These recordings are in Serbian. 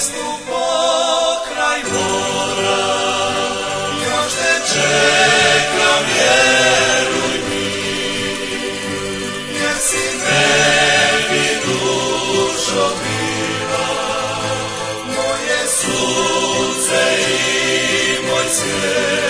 zvijezdu pokraj mora, još te čekam, vjeruj mi, jer si meni dušo bila, moje sunce i moj svijet.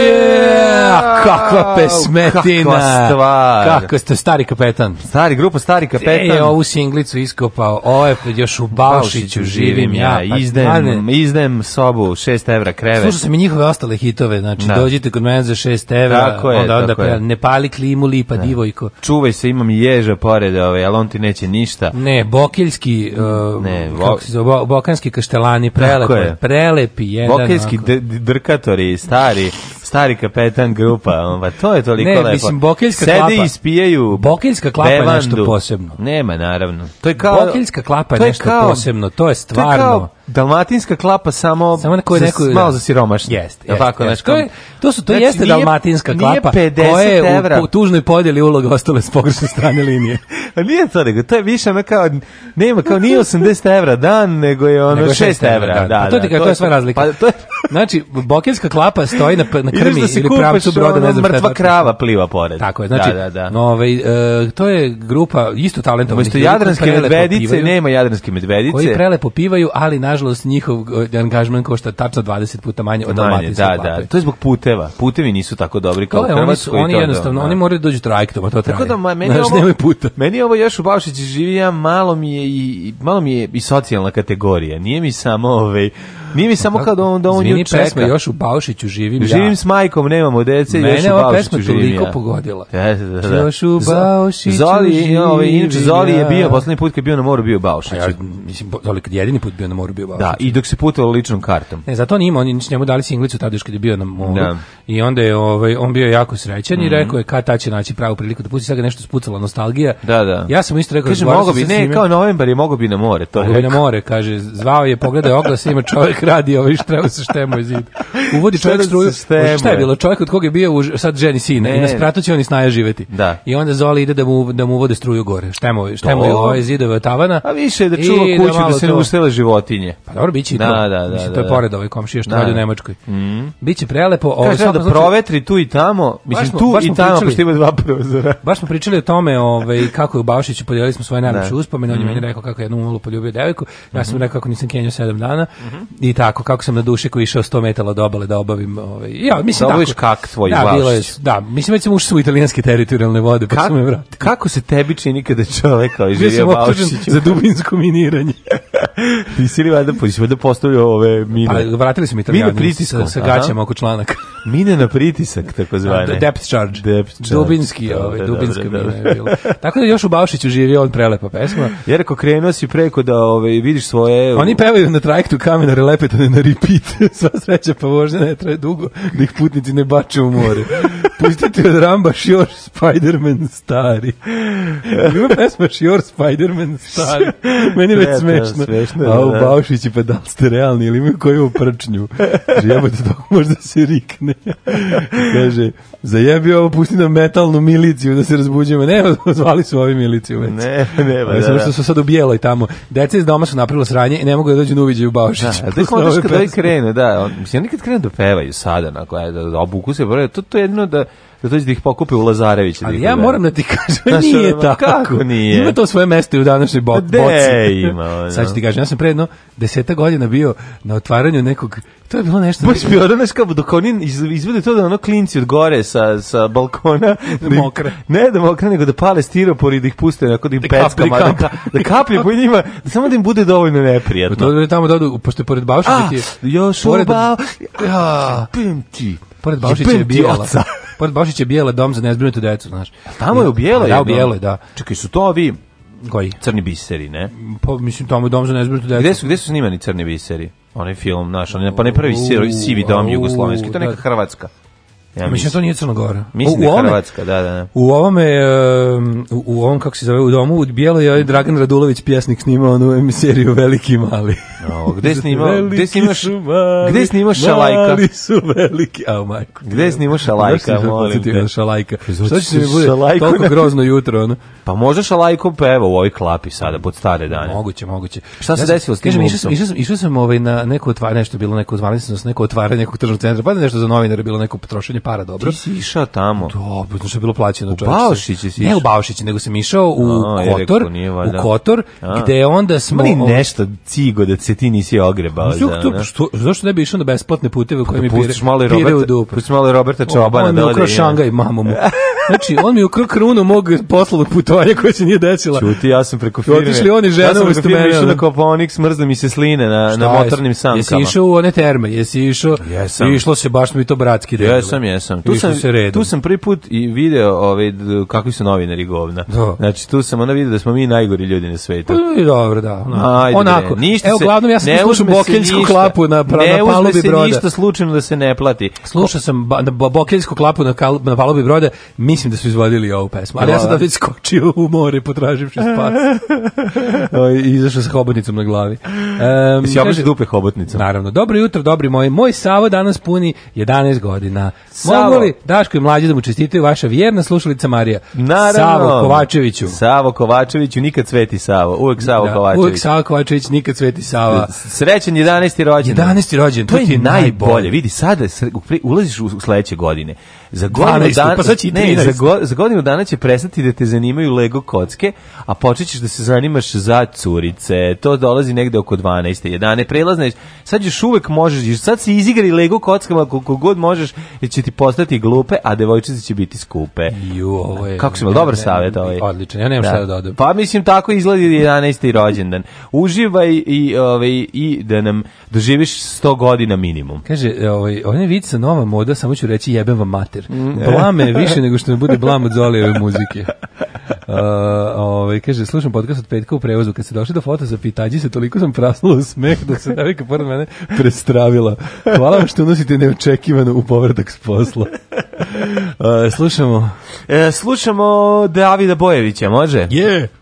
Kakva pesmetina. Kakva stvar. Kako ste stari kapetan. Stari grupa stari e, kapetan. Ej, ovu singlicu iskopao. Ovo je još u Balšiću živim ja. izdem, pa izdem sobu 6 evra krevet. Slušao sam i njihove ostale hitove, znači da. dođite kod mene za 6 evra, tako je, onda, onda tako je. ne pali klimu lipa da. divojko. Čuvaj se, imam ježa pored, ove, ovaj, ali on ti neće ništa. Ne, Bokeljski, uh, ne, vo... kako se zove, Bokanski kaštelani, prelepo, prelepi. Jedan, Bokeljski drkatori, stari stari kapetan grupa, pa to je toliko ne, lepo. Ne, mislim, bokeljska Sede klapa. Sede i ispijaju Bokeljska klapa bevandu. je nešto posebno. Nema, naravno. To je kao... Bokeljska klapa je, je nešto kao, posebno, to je stvarno... To je kao dalmatinska klapa samo, samo na za, neko, malo za siromašne. Jeste, jeste, tako, jeste. To, je, to, su, to znači, jeste nije, dalmatinska klapa koja je evra. u, tužnoj podjeli uloga ostale s pogrešne strane linije. A pa nije to nego, to je više ono kao, nema, kao nije 80 evra dan, nego je ono nego 6 evra. Da, pa da, to, je, to je sva razlika. Pa, to je, Znači, bokelska klapa stoji na, na krmi da ili pravcu broda, ne znam Mrtva krava pliva pored. Tako je, znači, da, da, da. No, ovaj, uh, to je grupa isto talentovnih. Umesto jadranske medvedice, nema jadranske medvedice. Koji prelepo pivaju, ali nažalost njihov angažman košta tačno 20 puta manje od dalmatinske da, da. klape. Da, to je zbog puteva. Putevi nisu tako dobri kao Hrvatskoj. Oni, su, oni jednostavno, da. oni moraju da doći trajektom, a to traje. Tako da, meni, Znaš, ovo, puta. meni ovo još u Bavšići živi, ja malo mi je i, malo mi je i socijalna kategorija. Nije mi samo ovaj, Nije mi samo pa kad da on da on ju čeka. pesma još u Baušiću živim, ja. Živim s majkom, nemamo dece, Mene još u Baušiću živim. Mene ova pesma toliko pogodila. Da, da, da, da. Još u Baušiću Zoli, ovaj, živim. Ovaj, inače, Zoli je bio, poslednji put kad bio na moru, bio u Baušiću. Pa ja, mislim, Zoli kad jedini put bio na moru, bio u Baušiću. Da, i dok se putovao ličnom kartom. Ne, zato on ima, oni njemu dali singlicu tada još kad je bio na moru. Da. I onda je, ovaj, on bio jako srećan mm -hmm. i mhm. rekao je kad ta će naći pravu priliku da pusti, sad ga nešto spucala nostalgija. Da, da. Ja sam isto rekao, kaže, mogo bi, ne, kao novembar je mogo bi na more, to je. na more, kaže, zvao je, pogledao oglas, ima čovjek radi ovaj štreo sa štemo iz zida. Uvodi čovjek da struju. Šta je bilo? Čovjek od koga je bio sad ženi sine ne, i na spratu će on snaja živeti. Da. I onda Zoli ide da mu, da mu uvode struju gore. Štemo, štemo je ovaj zidove tavana. A više da čuva kuću da, da se ne ustele životinje. Pa dobro, biće i da, to. Da, da, da. Mislim, to je da. pored ovaj komšije što radi u Nemačkoj. Mm. Biće prelepo. Ovo, Kaže da provetri tu i tamo. Mislim, tu i tamo, pošto ima dva prozora. Baš smo pričali o tome ovaj, kako je u Bavšiću podijelili smo svoje najljepše uspomene. On je mhm. meni rekao kako je jednu umalu poljubio devojku. Ja sam mhm. rekao kako nisam kenjao sedam dana. Mhm. I i tako, kako sam na dušiku išao 100 metara do obale da obavim. Ovaj, ja, mislim, da tako, kak tvoj da, bilo je, da, mislim, već sam ušao u italijanske teritorijalne vode, pa sam me vratio. Kako se tebi čini kada čovek ovaj živio Baušić? za dubinsko miniranje. Ti si li valjda, valjda postavio ove mine? Pa, vratili su mi italijani. Mine pritiskom. Sa, sa gaćama oko članaka. mine na pritisak, tako zvane. Da, depth charge. Depth charge. Dubinski, dobre, ove, ovaj, dubinska dobre, dobre. je bilo. Tako da još u Baušiću živi on prelepa pesma. Jer ako krenuo si preko da ove, ovaj, vidiš svoje... Oni pevaju na trajektu kamena nepetane na repeat. Sva sreća pa vožnja ne traje dugo, da ih putnici ne bače u more. Pustite od još Šior Spiderman stari. Ima pesma Šior Spiderman stari. Meni je već smešno. smešno A u da. Baušići, pa da li ste realni ili imaju koju prčnju? Jebote, dok možda se rikne. Kaže, zajebi ovo, pusti na metalnu miliciju da se razbuđimo. Ne, zvali su ovi miliciju već. Ne, ne. da, da. Samo što su sad u bijeloj tamo. Deca iz doma su napravila sranje i ne mogu da dođu na uviđaj u Da, da, da skontaš kada krene, da. On, mislim, oni kad krenu da pevaju sada, onako, da, da obuku se, to, to je jedino da zato da dođe da ih pokupe u Lazarević. Da Ali ja moram da ti kažem, nije tako. Kako nije? Ima to svoje mesto i u današnjoj bo boci. ima? Ono. Sad ću ti kažem, ja sam pre jedno deseta godina bio na otvaranju nekog, to je bilo nešto... Baš bio ono nešto dok oni izvede to da ono klinci od gore sa, sa balkona... Da, da mokre. Ne da mokre, nego da pale stiropor i da ih puste onako da im peckama, da, ka, da kaplje po njima, da samo da im bude dovoljno neprijatno. Pa to je tamo dodu, pošto je pored Bauša... A, još u Bauša... Pim ti... Pored Baušića je Bijela. Pored Baušića je Bijela dom za nezbrinutu decu, znaš. tamo je u Bijeloj? Da, u Bijeloj, da. Čekaj, su to ovi koji? Crni biseri, ne? Pa, mislim, tamo je dom za nezbrinutu decu. Gde su, gde su snimani crni biseri? Onaj film, naš, onaj, pa ne prvi sivi dom jugoslovenski, to neka da. Hrvatska. Ja mislim, mislim to nije Crna Gora. Mislim u, da je Hrvatska, da, da, da. U ovome, u, u ovom, kako se zove, u domu, u Bijelo je Dragan Radulović pjesnik snimao onu seriju Veliki i mali. O, gde snimao, gde snimaš, mali, gde snimaš Šalajka? Mali su veliki, a majko. Gde snimaš Šalajka, molim te. Šalajka. Što pa će mi bude šalajko, toliko grozno jutro, ono? Pa možda Šalajko peva pa u ovoj klapi sada, pod stare dane. Moguće, moguće. Šta se ja desilo s tim Išao sam, išao sam, išao sam ovaj na neko otvaranje, nešto bilo neko otvaranje, neko otvaranje nekog tržnog centra, pa da, nešto za novinare, bilo neko potrošenje para dobro. Ti si išao tamo? Dobro, znači je bilo plaćeno. U Baušići si Ne u Baušići, nego sam išao u A, Kotor, rekao, u Kotor, A. gde onda smo... Mali nešto cigo da se ti nisi ogrebao. Zato, što, zašto ne bi išao na besplatne puteve pa da koje mi pire, mali pire Robert, u dupu? Pusti mali Roberta Čobana. On mi da ukrao Šangaj, mamu mu. Znači, on mi ukrao krunu mog poslovnog putovanja koja se nije desila. Čuti, ja sam preko firme. Otišli oni žena ja umesto mene. Ja sam preko firme išao na mi se sline na, na motornim sankama. Jesi išao u one terme, jesi išao, išlo se baš mi to bratski. Jesam, jesam. Tu sam, tu sam prvi put i video ovaj, kakvi su novinari govna. Do. Da. Znači, tu sam ona video da smo mi najgori ljudi na svetu. Pa, dobro, da. No. Ajde, Onako. ništa Evo, uglavnom, ja sam slušao bokeljsku ništa, klapu na, na palobi broda. Ne uzme se ništa slučajno da se ne plati. Slušao sam ba, bokeljsku klapu na, kal, na palobi broda, mislim da su izvodili ovu pesmu. Ali ja sam da već skočio u more potraživši spas. Ovaj, izašao sa hobotnicom na glavi. Um, Jesi obaši dupe hobotnicom? Naravno. Dobro jutro, dobri moji. Moj Savo danas puni 11 godina. Savo. Mogu li Daško i mlađi da mu čestitaju vaša vjerna slušalica Marija? Naravno. Savo Kovačeviću. Savo Kovačeviću, nikad sveti Savo. Uvek Savo da, Kovačević. Uvek Savo Kovačević, nikad sveti Savo. Srećan 11. rođendan. 11. rođendan. To, to, je najbolje. najbolje. Vidi, sada ulaziš u sledeće godine. Za godinu pa dana, pa sad ne, za, go, za godinu dana će prestati da te zanimaju Lego kocke, a počećeš da se zanimaš za curice. To dolazi negde oko 12. 11. Prelazne, sad još uvek možeš, sad se izigraj Lego kockama koliko god možeš, jer će ti postati glupe, a devojčice će biti skupe. Ju, ovo je... Kako si malo dobar savet, ovaj. Odlično. ja nemam da. šta da dodam. Pa mislim, tako izgleda 11. rođendan. Uživaj i, ovaj, i da nam doživiš 100 godina minimum. Kaže, ovaj, on je ovaj vica nova moda, samo ću reći jebem vam mate mater. Mhm. Blame više nego što me bude blam od Zolijeve muzike. Uh, ovaj, kaže, slušam podcast od petka u prevozu, kad se došli do foto za pitađi se, toliko sam prasnula u smeh da se devika pored mene prestravila. Hvala vam što unosite neočekivano u povratak s posla. Uh, slušamo. E, slušamo Davida Bojevića, može? Je! Yeah.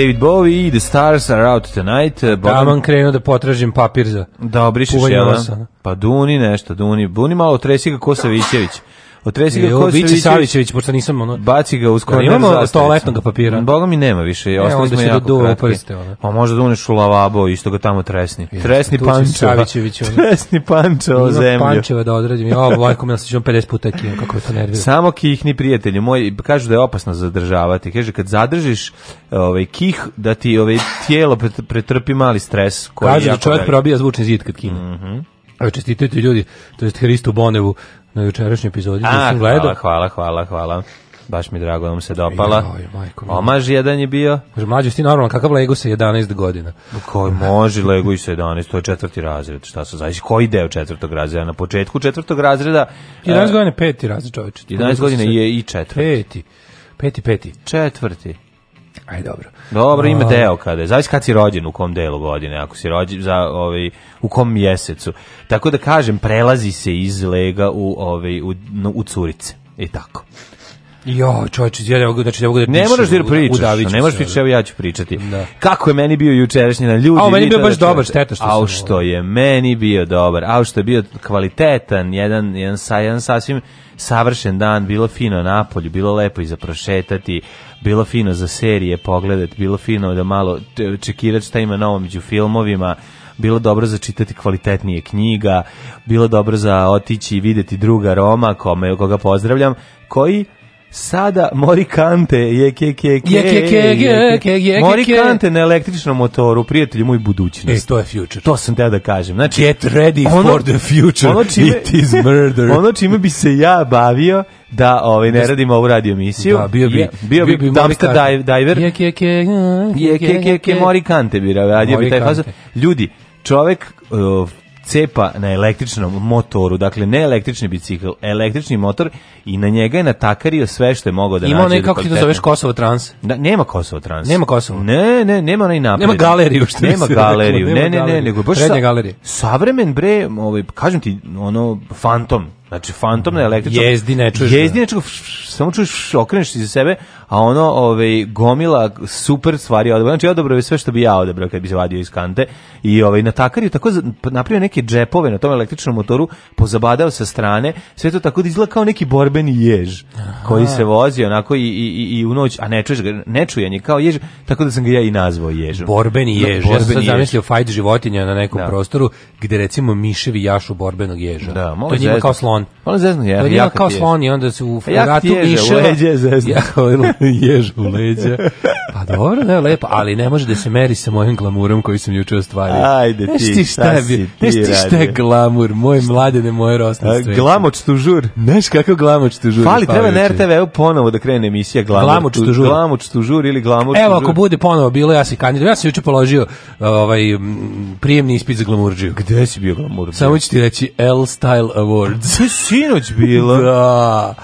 David Bowie i The Stars Are Out Tonight. Eh, da, Bogdan... Taman krenuo da potražim papir za da, obrišeš, kuvanje da. Pa Duni nešto, Duni. Duni malo tresi ga Kosavićević. Otresi ga ko Biće Savićević, pošto nisam ono... Baci ga uz da korner Imamo toaletnog papira. Boga mi nema više, e, ostali smo jako do, da kratki. Pa možda da uneš u lavabo, isto ga tamo tresni. Jeste, tresni pančeva. Tresni pančeva o zemlju. pančeva da odradim. Ja, vlajko mi da nasličam 50 puta kijem, kako je to nervira. Samo kihni, prijatelju. Moj, kažu da je opasno zadržavati. Kaže, kad zadržiš ovaj, kih, da ti ovaj, tijelo pretrpi mali stres. Koji Kažu da čovjek probija zvučni zid kad kine. Mm -hmm. Čestitujte ljudi, to je Hristu Bonevu na jučerašnjoj epizodi. A, sam hvala, hvala, hvala, hvala. Baš mi drago da mu se dopala. Joj, majko, Omaž jedan je bio. Može mlađi, ti normalno, kakav Lego sa 11 godina? Koji može Lego i sa 11, to je četvrti razred. Šta se zavisi, koji deo četvrtog razreda? Na početku četvrtog razreda... 11 godina je peti razred, čoveče. 11 godina je i četvrti. Peti, peti, peti. Četvrti. Aj dobro. Dobro, ima deo kada je. Zavisi kad si rođen, u kom delu godine, ako si rođen za ovaj u kom mjesecu. Tako da kažem, prelazi se iz lega u ovaj u, u curice. I e tako. Jo, čoveče, ja mogu da mogu da Ne možeš da pričaš, ne možeš pričati, ja ću pričati. Da. Kako je meni bio jučerašnji dan, ljudi. A meni bio baš da dobar, šteta što. Au što je meni bio dobar, au što je bio kvalitetan, jedan jedan sa jedan sasvim savršen dan, bilo fino na napolju, bilo lepo i za prošetati, bilo fino za serije pogledati, bilo fino da malo čekirati šta ima novo među filmovima bilo dobro za čitati kvalitetnije knjiga, bilo dobro za otići i videti druga Roma, kome, koga pozdravljam, koji Sada Morikante je ke ke ke. ke ke ke ke Morikante na električnom motoru, prijatelju moj budućnosti. E, to je future. To sam te da kažem. Znači, get ready ono, for the future. Ono čime, It is murder. Ono čime bi se ja bavio da ovaj ne da radimo ovu radio emisiju. Da, bio bi je, bio, bio bi dumpster diver. Je ke ke je ke ke ke Morikante bi radio bi taj fazon. Ljudi, čovek uh, cepa na električnom motoru, dakle ne električni bicikl, električni motor i na njega je natakario sve što je mogao da nađe. Ima onaj, kako ti to zoveš, Kosovo Trans? Da, nema Kosovo Trans. Nema Kosovo. Ne, ne, nema onaj napred. Nema galeriju što Nema galeriju, ne, ne, ne, nego baš sa, galerije. savremen bre, ovaj, kažem ti, ono, fantom, Znači, fantom na električnom... Jezdi ne Jezdi ne samo čuješ, okreneš iza sebe, a ono ovaj, gomila super stvari odabrao. Znači, odabrao je sve što bi ja odabrao kad bi se vadio iz kante i ovaj, natakario, tako napravio neke džepove na tom električnom motoru, pozabadao sa strane, sve to tako da izgleda kao neki borbeni jež Aha. koji se vozi onako i, i, i u noć, a ne čuješ ga, ne čujen je kao jež, tako da sam ga ja i nazvao ježom. Borbeni jež, no, ja sam sad zamislio fajt životinja na nekom da. prostoru gde recimo miševi jašu borbenog ježa. Da, to je njima kao slon. Malo zezno ja, To je njima kao slon i onda se u ratu miša... Jak ti ježa, u leđe zezno. jež u leđa. Pa dobro, ne, lepo, ali ne može da se meri sa mojim glamurom koji sam juče ostvario. Ajde ti, Neš ti šta, šta si ti ti šta je glamur, moj mladene, moje rosne Glamoč tužur. Znaš kako glamoč tužur? Fali, treba na RTV-u ponovo da krene emisija glamoč, glamoč tužur. Glamoč tužur ili glamoč tužur. Evo, ako bude ponovo bilo, ja si kandidat. Ja sam juče položio ovaj, prijemni ispit za glamurđiju. Gde si bio glamur? Samo ću ti reći L Style Awards. Sve sinoć bilo? da.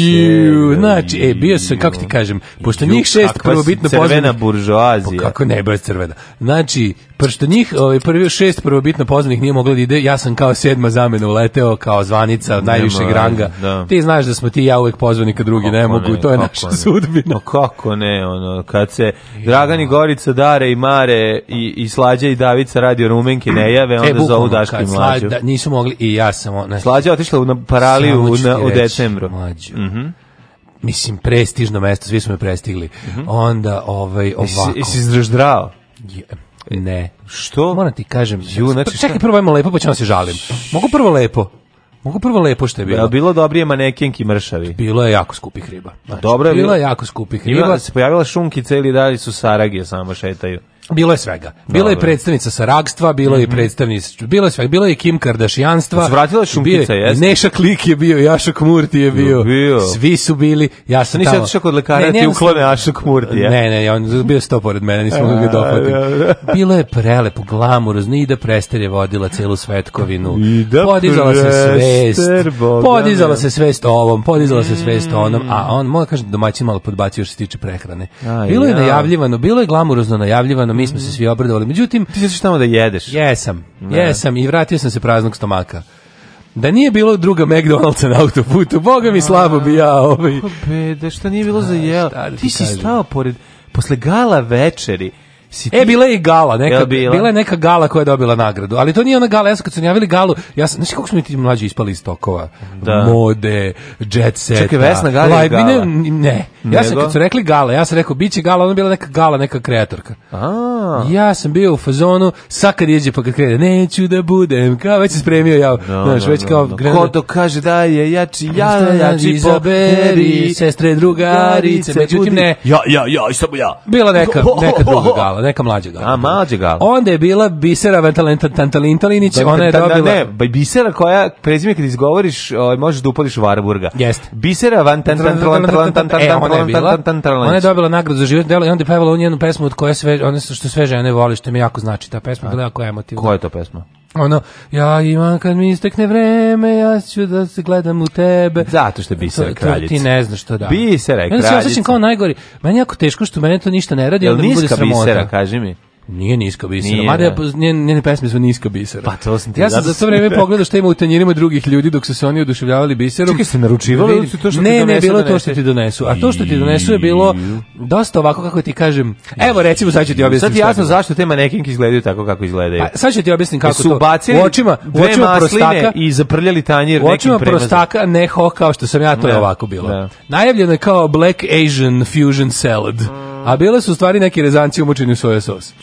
Ju, znači, e, bio sam, kako ti kažem, pošto njih šest prvobitno poznanih... Crvena buržoazija. Pa kako ne, bez crvena. Znači, pošto njih ovaj, prvi šest prvobitno poznatih nije moglo da ide, ja sam kao sedma zamena uleteo, kao zvanica od najvišeg ranga. Da. Ti znaš da smo ti ja uvek pozvani kad drugi kako ne mogu, ne, to je naša ne. sudbina. O, kako ne, ono, kad se Dragani Gorica, Dare i Mare i, i Slađa i Davica radio rumenke ne jave, e, onda e, bukvalno, zovu Daška Mlađu. Slađa, nisu mogli i ja sam... Ona, Slađa otišla u, na paraliju u, na, u decembru. Mlađu. Mm -hmm mislim prestižno mesto, svi smo je prestigli. Mm -hmm. Onda ovaj ovako. Jesi izdrždrao? Ne. Što? Moram ti kažem, ju, znači, znači pa čekaj prvo ajmo lepo, pa ćemo se žalim. Mogu prvo lepo? Mogu prvo lepo što je bilo. Bilo, bilo dobrije manekenki mršavi. Bilo je jako skupih riba. Znači, Dobro je znači, bilo. Bilo je jako skupih riba. Ima, se pojavila šunkica ili dalje su saragije samo šetaju. Bilo je svega. Bilo Dobre. je predstavnica saragstva, bilo je mm -hmm. predstavnica, bilo je svega, bilo je Kim Kardashianstva. Pa Svratila šumpica, jeste. Neša Klik je bio, Jašo Murti je bio. bio. Svi su bili. Ja sam Nisi otišao kod lekara ne, da ti uklone Jašo Murti, je. Ne, ne, on bio sto pored mene, nismo mogli ga Bilo je prelepo, glamurozno, i da prester je vodila celu svetkovinu. I da podizala prester, se svest. Boga, podizala se svest ovom, podizala mm. se svest mm. onom, a on, mora da kažem, domaćin malo podbacio što se tiče prehrane. Bilo je najavljivano, bilo je glamurozno najavljivano, mi smo se mhm. svi obradovali. Međutim, ti ćeš tamo da jedeš. Jesam. Da. Jesam i vratio sam se praznog stomaka. Da nije bilo druga McDonald'sa na autoputu, boga mi slabo bi ja ovaj. Bede, šta nije bilo za jeo? Da ti si stao pored, posle gala večeri, Si e, ti... E, bila je i gala, neka, je bila? bila? je neka gala koja je dobila nagradu, ali to nije ona gala, ja sam kad su javili galu, ja sam, znaš kako smo mi ti mlađi ispali iz tokova, da. mode, jet seta, Čekaj, Vesna gala live, gala. Ne, ne. ja sam kad su rekli gala, ja sam rekao, bit će gala, ona bila neka gala, neka kreatorka. A. Ja sam bio u fazonu, sad kad jeđe pa kad krene, neću da budem, kao već se spremio ja, no, da, znaš, no, da, već da, kao... No, no. Ko to kaže da je jači, ja, jači, izaberi, sestre, drugarice, međutim ne. Ja, ja, ja, i samo ja. Bila neka, neka druga gala Gal, neka mlađa Gal. A, mlađa Gal. Onda je bila Bisera Tantalintalinić, ona je da, da, dobila... Ne, Bisera koja, prezime kad izgovoriš, ovaj, možeš da upadiš Varburga. Jeste. Bisera Van Ona je dobila nagradu za život delo i onda je pevala u njenu pesmu od koje sve, ono što sve žene voli, što mi jako znači ta pesma, bila jako emotivna. Koja je to pesma? ono, ja imam kad mi istekne vreme, ja ću da se gledam u tebe. Zato što je biser kraljica. Ti ne znaš što da. Biser je kraljica. Ja se osjećam kao najgori. Meni je jako teško što mene to ništa ne radi. Jel da niska bisera, kaži mi? Nije niska bisera. Nije, Mada da. njene, njene pesme su niska bisera. Pa to sam ti. Ja sam za to vreme pogledao šta ima u tanjirima drugih ljudi dok su se oni oduševljavali biserom. Čekaj, ste naručivali da da su to što ne, ti Ne, ne, bilo to što ti donesu. A to što ti donesu je bilo dosta ovako kako ti kažem. Evo recimo sad ću ti objasniti. Sad ti jasno zašto te manekinke izgledaju tako kako izgledaju. Pa, sad ću ti objasniti kako to. su bacili to. U očima, u očima prostaka i zaprljali tanjir nekim premazom. U očima prostaka ne ho kao što sam ja to je ovako bilo. Najavljeno je kao Black Asian Fusion Salad a bile su stvari neki rezanci umočeni u soja sos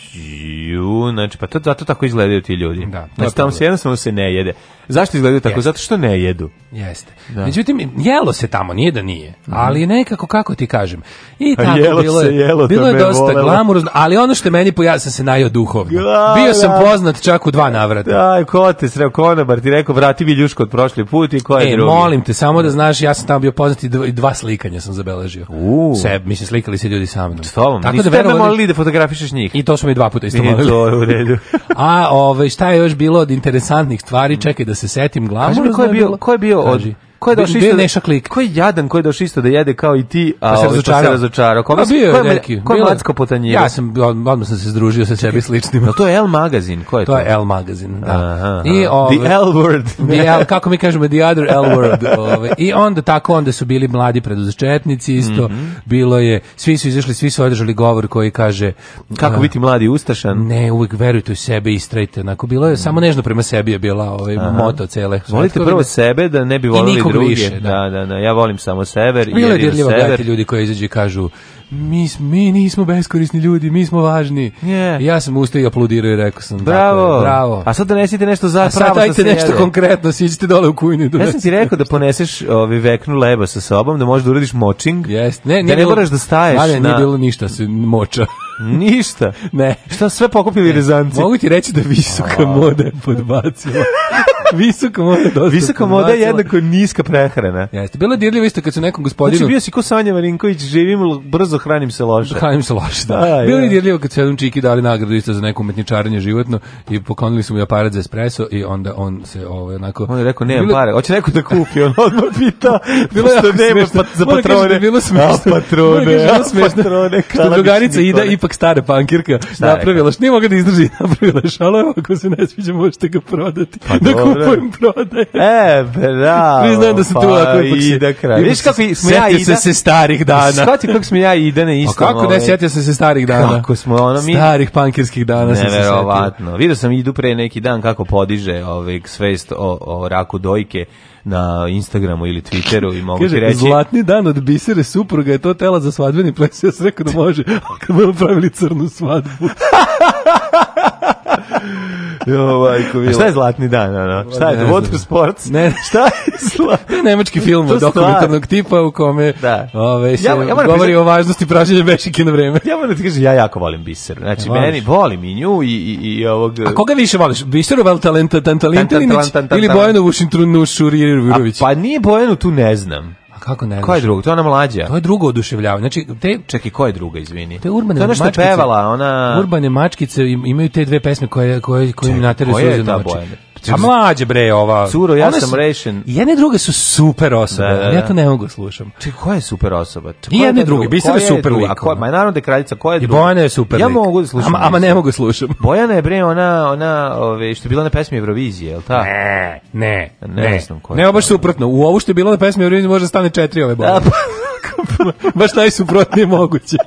ju, znači, pa to, zato tako izgledaju ti ljudi. Da, znači, tamo se jednostavno se ne jede. Zašto izgledaju tako? Jeste. Zato što ne jedu. Jeste. Da. Međutim, jelo se tamo, nije da nije. Mhm. Ali nekako, kako ti kažem. I tako jelo bilo, se, jelo bilo je dosta glamurozno, ali ono što je meni pojasno, sam se najao duhovno. Da, Bio sam da. poznat čak u dva navrata. Da, ko te sreo konobar, ti rekao, vrati mi ljušku od prošli put i ko je e, drugi. molim te, samo da znaš, ja sam tamo bio poznat i dva, dva slikanja sam zabeležio. Uh. Seb, mislim, slikali se ljudi sa mnom. S tobom, Tako niste da, verovo, molili da fotografišeš njih. I to su mi dva puta isto to u redu. A ovaj, šta je još bilo od interesantnih stvari? Čekaj da se setim glavu. Ko je bio, ko je bio od, Ko je došao isto? Da- Neša Klik. Ko je jadan, ko je došao isto da jede kao i ti, a pa se ovaj, pa razočarao. razočarao. Ko, pa bio je neki. Ko je Macko Potanjira? Ja sam, odmah sam se sdružio sa sebi sličnim. to je L magazin, ko je to? To je L magazin, da. Aha, I, ove, the L word. the L, kako mi kažemo, the other L word. Ove. I onda tako, onda su bili mladi preduzetnici isto. Mm -hmm. Bilo je, svi su izašli, svi su održali govor koji kaže... Kako a, biti mladi ustašan? Ne, uvijek verujte u sebe i istrajte. Onako, bilo je, mm. samo nežno prema sebi je bila ovaj, moto cele. Volite prvo sebe da ne bi volili nikog druge. Više, da. da. da, da, ja volim samo sever. Bilo je dirljivo gledati ljudi koji izađu i kažu mi, mi nismo beskorisni ljudi, mi smo važni. Yeah. Ja sam ustao i aplodirao i rekao sam dakle, bravo. Dakle, bravo. A sad donesite nešto za pravo što se nešto jede. konkretno, siđite dole u kujnu i Ja sam ti rekao da poneseš ovi veknu leba sa sobom, da možeš da uradiš močing. Yes. Ne, da ne bilo, moraš da staješ. Ali, na... nije bilo ništa se moča. Ništa. ne. Šta sve pokupili rezanci? Mogu ti reći da visoka moda je podbacila. Visoka moda dostupna. Visoka moda je jednako niska prehrana. Jeste, bilo je dirljivo isto kad su nekom gospodinu... Znači bio si ko Sanja Marinković, živim brzo, hranim se loše. Hranim se loše, da. A, bilo je dirljivo kad su jednom čiki dali nagradu isto za neko umetničarenje životno i poklonili su mu aparat za espresso i onda on se ovaj onako... On je rekao, nemam bilo... pare, hoće neko da kupi, on odmah pita, bilo je nema pa, za da patrone. Da bilo smešno. A patrone, a patrone. Što drugarica Ida, ipak stara pankirka, napravila, da. što nije mogla da izdrži, napravila šalo, ako se ne sviđa možete ga prodati. Pa, da kupujem prodaje. E, bravo. Priznajem da sam pa, tu ovako. Ida kraj. Viš da- pa kako smo ja Ida. se se starih dana. Shvatio kako smo ja Ida na istom. A kako ne, ovaj- sjetio sam se starih dana. Kako smo ono mi. Starih pankirskih dana sam se sjetio. Neverovatno. Vidio sam Idu pre neki dan kako podiže ovaj svest o, o raku dojke na Instagramu ili Twitteru i mogu Kaže, ti reći... zlatni dan od bisere supruga je to tela za svadbeni ples. Ja sam rekao da može, ali kad budemo pravili crnu svadbu. Jo, majko, bilo. šta je zlatni dan, ano? Šta je, ne, water sports? Ne, šta je zlatni? Nemački film od dokumentarnog tipa u kome da. ove, se ja, ja govori o važnosti prašenja bešike na vreme. Ja moram ti kažem, ja jako volim biser. Znači, voliš. meni, volim i nju i, i, i ovog... A koga više voliš? Biseru, vel talenta, tantalint ili Bojanu Vušintru, Nušuriru, Virović? Pa nije Bojanu, tu ne znam. Kako ne? Ko je drugo? To je ona mlađa. To je druga oduševljava. Znači te čeki ko je druga, izvini. Te urbane to je mačkice. pevala, ona Urbane mačkice imaju te dve pesme koje koje koje im nateraju suze na oči. A mlađe bre ova. Curo, ja sam rešen. Jedne druge su super osobe. Da, da, da. Ja to ne mogu da slušam. Če koja je super osoba? Če I jedne druge, bi se super lik. A koja, ma naravno da je kraljica, koja je druga? I Bojana je super Ja mogu da slušam. Ama, ama ne mogu da slušam. Bojana je bre ona, ona, ove, što je bila na pesmi Eurovizije, je l' ta? Ne, ne, ne. Ne, ne, ne, ne, ne, ne, ne, ne, ne, ne, ne, ne, ne, ne, ne, ne, ne, ne, baš najsuprotnije moguće.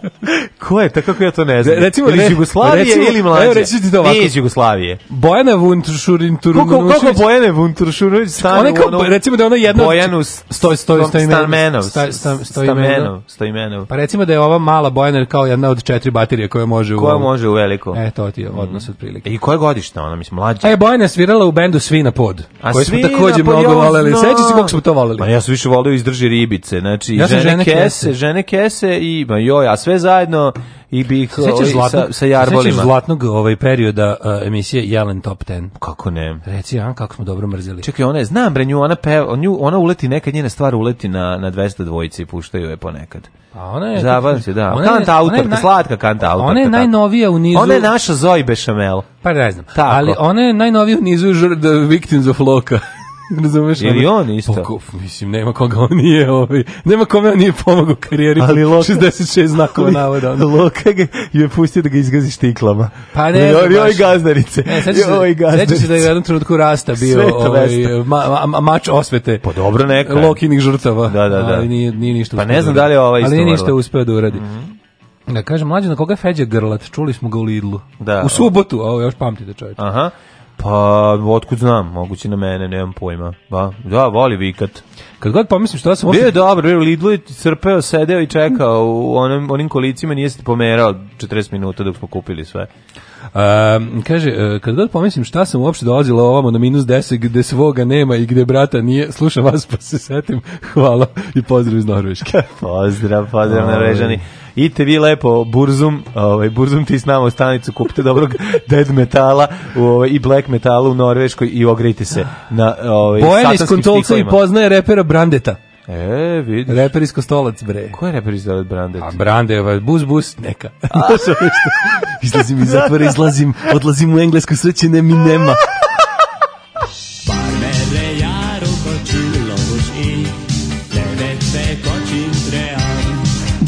Ko je, tako kako ja to ne znam. Recimo, ili iz Jugoslavije recimo, ili mlađe. Evo reći ti to ovako. Nije iz Jugoslavije. Bojana Vunturšurin Turununović. Kako, kako Bojane Vunturšurin stan ona kao, ono, recimo da je ona jedna... Bojanu stoj, stoj, stoj, Stamenov. Stoj, stamenov, stamenov. Pa recimo da je ova mala Bojana kao jedna od četiri baterije koja može u... Koja može u veliko. E, to ti je mhm. odnos mm. otprilike. I koje godišta ona, mislim, mlađa? E, Bojana svirala u bendu Svina pod. A koji smo takođe mnogo voleli. Sećaš se kako smo to voleli? Pa ja sam više voleo izdrži ribice, znači ja žene kese kese, žene kese i ba joj, a sve zajedno i bih ovaj, zlatnog, sa, sa jarbolima. Sećaš zlatnog ovaj perioda uh, emisije Jelen Top 10? Kako ne? Reci, a, kako smo dobro mrzeli. Čekaj, ona je, znam bre, nju, ona, peva, nju, ona uleti, neka njene stvar uleti na, na 200 dvojice i puštaju je ponekad. A ona je... Zabavim se, da. Ona kant autorka, slatka kant autorka. Ona je najnovija u nizu... Ona je naša Zoe Bešamel. Pa ne znam. Tako. Ali ona je najnovija u nizu Victims of Loka. Razumeš? Ili on isto. Poko, pa mislim, nema koga on nije, ovaj, nema kome on nije pomogao karijeri. Ali Loka, 66 znakova ali, navoda. Onda. Loka ga je pustio da ga izgazi štiklama. Pa ne. Joj, e, joj gazdarice. Ne, sećaš se, gazdarice. se da je u jednom trenutku rasta bio ovaj, ma, ma, mač osvete. Pa dobro neka. Lokinih žrtava. Da, da, da. Ali nije, nije ništa Pa ne znam da, da li je ovaj isto. Ali nije ništa uspeo da uradi. Mm -hmm. Da kažem, mlađe, na koga feđe grlat? Čuli smo ga u Lidlu. Da. U subotu, a ovo još pamtite čovječe. Aha. Pa, otkud znam, moguće na mene, nemam pojma. Ba, da, da, voli vikat. Kad god pomislim što sam... Bio je dobro, bio Lidl je crpeo, sedeo i čekao u onim, onim kolicima, nije se pomerao 40 minuta dok smo kupili sve. Um, kaže, e, kad god pomislim šta sam uopšte dolazila ovamo na minus 10 gde svoga nema i gde brata nije, slušam vas pa se setim, hvala i pozdrav iz Norveške. pozdrav, pozdrav Norvežani idite vi lepo Burzum, ovaj Burzum ti s nama u stanicu kupite dobrog dead metala u, ovaj, i black metala u Norveškoj i ogrejte se na ovaj Bojan iz Kontolca i poznaje repera Brandeta. E, vidiš. Reper iz Kostolac, bre. Ko je reper iz Kostolac, Brandet? A Brandet, ovaj, bus, bus, neka. Izlazim iz zatvora, izlazim, odlazim u englesku sreće, ne mi nema.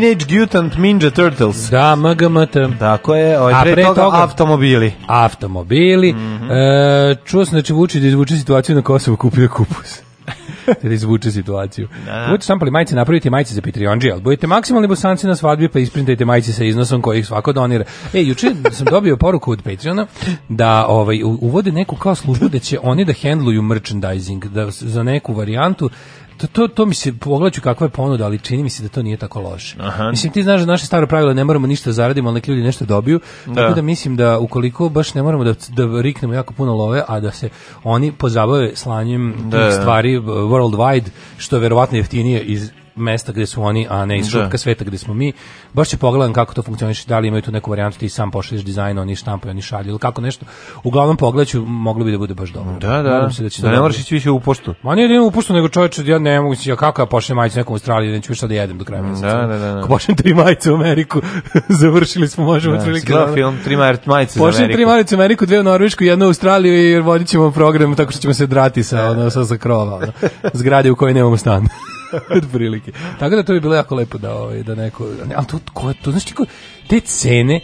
Teenage Mutant Ninja Turtles. Da, MGMT. Tako je, ovaj, pre, pre toga, toga, automobili. Automobili. Mm -hmm. e, čuo sam da će Vučić da izvuče situaciju na Kosovo kupio kupus. da izvuče situaciju. Da. da. Vuče štampali majice, napravite majice za Patreonđe, ali budite maksimalni bosanci na svadbi pa isprintajte majice sa iznosom koji svako donira. E, juče sam dobio poruku od Patreona da ovaj, uvode neku kao službu da će oni da hendluju merchandising, da za neku varijantu to, to, to mi se pogledaću kakva je ponuda, ali čini mi se da to nije tako loše. Aha. Mislim ti znaš da naše staro pravilo ne moramo ništa da zaradimo, ali neki ljudi nešto dobiju. Da. Tako da mislim da ukoliko baš ne moramo da da riknemo jako puno love, a da se oni pozabave slanjem da. stvari eh, worldwide što je verovatno jeftinije iz mesta gde su oni, a ne iz da. šupka sveta gde smo mi. Baš će pogledam kako to funkcioniše, da li imaju tu neku varijantu, ti sam pošalješ dizajn, oni štampaju, oni šalju ili kako nešto. Uglavnom pogledaću, moglo bi da bude baš dobro. Da, da, se da, će da, ne moraš ići više u poštu. Ma nije da imam u poštu, nego čovječe, ja ne mogu, ja kako ja pošaljem majicu nekom u Australiji, neću više da jedem do kraja da, mjeseca. Da, da, da, da. Ko pošaljem tri majice u Ameriku, završili smo, možemo da, otprilike. Da, film, tri majice za Ameriku. tri majice u Ameriku, dve u Norvešku, jednu u Australiju i vodit ćemo program tako što ćemo se drati sa, ono, sa, sa krova, ono, zgrade u kojoj nemamo stan. od prilike. Tako da to bi bilo jako lepo da, ovaj, da neko... Ali to, ko, to, znaš ti ko, te cene,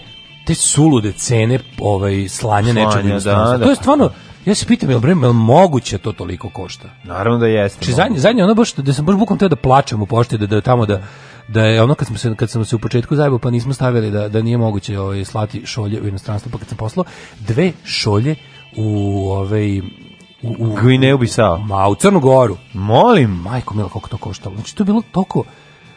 te sulude cene ovaj, slanja, slanja nečega da, da. To je stvarno, ja se pitam, jel bre, jel moguće to toliko košta? Naravno da jeste. Či znači, zadnje, zadnje ono baš, da sam baš bukom teo da plačem u pošti, da, da tamo da, da je ono kad smo se kad smo se u početku zajebao pa nismo stavili da da nije moguće ovaj slati šolje u inostranstvo pa kad sam poslao dve šolje u ovaj u, u Gvineju Bisao. Ma, u Crnu Goru. Molim. Majko, mila, koliko to koštalo. Znači, to je bilo toliko...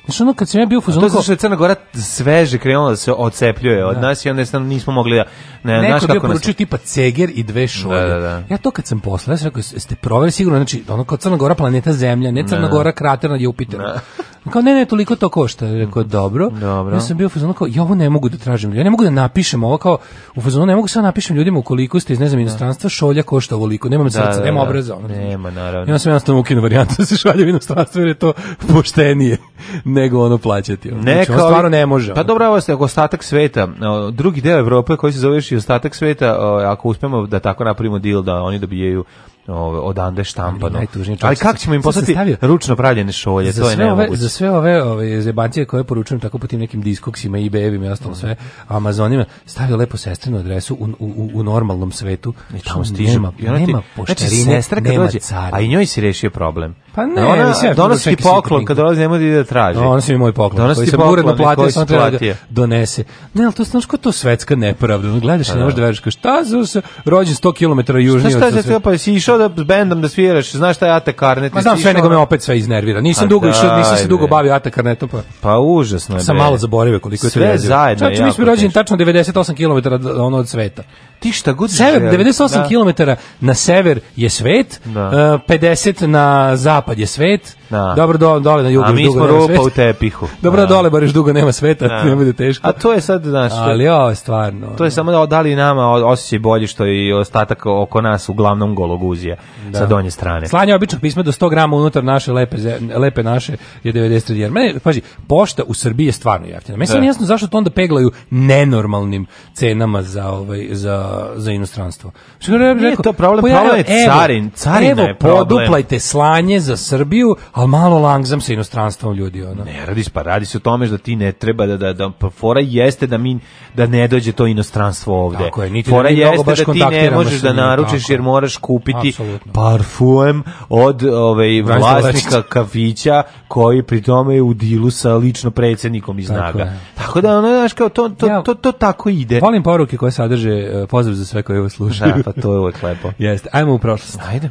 Znači ono kad sam ja bio fuzon. To je Crna Gora sveže krenula da se ocepljuje od da. nas i onda sam nismo mogli da ne Neko znaš kako bio poručio nas... tipa ceger i dve šolje. Da, da, da, ja to kad sam poslao, ja sam rekao jeste proverili sigurno znači ono kao Crna Gora planeta Zemlja, ne Crna Gora krater na Jupiteru. Kao ne, ne, toliko to košta. Rekao mm. dobro. dobro. Ja sam bio u fazonu kao ja ovo ne mogu da tražim. Ja ne mogu da napišem ovo kao u fazonu ne mogu sad da napišem ljudima koliko ste iz ne znam da. inostranstva šolja košta ovoliko. Nemam srca, da, da, da. nema obraza. Ono, nema naravno. Ja sam jednostavno ukinuo varijantu da se šalje u inostranstvo jer je to poštenije nego ono plaćati. Ono. Ne, znači, kao, stvarno ne može. Pa dobro, ovo je ostatak sveta. Drugi deo Evrope koji se zove i ostatak sveta, ako uspemo da tako napravimo deal da oni dobijaju ove, odande štampano. Ali, ali kako ćemo im poslati ručno pravljene šolje, to je nemoguće. za sve ove, ove zebancije koje poručujem tako po tim nekim diskoksima, i ebayima i ostalo sve, Amazonima, stavio lepo sestrinu adresu u, u, u normalnom svetu. I tamo stiže. Nema, nema pošterine, znači, sestra nema dođe, A i njoj si rešio problem. Pa da ne, ona, mislim, donosi ti poklon kad dolazi, nemoj da ide da traži. No, si mi moj poklon. Donosi koji ti poklon, uredno platio, sam treba da donese. Ne, ali to znaš ko to svetska nepravda. gledaš i pa ne da. možeš da veruješ. Šta za se rođen 100 km južnije od Šta šta pa si išao da s bendom da sviraš, znaš šta je Ata Karnet? Ma znam sve, nego me opet sve iznervira. Nisam pa dugo išao, nisam se dugo bavio Ata Karnetom. Pa, pa užasno je. Sam malo zaboravio koliko je sve to zajedno. Znači, mi smo rođeni tačno 98 km ono od sveta ti šta god sever, 98 da. km na sever je svet, da. 50 e, na zapad je svet, Da. Dobro dole, dole na jugu. A mi smo rupa u tepihu. Dobro da. dole, bar još dugo nema sveta, da. ne bude teško. A to je sad, znaš... Ali ja, stvarno. To je samo da, da li nama osjećaj bolje što i ostatak oko nas, uglavnom gologuzija, da. sa donje strane. Slanje običnog pisma do 100 grama unutar naše lepe, lepe naše je 90 dinara. Mene, paži, pošta u Srbiji je stvarno jeftina. Meni da. jasno zašto to onda peglaju nenormalnim cenama za, ovaj, za, za inostranstvo. Što je to problem, problem je carin. Carina evo, je problem. poduplajte slanje za Srbiju, ali malo langzam sa inostranstvom ljudi ono. Ne radiš, pa radi se o tome da ti ne treba da da da pa fora jeste da mi da ne dođe to inostranstvo ovde. Tako je, niti da fora da jeste da ti ne možeš da naručiš tako. jer moraš kupiti Absolutno. parfum od ovaj vlasnika kafića koji pri tome je u dilu sa lično predsednikom iz Naga. Tako, da ono znaš kao to to, ja, to, to tako ide. Volim poruke koje sadrže e, pozdrav za sve koji ovo slušaju. Da, pa to je uvek lepo. Jeste, Hajmo u prošlost. Hajde.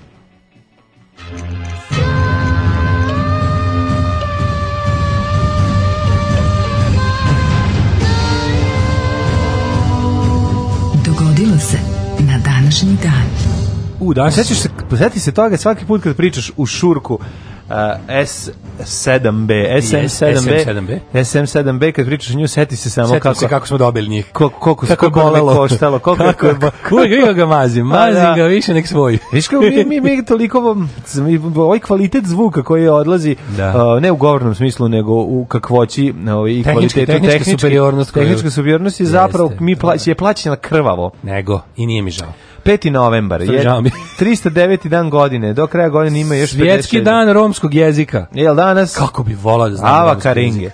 današnji dan. U, da, se, seti se toga svaki put kad pričaš u šurku uh, S7B, SM7B, SM7B, SM7B, kad pričaš o nju, seti se samo kako, se kako smo dobili njih. Ko, koliko, kako koliko bolalo. je koštalo. Koliko kako, je, uvijek ga mazim, pa mazim da. ga više nek svoj. Viš kao, mi, mi, mi toliko, ovaj kvalitet zvuka koji odlazi, da. uh, ne u govornom smislu, nego u kakvoći eh, ovaj, i kvalitetu. Tehnička tehnički, superiornost. Tehnička superiornost je zapravo, mi pla, da. je plaćena krvavo. Nego, i nije mi žao. 5. novembar je 309. dan godine. Do kraja godine ima još Svjetski dan romskog jezika. Jel danas? Kako bi volao da znam. Ava Karinge.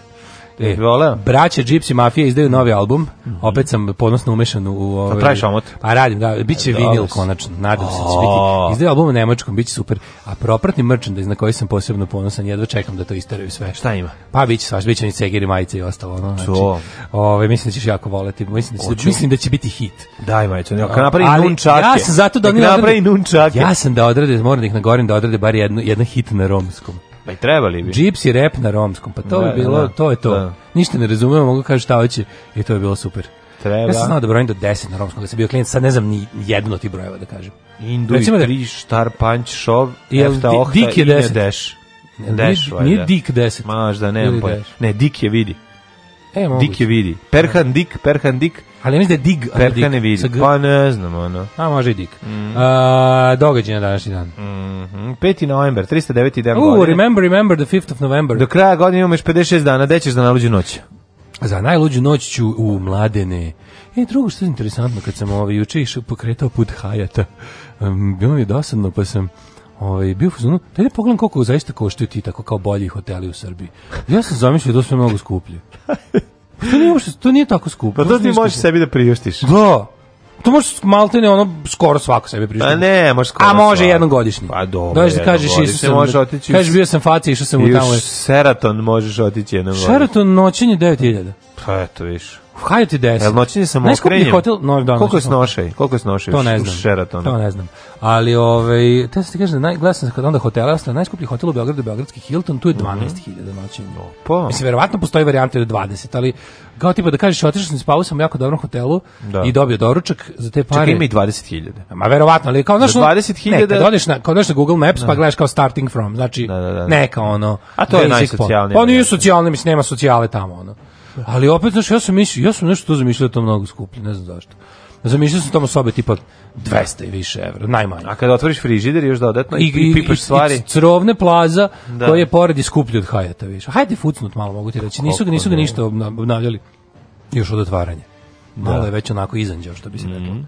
E, voleo. Braća Gypsy Mafija izdaju novi album. Opet sam ponosno umešan u ovaj. Pa praviš Pa radim, da, biće e, vinil konačno. Nadam se da će biti. Izdaju album na nemačkom, biće super. A propratni merchandise na koji sam posebno ponosan, jedva čekam da to isteraju sve. Šta ima? Pa biće svaš, biće ni cegeri, majice i ostalo, ono. Znači, to. mislim da ćeš jako voleti. Mislim da će, mislim da će biti hit. Daj majice, ja kad napravi nunčake. Ja sam zato da ne napravi nunčake. Ja sam da odrade, moram da ih na nagorim da odrade bar jednu jedna hit na romskom. Pa i trebali bi. Gypsy rap na romskom, pa to da, bi bilo, da, to je to. Da. Ništa ne razumemo, mogu kažu šta hoće i to je bilo super. Treba. Ja sam znao da brojim do 10 na romskom, da sam bio klijent, sad ne znam ni jedno ti brojeva da kažem. Indu Recimo i da, tri, štar, panč, šov, efta, ohta, dik je 10. deš. Deš, nije, dik 10. Maš da, ne, ne, dik je vidi. E, dik je vidi. Perhan dik, perhan dik, Ali mislim da je dig. Perka ne vidi. Pa ne znam, ono. A može i dig. Mm. A, događaj na današnji dan. Mm -hmm. 5. november, 309. dan godine. Uh, remember, remember the 5th of November. Do kraja godine imamo još 56 dana. Gde ćeš za najluđu noć? Za najluđu noć ću u Mladene. E, drugo što je interesantno, kad sam ovaj, juče išao pokretao put Hajata, um, bilo mi je dosadno, pa sam ovaj bio fuzonu, da pogledam koliko zaista koštaju ti tako kao bolji hoteli u Srbiji. Ja sam zamislio da sve mnogo skuplje. To nije, uopšte, to nije tako skupo. Pa to, to ti možeš sebi da priuštiš. Da. To možeš maltene ono skoro svako sebi priuštiti. A pa ne, može skoro. A može jednom godišnje. Pa dobro. Dođeš da kažeš i se može otići. Kažeš bio sam faci, što sam u tamo. Sheraton možeš otići jednom Sheraton noćenje 9000. Pa eto, više. Hajde ti 10. Jel noćni sam okrenjem? hotel Novi Dan. Koliko je snošaj? Koliko je snošaj? To ne znam. Sheraton. To ne znam. Ali ovaj te se ti kaže najglasan kad onda hotela, ostao najskuplji hotel u Beogradu, Beogradski Hilton, tu je 12.000 mhm. noćenja. Pa. Mislim verovatno postoji varijante do 20, ali kao tipa da kažeš otišao sam spavao sam u jako dobrom hotelu da. i dobio doručak za te pare. Čekaj, ima i 20.000. Ma verovatno, ali kao znaš 20.000 Ne, da odeš na kao odeš na Google Maps da. pa gledaš kao starting from, znači da, da, da, da. neka ono. A to je najsocijalnije. Pa nije socijalno, mislim nema socijale tamo ono. Ali opet, znaš, ja sam mislio, ja sam nešto tu zamišljao da to mnogo skuplje, ne znam zašto. Zamišljao sam tamo sobe tipa 200 i više evra, najmanje. A kada otvoriš frižider još dodatno i, i, pipaš stvari. I crovne plaza da. koja je pored i skuplje od Hajata više. Hajde fucnut malo, mogu ti reći. Nisu ga, nisu ga da. ništa obnavljali još od otvaranja. Malo da. je već onako izanđao, što bi se mm -hmm. reklo. Mhm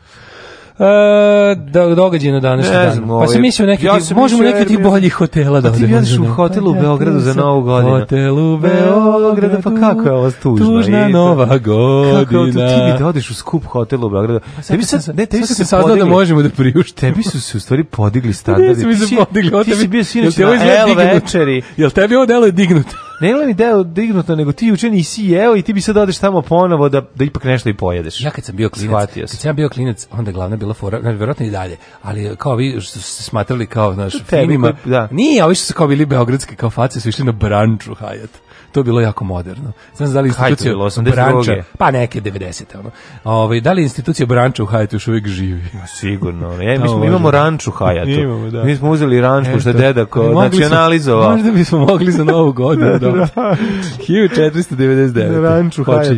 da, događaj na današnji ne znam, pa se ovaj, mislio neki, ja možemo neki tih boljih hotela da pa odemo. Ti u hotelu u pa Beogradu za novu godinu. Hotel u pa Beogradu, pa kako je ovo tužno? Tužna nova godina. Kako ti bi da odiš u skup hotel u Beogradu. Tebi sad, ne, tebi su se da podigli. da možemo da priušte. Tebi su se u stvari podigli standardi. Ti si bio sinoć na L večeri. Jel tebi ovo delo je dignuto? ne mi deo dignuto, nego ti juče nisi jeo i ti bi sad odeš tamo ponovo da, da ipak nešto i pojedeš. Ja kad sam bio klinac, kad sam ja bio klinac, onda glavna bila fora, znači, verovatno i dalje, ali kao vi što ste smatrali kao, znaš, filmima, da. nije, ovi što su kao bili beogradski kao face, su išli na branču hajat to bilo jako moderno. Znam da li institucija bilo, branča, pa neke 90. Ono. Ovaj da li institucija branča u Hajatu još uvijek živi? Ja, sigurno. Ja, mi da, smo, imamo ranču Hajatu. Imamo, da. Mi smo uzeli ranču, što je deda nacionalizovao. Možda bismo mogli za novu godinu da. 1499. Ranč u Hajatu.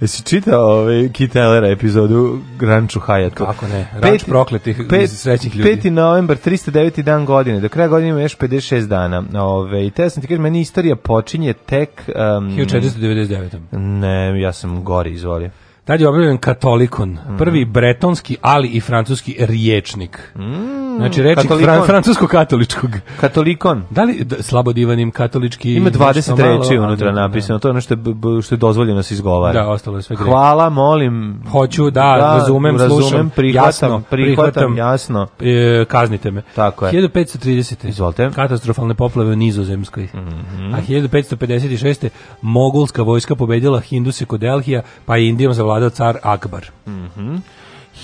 Jesi čitao ovaj Kit epizodu Ranču Hayatu? Kako ne? Ranč prokletih pet, srećnih ljudi. 5. novembar, 309. dan godine. Do kraja godine ima još 56 dana. Ove, ovaj, I te sam ti kažem, meni istorija počinje tek... Um, 1499. Ne, ja sam gori, izvolio. Tad je objavljen katolikon, prvi bretonski, ali i francuski riječnik. Mm, znači rečnik fran, francusko-katoličkog. Katolikon. Da li da, slabodivanim katolički... Ima 20 reči malo, unutra da. napisano, to je ono što je, što je dozvoljeno da se izgovara. Da, ostalo je sve gre. Hvala, molim. Hoću, da, da razumem, razumem, slušam, prihvatam, jasno, prihvatam, prihvatam jasno. E, kaznite me. Tako je. 1530. Izvolite. Katastrofalne poplave u Nizozemskoj. Mm -hmm. A 1556. Mogulska vojska pobedila Hinduse kod Delhija, pa je Indijom zavladala vladao car Akbar. Mhm. Mm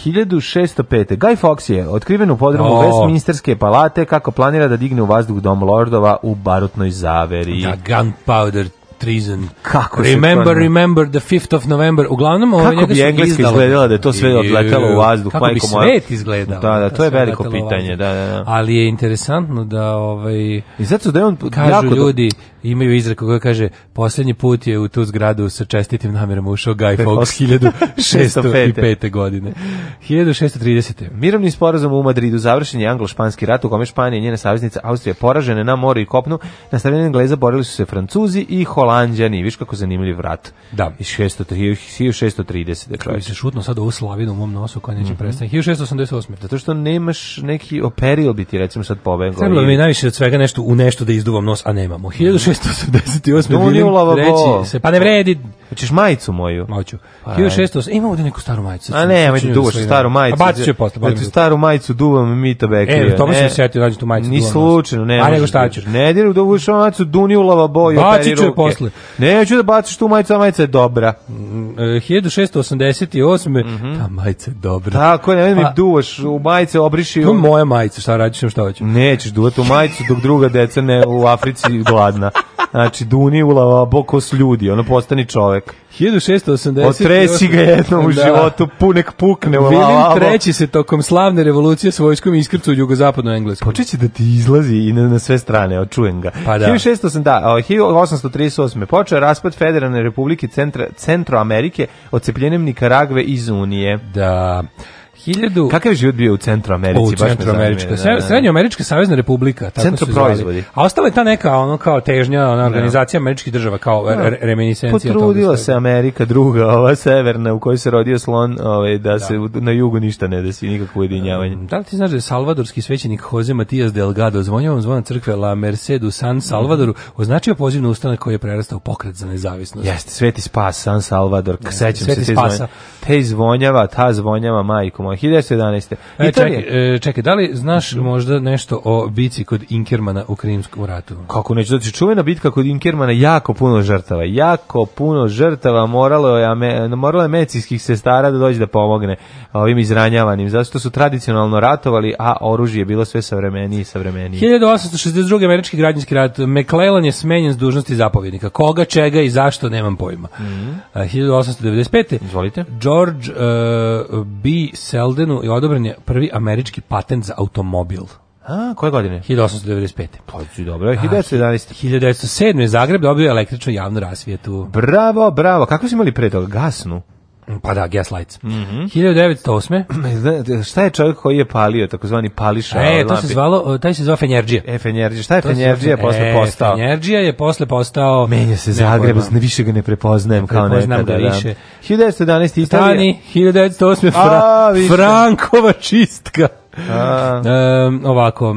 1605. Guy Fawkes je otkriven u podrumu oh. Westminsterske palate kako planira da digne u vazduh dom lordova u barutnoj zaveri. Da, gunpowder treason. Kako remember, to, remember the 5th of November. Uglavnom, ovo kako bi Engleska izgledala da je to sve odletelo u vazduh? Kako bi svet izgledao? Da, da, da to je veliko pitanje. Da, da, da. Ali je interesantno da... Ovaj, I zato da je on... Kažu jako ljudi, imaju izreku koja kaže posljednji put je u tu zgradu sa čestitim namjerama ušao Guy Fawkes 1605. godine. 1630. Mirovni sporazum u Madridu završen je anglo-španski rat u kome Španija i njene saveznice Austrije poražene na moru i kopnu. Na strani Engleza borili su se Francuzi i Holandija holanđani, viš kako zanimljiv vrat. Da. Iz 1630. Dakle. Kako se šutno sad ovu slavinu u mom nosu koja neće mm -hmm. prestati. 1688. Zato što nemaš neki operil bi ti recimo sad pobegao. Trebalo i... mi najviše od svega nešto u nešto da izduvam nos, a nemamo. 1688. Donijulava bo. Se, pa ne vredi. Hoćeš majicu moju? Hoću. Pa, 1688. Imamo ovdje neku staru majicu. A ne, ajde duvaš da staru majicu. A baci će posle. Da ti staru majicu duvam e, mi Mita Bekrija. E, to bi se setio, da nađi tu majicu. Ni slučajno, ne. A nego šta ćeš? Ne, djeru duvaš majicu Dunijulava bo i operiru. Baci će posle posle. Neću da baciš tu majicu, a majica je dobra. 1688. Mm -hmm. Ta majica je dobra. Tako, ne mi pa- duvaš u majice, obriši... To je moja majica, šta radiš, šta hoćeš? Nećeš duvat u majicu dok druga deca ne u Africi gladna. Znači, duni u lavabo ko s ljudi, ono postani čovek. 1680... Otresi ga jednom u da. životu, punek pukne. Vilim treći se tokom slavne revolucije s vojskom iskrcu u jugozapadnu Englesku. Počeće da ti izlazi i na, na sve strane, očujem ga. Pa da. 1608, da, 1838. Počeo raspad Federalne republike Centra, Centro Amerike ocepljenjem Nikaragve iz Unije. Da. 1000 Kakav je život bio u Centru Americi, baš Centru Američka, da, da. da. Srednjoamerička savezna republika, tako Centru su proizvodi. A ostala je ta neka ono kao težnja, ona da. organizacija američkih država kao da. reminiscencija Potrudila se Amerika druga, ova severna u kojoj se rodio slon, ovaj da, da. se na jugu ništa ne desi, nikakvo ujedinjavanje. Da li ti znaš da je salvadorski svećenik Jose Matias Delgado zvonjavom zvona crkve La Merced u San Salvadoru označio poziv ustanak koji je prerastao pokret za nezavisnost. Jeste, Sveti Spas, San Salvador, sećam se te zvonjava, ta zvonjava majkom moja, 1911. E, Italija... čekaj, e, čekaj, da li znaš možda nešto o bici kod Inkermana u Krimskom ratu? Kako neću, znači čuvena bitka kod Inkermana jako puno žrtava, jako puno žrtava moralo je, moralo je medicinskih sestara da dođe da pomogne ovim izranjavanim, zato što su tradicionalno ratovali, a oružje je bilo sve savremenije i savremenije. 1862. američki građanski rat, McClellan je smenjen s dužnosti zapovjednika. Koga, čega i zašto, nemam pojma. Mm -hmm. 1895. Izvolite. George uh, B. Seldenu je odobren je prvi američki patent za automobil. A, koje godine? 1895. Pa, dobro, 1911. 1907. Znači, Zagreb dobio električnu javnu rasvijetu. Bravo, bravo. Kako su imali pre toga? Gasnu? Pa da, Gaslights. Mm -hmm. 1908. šta je čovjek koji je palio, takozvani pališa? E, to se zvalo, taj se zvao Fenjerđija. E, Fenjerđija. Šta je Fenjerđija posle e, postao? Fenjerđija je posle postao... Menja se Zagreb, ne više ga ne prepoznajem ne kao nekada. Ga da, da. više. 1911. Italija. Stani, 1908. Fra A, Frankova čistka. A. E, ovako,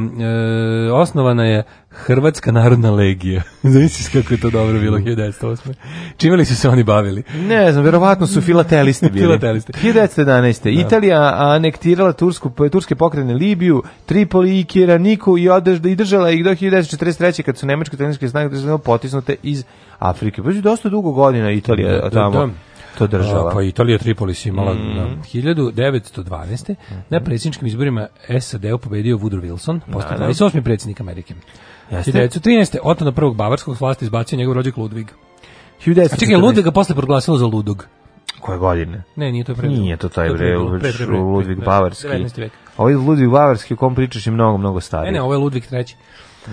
e, osnovana je Hrvatska narodna legija. Zamisliš kako je to dobro bilo 1908. Mm. Čime li su se oni bavili? Ne znam, verovatno su mm. filatelisti bili. filatelisti. 1911. Da. Italija anektirala Tursku, turske pokrene Libiju, Tripoli i Kiraniku i, odežda, i držala ih do 1943. kad su nemačke italijanske snage potisnute iz Afrike. Pa je dosta dugo godina Italija da, da, tamo. Da, da to država. pa Italija Tripolis imala mm. da, 1912. Mm -hmm. Na mhm. predsjedničkim izborima SAD-u pobedio Woodrow Wilson, postao 28. predsjednik Amerike. 1913. Otona prvog Bavarskog s vlasti izbacio njegov rođak Ludvig. 1914. A čekaj, Ludvig ga posle proglasilo za Ludog. Koje godine? Ne, nije to pre. Nije to taj bre, Ludvig Bavarski. 19. vek. Ovaj Ludvig Bavarski, o kom pričaš je mnogo, mnogo stariji. Ne, ne, ovo je Ludvig III.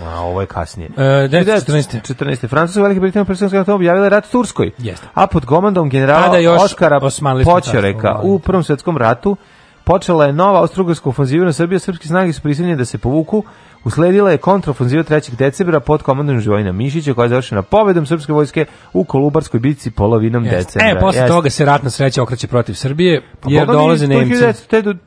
A ovo je kasnije. E, 1914. 14. Francuska i Velika Britanija prvi tom objavila rat Turskoj. Jeste. A pod komandom generala da još Oskara Poćoreka u Prvom svetskom ratu počela je nova austrougarska ofanziva na Srbiju, srpski snage su prisiljeni da se povuku Usledila je kontraofanziva 3. decembra pod komandom Živojina Mišića koja je završena pobedom srpske vojske u Kolubarskoj bitci polovinom yes. decembra. E, posle yes. toga se ratna sreća okreće protiv Srbije pa, jer dolaze Nemci.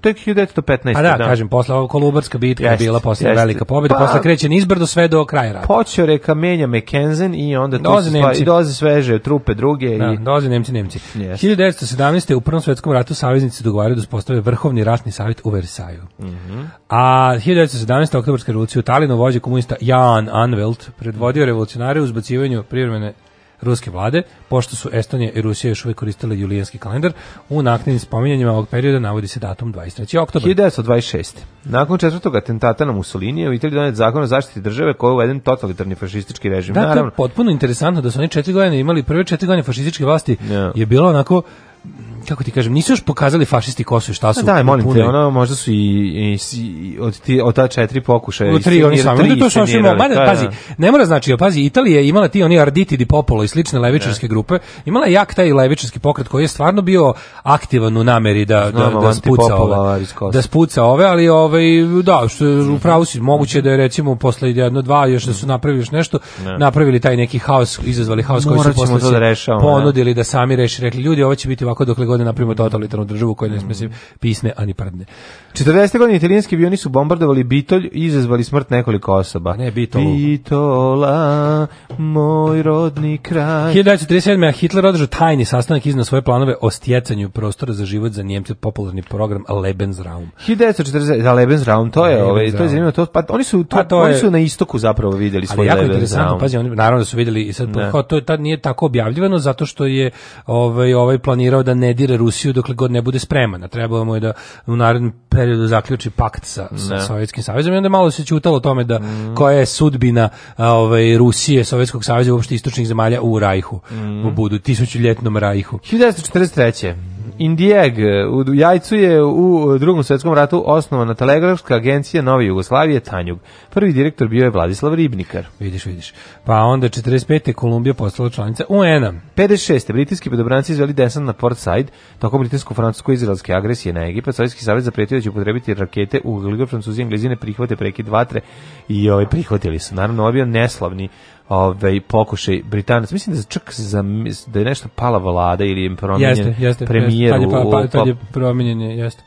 Tek 1915. A da, da, kažem, posle Kolubarska bitka yes. je bila posle velika pobeda, pa, posle kreće nizbrdo sve do kraja rata. Počeo reka menja McKenzen i onda tu Nemci. I doze sveže trupe druge. Da, i... doze Nemci, Nemci. 1917. u Prvom svetskom ratu saveznici dogovaraju da uspostave vrhovni ratni savjet u Versaju. Mm -hmm. A 1917. oktobarska revolucija revoluciju Talinu vođe komunista Jan Anvelt predvodio revolucionare u zbacivanju privremene ruske vlade, pošto su Estonija i Rusija još uvek koristile julijanski kalendar, u naknadnim spominjanjima ovog perioda navodi se datum 23. oktober. 1926. Nakon četvrtog atentata na Mussolini je u Italiji donet zakon o zaštiti države koji je uveden totalitarni fašistički režim. Da, Naravno. to je potpuno interesantno da su oni četiri godine imali, prve četiri godine fašističke vlasti yeah. je bilo onako kako ti kažem, nisu još pokazali fašisti ko su i šta pa su. Da, molim te, ono možda su i, i, i od, ti, od ta četiri pokušaja. U tri, oni sami. Tri to su mada, pa pazi, da. ne mora znači, pazi, Italija je imala ti oni Arditi di Popolo i slične da. levičarske da. grupe, imala je jak taj levičarski pokret koji je stvarno bio aktivan u nameri da, da, da, da spuca ove. Da spuca ove, ali ove, ovaj, da, što u pravu si, moguće da je recimo posle jedno, dva, još da su napravili još nešto, ne. Da. napravili taj neki haos, izazvali haos koji su posle da rešamo, ponudili ne. da sami reši, rekli ljudi, ovo će biti ovako dokle god ne napravimo totalitarnu državu koja ne sme se pisne ani prdne. 40. godine italijanski avioni su bombardovali Bitolj i izazvali smrt nekoliko osoba. Ne, Bitolu. Bitola, moj rodni kraj. 1937. a Hitler održao tajni sastanak iznad svoje planove o stjecanju prostora za život za Njemce popularni program Lebensraum. 1940 za da, Lebensraum, to je, Lebensraum. Ove, ovaj, to je zanimljivo, to pa oni su to, pa to oni su na istoku zapravo vidjeli svoj jako interesantno, pazi, oni naravno da su vidjeli i sad ne. Da. to je tad nije tako objavljivano zato što je ovaj ovaj planirao hteo da ne dire Rusiju dokle god ne bude spremana. Trebalo mu je da u narednom periodu zaključi pakt sa, sa da. Sovjetskim savezom i onda malo se ćutalo o tome da mm. koja je sudbina ovaj, Rusije, Sovjetskog saveza i uopšte istočnih zemalja u Rajhu, mm. u budu, tisućuljetnom Rajhu. 1943. Indijeg, e, u Jajcu je u e, drugom svetskom ratu osnovana telegrafska agencija Nove Jugoslavije Tanjug. Prvi direktor bio je Vladislav Ribnikar. Vidiš, vidiš. Pa onda 45. Kolumbija postala članica UN-a. 56. Britanski pedobranci izveli desant na Port Said tokom britansko-francusko-izraelske agresije na Egipat. Sovjetski savez zapretio da će upotrebiti rakete u Francuzi i Englezine prihvate preki vatre i ovaj, prihvatili su. Naravno, ovaj bio neslavni ovaj pokušaj Britanac mislim da čak za da je nešto pala vlada ili je promijenjen jeste, jeste, premijer jeste, tad je, pa-, pa, tad je promijenjen jeste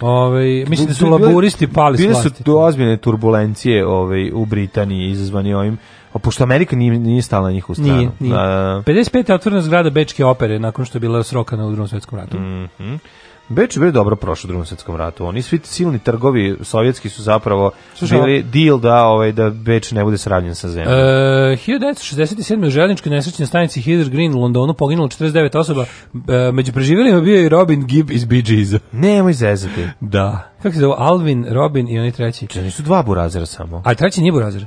ovaj mislim da su laburisti pali bile su do ozbiljne turbulencije ovaj, u Britaniji izazvani ovim a pošto Amerika nije, nije stala na njihovu stranu. Nije, nije. A, 55. je otvorena zgrada Bečke opere nakon što je bila srokana u drugom svjetskom ratu. Mm -hmm. Beč je bio dobro prošao u drugom svetskom ratu. Oni svi silni trgovi sovjetski su zapravo Slušaj, bili deal da ovaj da Beč ne bude sravnjen sa zemljom. E, 1967. u željezničkoj nesrećnoj stanici Heather Green u Londonu poginulo 49 osoba. E, među preživjelima bio i Robin Gibb iz Bee Gees. Nemoj zezati. Da. Kako se zove Alvin, Robin i oni treći? Čekaj, nisu dva burazera samo. A treći nije burazer.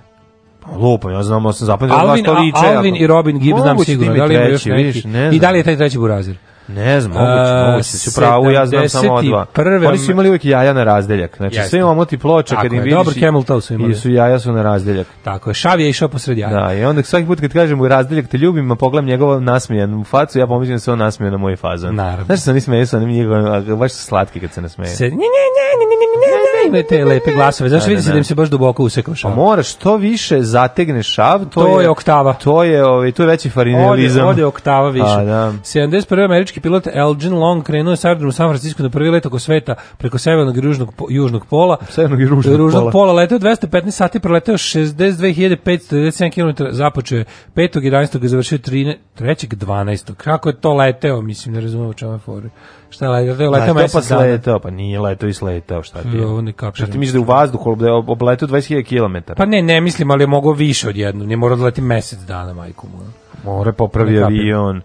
Pa, Lupa, ja znam, ja sam zapamtio dva što viče. Alvin i Robin Gibb znam da sigurno, da li ima još neki. I da li je taj treći burazer? Ne znam, moguće, moguće, su pravo, ja znam samo ova dva. Prve... Oni su imali uvijek jaja na razdeljak, znači sve imamo omoti ploča kad im vidiš. Dobro, Camel su imali. I su jaja su na razdeljak. Tako je, Šav je išao posred jaja. Da, i onda svaki put kad kažem mu razdeljak te ljubim, a pogledam njegovu nasmijenu facu, ja pomislim da se on nasmije na moju fazu. Naravno. Znaš što se nismeje sa onim njegovim, baš slatki kad se nasmeje. Se, ne, ne, ne, ne, ne, ne, ne, imaju te lepe glasove. Znaš, da, da, vidi se da. da im se baš duboko usekao pa šav? Pa moraš, što više zategne šav, to, to je, je, oktava. To je, ovaj, to je veći farinelizam. Ovde, ovde je oktava više. A, da. 71. američki pilot Elgin Long krenuo je sa u San Francisco na prvi let oko sveta preko severnog i ružnog, južnog pola. Severnog i ružnog, ružnog pola. pola. Leteo 215 sati, proleteo 62.597 km, započeo je 5. 11. i završio 13, 3. 12. Kako je to leteo, mislim, ne razumijem u čemu je Šta je leteo? Leteo da, mesec pa dana. Leteo, pa nije leteo i sleteo, šta ti je? Ne šta ti misliš da u vazduhu, da je obleteo 20.000 km? Pa ne, ne mislim, ali je mogao više od jednog. Nije morao da leti mesec dana, majku mu. More popravi avion.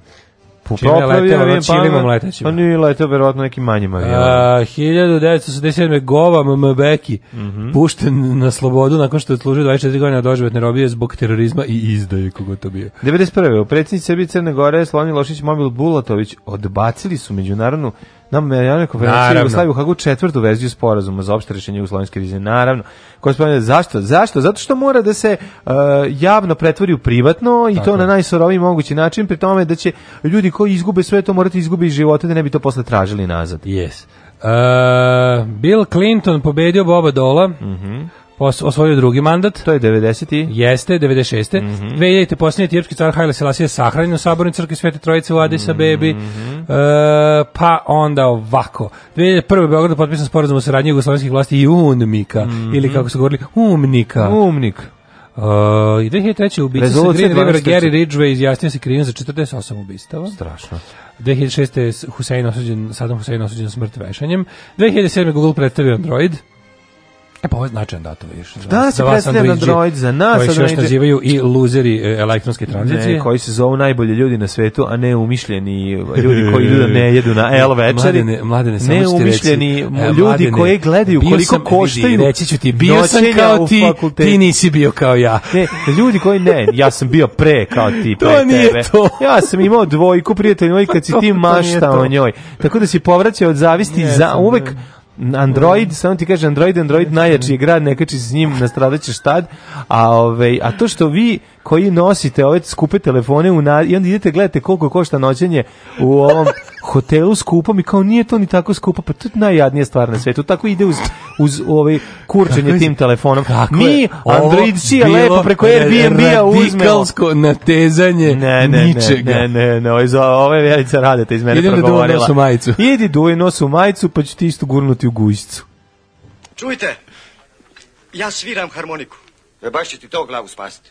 Čim je leteo, avion, znači, čim imam letećima. Pa nije leteo, verovatno nekim manjim avionom. 1987. Gova Mbeki, mm -hmm. pušten na slobodu nakon što je služio 24 godina doživotne robije zbog terorizma i izdaje kogo to bio. 91. U predsjednici Srbije Crne Gore Slonji Lošić Mobil Bulatović odbacili su međunarodnu Na međunarodnoj konferenciji Jugoslavije u Hagu četvrtu verziju sporazuma za opšte rešenje jugoslovenske krize. Naravno. Gospodine, zašto? Zašto? Zato što mora da se uh, javno pretvori u privatno i Tako. to na najsuroviji mogući način, pri tome da će ljudi koji izgube sve to morati izgubiti živote da ne bi to posle tražili nazad. Yes. Uh, Bill Clinton pobedio Boba Dola. Mhm. Mm Os, osvojio drugi mandat. To je 90. Jeste, 96. Mm -hmm. 2000. posljednje tijepski car Haile Selassie je sahranjen u Sabornoj crkvi Svete Trojice u Adis mhm. Abebi. Mm -hmm. e, pa onda ovako. 2001. Beograd potpisan sporazum o saradnji jugoslovenskih vlasti i UNMIKA. Mm -hmm. Ili kako su govorili, UMNIKA. UMNIK. Uh, 2003. ubica se Green River Gary Ridgway izjasnio se krivim za 48 ubistava. Strašno. 2006. je Hussein osuđen, Saddam Hussein osuđen smrt vešanjem. 2007. Google predstavio Android. E pa ovo je značajan datum, vidiš. Da, se predstavlja Android za nas. Koji se još nazivaju i luzeri e, elektronske tranzicije. Ne, koji se zovu najbolji ljudi na svetu, a ne umišljeni ljudi koji idu ne jedu na L večeri. Mladene, mladene, ne umišljeni e, ljudi koji gledaju koliko koštaju. Reći ću ti, bio sam kao ti, ti nisi bio kao ja. Ne, ljudi koji ne, ja sam bio pre kao ti, pre to nije tebe. To. Ja sam imao dvojku prijatelja moj kad si ti maštao njoj. Tako da si povraćao od zavisti, za, da. uvek Android, samo ti kaže Android, Android najjači igrač, ne kači se s njim, na nastradaćeš tad. A ovaj a to što vi koji nosite ove skupe telefone u na... i onda idete gledate koliko košta noćenje u ovom hotelu skupom i kao nije to ni tako skupo, pa to je najjadnija stvar na svetu. Tako ide uz, uz ovaj kurčenje tim telefonom. Kako Mi, Androidci je lepo preko Airbnb-a uzme. Radikalsko natezanje ne, ne, ničega. Ne, ne, ne, ne, ovo je rade, te iz mene Idem progovorila. Idem da nosu majicu. Idi duje nosu majicu pa ću ti isto gurnuti u gujicu. Čujte, ja sviram harmoniku. E baš će ti to glavu spasiti.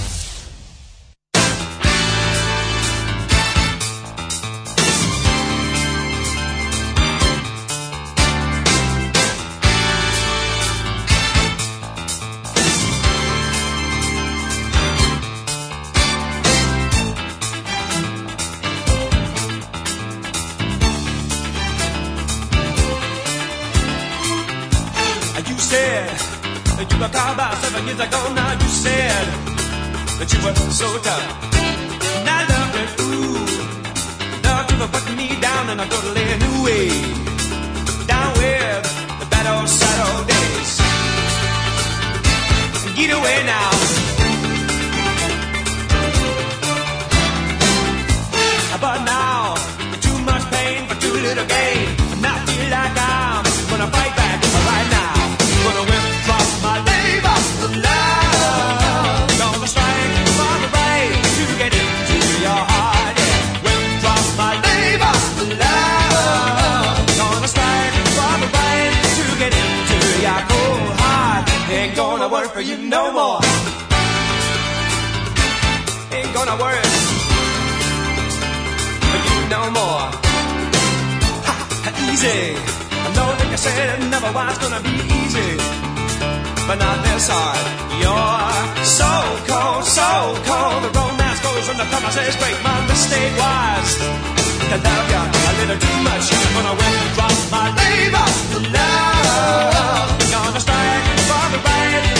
a car about seven years ago. Now you said that you were so tough. And I loved it, ooh. Love you for putting me down and I gotta lay a new way. Down with the bad old Saturdays. Get away now. for you no more. Ain't gonna worry for you no more. Ha, easy. I know that you said it never was gonna be easy, but not this hard. You're so cold, so cold. The romance goes from the promises break. My mistake was to love you a little too much when I went and dropped my labor. Love, gonna strike for the right.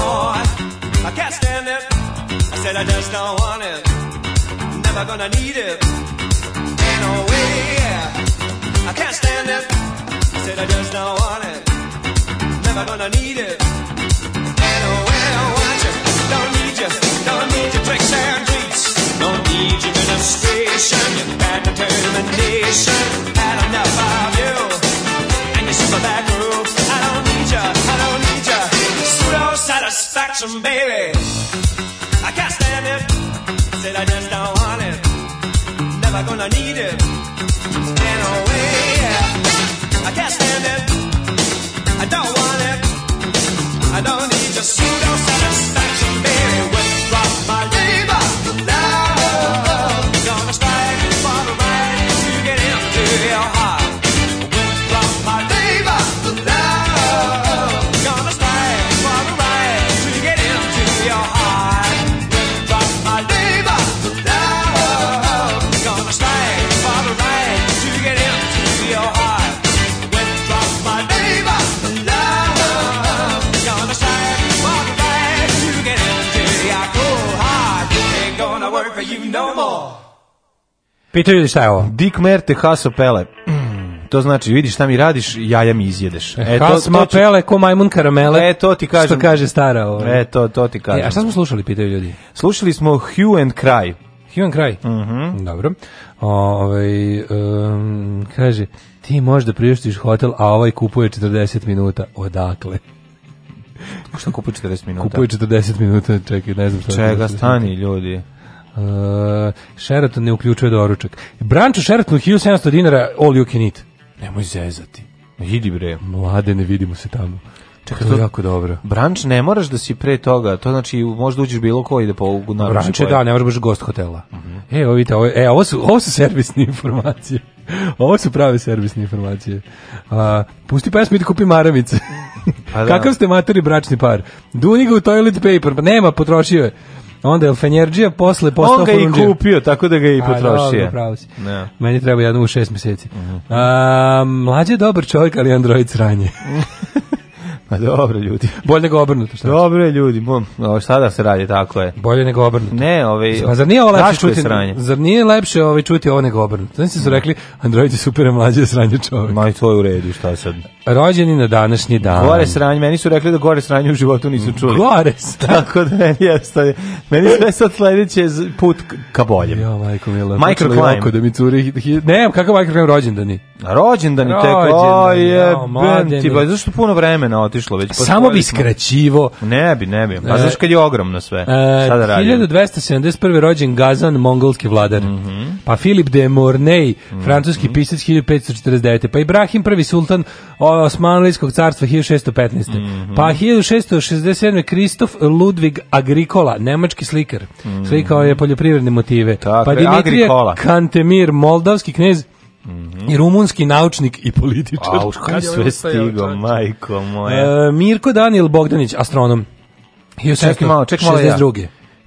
can't stand it. I said I just don't want it. Never gonna need it. Ain't no way. I can't stand it. I said I just don't want it. Never gonna need it. Ain't no way I want you. Don't need you. Don't need your tricks and treats. Don't need your illustration. Your bad determination. Had enough of you. And your super back roof. I don't need you. I don't need pseudo satisfaction, baby. I can't stand it. Said I just don't want it. Never gonna need it. Stand away. I can't stand it. I don't want it. I don't need your pseudo satisfaction, baby. no more. Pitaju li šta je ovo? Dick Merte, Haso Pele. To znači, vidiš šta mi radiš, jaja mi izjedeš. E, to, Hasma ću... Pele, ko majmun karamele. E, to ti kažem. Što kaže stara ovo. E, to, to ti kažem. E, a šta smo slušali, pitaju ljudi? Slušali smo Hugh and Cry. Hugh and Cry? Mm -hmm. Dobro. Ove, ovaj, um, kaže, ti možda priuštiš hotel, a ovaj kupuje 40 minuta. Odakle? Šta kupuje 40 minuta? Kupuje 40 minuta, čekaj, ne znam šta. Čega, da stani ljudi. Uh, e, Sheraton ne uključuje doručak. Branč u Sheratonu 1700 dinara all you can eat. Nemoj zezati. Idi bre. Mlade, ne vidimo se tamo. Čekaj, to je jako dobro. Branč ne moraš da si pre toga, to znači možda uđeš bilo koji da po naručiš. Branče, da, ne moraš baš gost hotela. Mm -hmm. E, ovo vidite, ovo, e, ovo, su, ovo su servisne informacije. ovo su prave servisne informacije. A, pusti pesmu pa i da kupi maramice. Pa da. Kakav ste materi bračni par? Duni ga u toilet paper, pa nema, potrošio je. Onda je Fenjerđija posle postao On ga i kupio, tako da ga je i potrošio. A, pravo si. No. Da. Meni treba jedno u šest mjeseci. Uh mhm. -huh. A, mlađe je dobar čovjek, ali je android sranje. A dobro ljudi. Bolje nego obrnuto šta. Dobro je ljudi, bom, šta da se radi tako je. Bolje nego obrnuto. Ne, ovaj Pa zar nije ovo lepše čuti? Sranje. Zar nije lepše ovaj čuti ovo nego obrnuto? Znači su rekli Android je super mlađe sranje čovjek. Ma i to je u redu, šta sad? Rođeni na današnji dan. Gore sranje, meni su rekli da gore sranje u životu nisu čuli. Gore Tako da meni je jeste. Meni sve sad sledeće put ka boljem. Jo, majko mila. Microclimb. Da mi curi, ne, kakav microclimb rođendani? Rođendani tek. Oj, je, ben, ti, pa zašto puno vremena otiš otišlo već. Pa Samo bi skraćivo. Ne bi, ne bi. Pa e, znaš kad je ogromno sve. Sada radi 1271. rođen Gazan, mongolski vladar. Mm -hmm. Pa Filip de Mornay, mhm. francuski mm -hmm. pisac 1549. Pa Ibrahim prvi sultan Osmanskog carstva 1615. Mm -hmm. Pa 1667. Kristof Ludvig Agricola, nemački slikar. Mm -hmm. Slikao je poljoprivredne motive. Tako, pa Dimitrije Agricola. Kantemir, moldavski knez Mhm. i rumunski naučnik i političar. A, kad sve stigo, majko moja. E, Mirko Daniel Bogdanić, astronom. Čekaj malo, čekaj malo ja.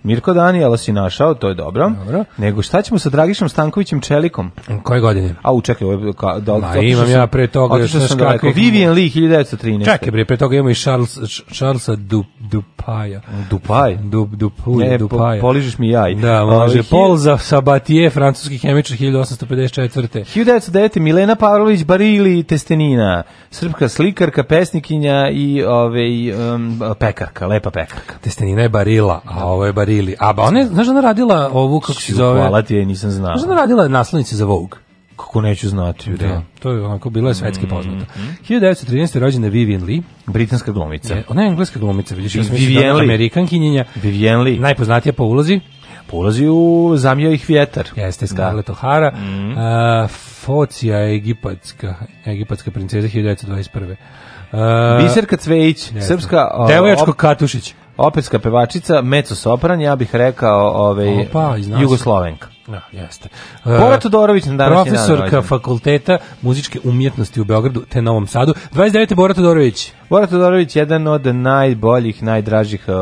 Mirko Danijela si našao, to je dobro. dobro. Nego šta ćemo sa Dragišom Stankovićem Čelikom? Koje godine? A u čekaj, ovo je da, Ma, imam sam, ja pre toga još sam da kako... Vivian Lee 1913. Čekaj bre, pre toga imamo i Charles, Charlesa du, Dupaja. Dupaj? Du, Dupuj, ne, Dupaja. Po, poližiš mi jaj. Da, može. Uh, Paul za Sabatier, francuski hemičar 1854. 1909. Milena Pavlović Barili Testenina, srpska slikarka, pesnikinja i ove, ovaj, um, pekarka, lepa pekarka. Testenina je Barila, a ovo je Barila Lili. A ba, ona je, znaš, da ona radila ovu, kako se zove... Hvala ti nisam znao. Znaš, da ona radila naslovnice za Vogue. Kako neću znati, da. da. To je onako bila je svetski poznata. Mm -hmm. 1913. rođena Vivian Lee, britanska glumica. Je, ona je engleska glumica, vidiš, ja da Vivian Lee, Amerikankinja. Vivian Lee. Najpoznatija po ulozi. Po ulozi u Zamio ih vjetar. Jeste Scarlett da. O'Hara. Mm -hmm. uh, Focija egipatska, egipatska princeza 1921. Uh, Biserka Cvejić, srpska... Uh, Devojačko Katušić operska pevačica, meco sopran, ja bih rekao ovaj, Opa, Jugoslovenka. Da, jeste. Bora e, Todorović na današnji Profesorka fakulteta muzičke umjetnosti u Beogradu te Novom Sadu. 29. Bora Todorović. Bora Todorović, jedan od najboljih, najdražih e,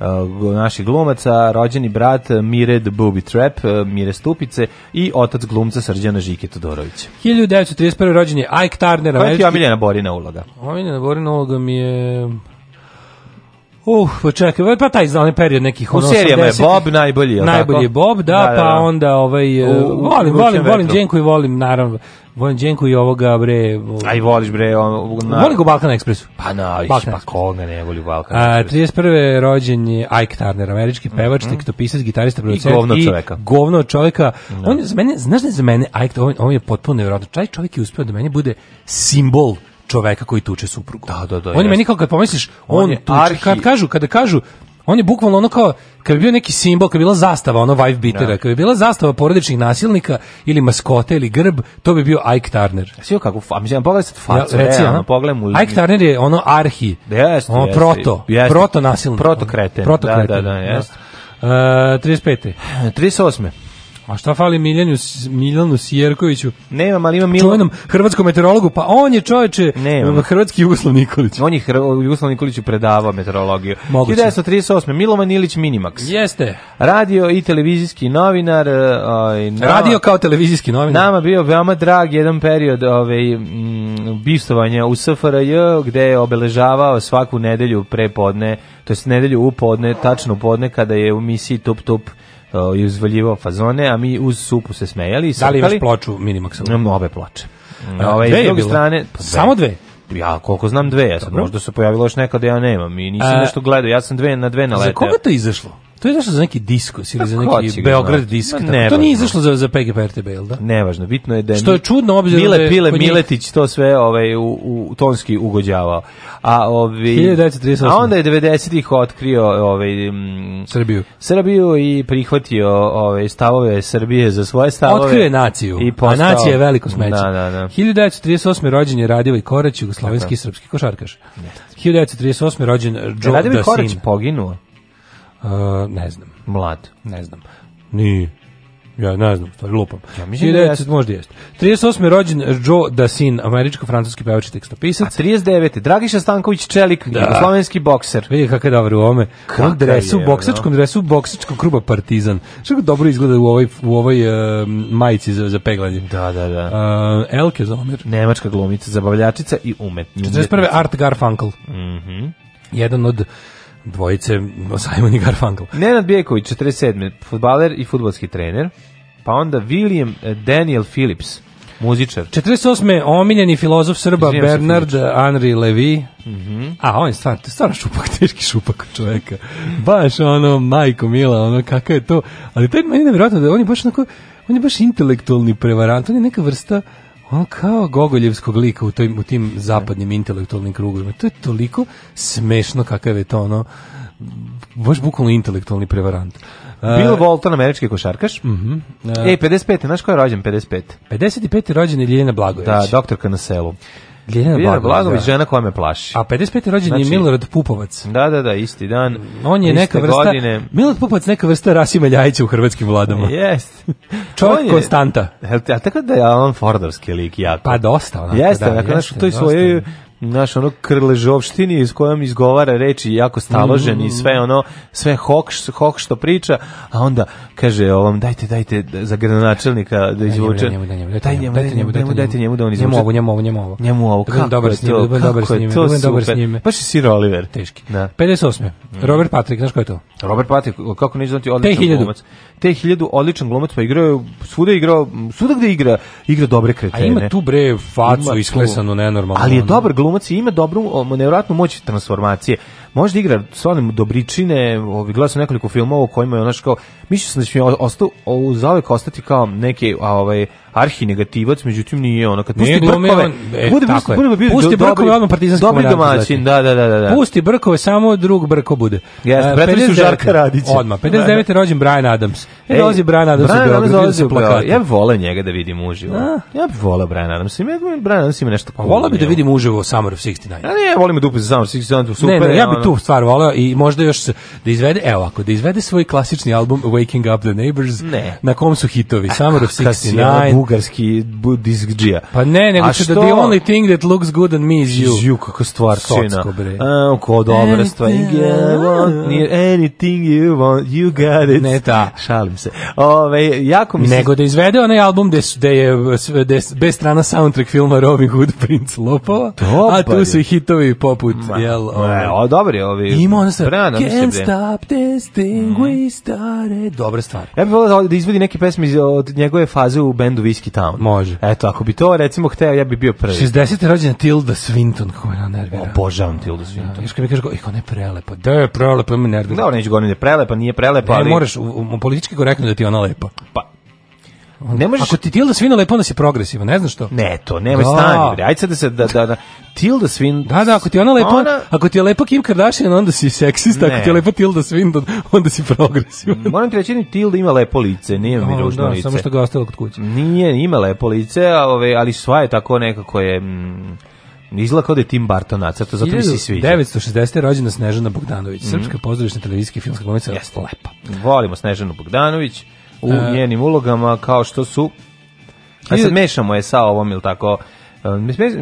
e, naših glumaca, rođeni brat Mired Bubi Trap, Mire Stupice i otac glumca Srđana Žike Todorovića. 1931. rođen je Ike Turner. Koja ti je omiljena Borina uloga? Omiljena Borina uloga mi je Uh, pa čekaj, pa, pa taj za onaj period nekih ono, U serijama je Bob najbolji, je Najbolji tako? je Bob, da, da, da, pa da. onda ovaj u, volim, eh, u volim, volim Đenku i volim naravno Volim Đenku i ovoga bre. Volim. Aj voliš bre on na. Volim go Balkan Ekspresu. Pa na, no, pa koga ne voli Balkan A 31. rođen je Ike Turner, američki pevač, mm -hmm. tekstopisac, gitarista, producent i govno i čoveka. Govno čoveka. No. Da. On je za mene, znaš da je za mene Ike, on, on je potpuno neverovatno. Čaj čovjek je uspeo da meni bude simbol čoveka koji tuče suprugu. Da, da, da. On je meni kao kad pomisliš, on, on tuče, arhi... kad kažu, kada kažu, on je bukvalno ono kao kad bi bio neki simbol, kad bi bila zastava, ono wife beatera, da. kad bi bila zastava porodičnih nasilnika ili maskote ili grb, to bi bio Ike Turner. Sio kako, a mislim pogledaj sad facu, ja, reci, realno, pogledaj mu. Ike Turner je ono arhi. Jeste, ono jest, proto, jest, proto nasilnik. Proto kreten. Proto kreten. Da, da, da, jeste. Uh, 35. 38. A šta fali Miljanju, Miljanu Sijerkoviću? Nema, ali ima Milan... hrvatskom meteorologu, pa on je čoveče Nemam. hrvatski Jugoslav Nikolić. On je Hrv... Jugoslav Nikolić predavao meteorologiju. Moguće. 1938. Milovan Ilić Minimax. Jeste. Radio i televizijski novinar. E, aj, ovaj, na... Radio kao televizijski novinar. Nama bio veoma drag jedan period ovaj, m, u SFRJ, gde je obeležavao svaku nedelju prepodne, to jest nedelju u podne, tačno podne, kada je u misiji top top je izvaljivao fazone, a mi uz supu se smejali. Da li imaš ploču Minimaxa? Imam obe ploče. Mm. Ove, dve je bilo? Strane, pa dve. Samo dve? Ja koliko znam dve, ja sad možda se pojavilo još nekada, ja nemam i nisam a, e, nešto gledao, ja sam dve na dve naleteo. Za koga to izašlo? To je izašlo za neki diskus ili pa za neki Beograd disk. Ne, to nije izašlo za, za PGP RTB, jel da? Nevažno, bitno je da je... Što je čudno, obzirom Mile, da je... Pile Miletić to sve ovaj, u, u tonski ugođavao. A, ovi, 1938. a onda je 90-ih otkrio ovaj, m, Srbiju. Srbiju i prihvatio ovaj, stavove Srbije za svoje stavove. Otkrio je naciju, i postao, a nacija je veliko smeće. Da, da, da. 1938. rođen je Radivoj Korać, jugoslovenski i srpski košarkaš. Yes. 1938. rođen Joe Dasin. Radivoj da Korać poginuo. Uh, ne znam. Mlad. Ne znam. Ni ja ne znam, stvari lupam. Ja mislim da jeste. možda jeste. 38. je rođen Joe Dasin, američko-francuski pevač i tekstopisac. A 39. Dragiša Stanković Čelik, da. jugoslovenski bokser. Vidi kakav je dobar u ovome. Kakav dresu, u boksačkom no? Da. dresu boksačkog kluba Partizan. Što ga dobro izgleda u ovoj, u ovoj uh, majici za, za peglanje. Da, da, da. Uh, Elke Zomir. Nemačka glumica, zabavljačica i umetnica. 41. Art Garfunkel. Mhm. Mm jedan od dvojice Simon i Garfunkel. Nenad Bijeković, 47. futbaler i futbolski trener. Pa onda William eh, Daniel Phillips, muzičar. 48. omiljeni filozof Srba Izvijem Bernard Henri Levy. Mm -hmm. A on je stvarno, stvarno šupak, teški šupak čoveka. baš ono, majko mila, ono, kakav je to. Ali to je meni nevjerojatno da on je baš onako, on je baš intelektualni prevarant, on je neka vrsta on kao gogoljevskog lika u, toj, u tim zapadnim intelektualnim krugovima. To je toliko smešno kakav je to ono, baš bukvalno intelektualni prevarant. Bill e, Walton, američki košarkaš. Mhm. Mm -hmm. Ej, 55. Znaš ko je rođen 55? 55. rođen je rođen Blagojević. Da, doktorka na selu. Ljiljana, Ljiljana Blagović, da. žena koja me plaši. A 55. rođen znači, je Milorad Pupovac. Da, da, da, isti dan. On je neka vrsta, godine. Milorad Pupovac neka vrsta Rasima Ljajića u hrvatskim vladama. Jest. Čovjek je, konstanta. Je, a tako da je Alan Fordovski lik jako. Pa dosta. Onako, Jeste, da, onako, jeste, znaš, u toj svojoj naš ono krležovštini s kojom izgovara reči jako staložen i mm. sve ono sve hok hok što priča a onda kaže ovom dajte dajte za gradonačelnika da izvuče njemu njemu njemu dajte njemu da on izvuče njemu ovo njemu ovo njemu ovo njemu ovo kako dobar s njim dobar s njim dobar s njim baš Sir Oliver teški da 58 mm. Robert Patrick znaš ko je to Robert Patrick kako ne znati odličan glumac te 1000 odličan glumac pa igrao svuda igrao svuda gde igra igra dobre kretene a ima tu bre facu isklesanu nenormalno ali je dobar glumac glumac i ima dobru, nevjerojatnu moć transformacije. Možda igra stvarno dobričine, ovih gledao nekoliko filmova u kojima je onaš kao, mislio sam da će mi ostao, zauvek ostati kao neki ovaj, arhinegativac, međutim nije ono kad pusti brkove. On, e, bude pusti, bude, bude, pusti do, brkove odmah partizanski Dobri domaćin, da, da, da, da. Pusti brkove, samo drug brko bude. Jeste, bratovi su Žarka Radić. Odmah, 59. rođen Brian Adams. E, e Brian Adams Brian u Beograd, Ja bih voleo njega da vidim uživo. Ja bih voleo Brian Adams. Ima Brian Adams ima nešto. Voleo bih da vidim uživo Summer of 69. A ne, volimo dupe za Summer of 69, super. Ne, ne, ja bih tu stvar voleo i možda još da izvede, evo ako da izvede svoj klasični album Waking Up the Neighbors, na kom su hitovi Summer of 69, bugarski diskdžija. Pa ne, nego da što the only thing that looks good on me is you. Is you, kako stvar cena. A, ko dobra stvar. Anything you want, you got it. Ne ta. Da. Šalim se. Ove, jako mi se... Nego da izvede onaj album gde, su, gde je gde bez strana soundtrack filma Robin Hood Prince Lopova, a tu su i hitovi poput, Ma, jel? Ove, o, dobar je ovi. Ima ona stvar. Brana, Can't stop this thing mhm. we started. Dobra stvar. Ja bih volao da izvedi neke pesme iz, od njegove faze u bendu Whiskey Town. Može. Eto, ako bi to recimo hteo, ja bi bio prvi. 60. rođena Tilda Swinton, kako me nervira. Obožavam Tilda da, Swinton. Ja, još kad kažeš, ih, ona je prelepa. Da je prelepa, me nervira. Da, ona neće govoriti da je prelepa, nije prelepa, ne, ali... moraš, u, u, u politički korektno da ti ona lepa. Pa, Ne možeš... Ako ti Tilda Swinton lepo onda si progresivan, ne znaš što. Ne, to nemoj da. stani, bre. Ajde sad da se da da da Tilda Swinton... Da, da, ako ti ona lepo, ona... ako ti je lepo Kim Kardashian, onda si seksista, ne. ako ti je lepo Tilda Swinton, onda si progresivan. Mm, moram ti reći da Tilda ima lepo lice, nije mi ružno da, da lice. samo što ga ostalo kod kuće. Nije, ima lepo lice, ali, ali sva je tako nekako je mm, Izgleda kao da je Tim Barton nacrta, zato mi se sviđa. 960. je rođena Snežana Bogdanović, mm -hmm. srpska pozdravišna televizijska i filmska glumica, Jeste. lepa. Volimo Snežanu Bogdanović u e, njenim ulogama kao što su a sad mešamo je sa ovom ili tako e,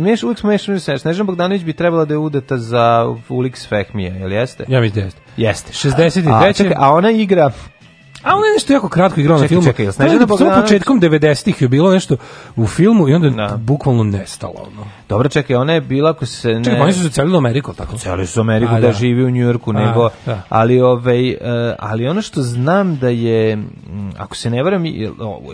Meš, uvijek smo mešali sa Snežana Bogdanović bi trebala da je udeta za Ulix Fehmija, jel jeste? Ja mislim da jeste. Jeste. 63. A, a, čekaj, a ona igra A on je nešto jako kratko igrao na filmu. Čekaj, Snežana Bogdanović. Samo početkom 90-ih je bilo nešto u filmu i onda da. bukvalno nestalo. Ono. Dobro, čekaj, ona je bila ako se ne... Čekaj, pa oni su se celili Ameriku, tako? Celili su Ameriku A, da, da, živi u Njujorku, nego... Da. Ali, ovaj, eh, ali ono što znam da je, mm, ako se ne varam, je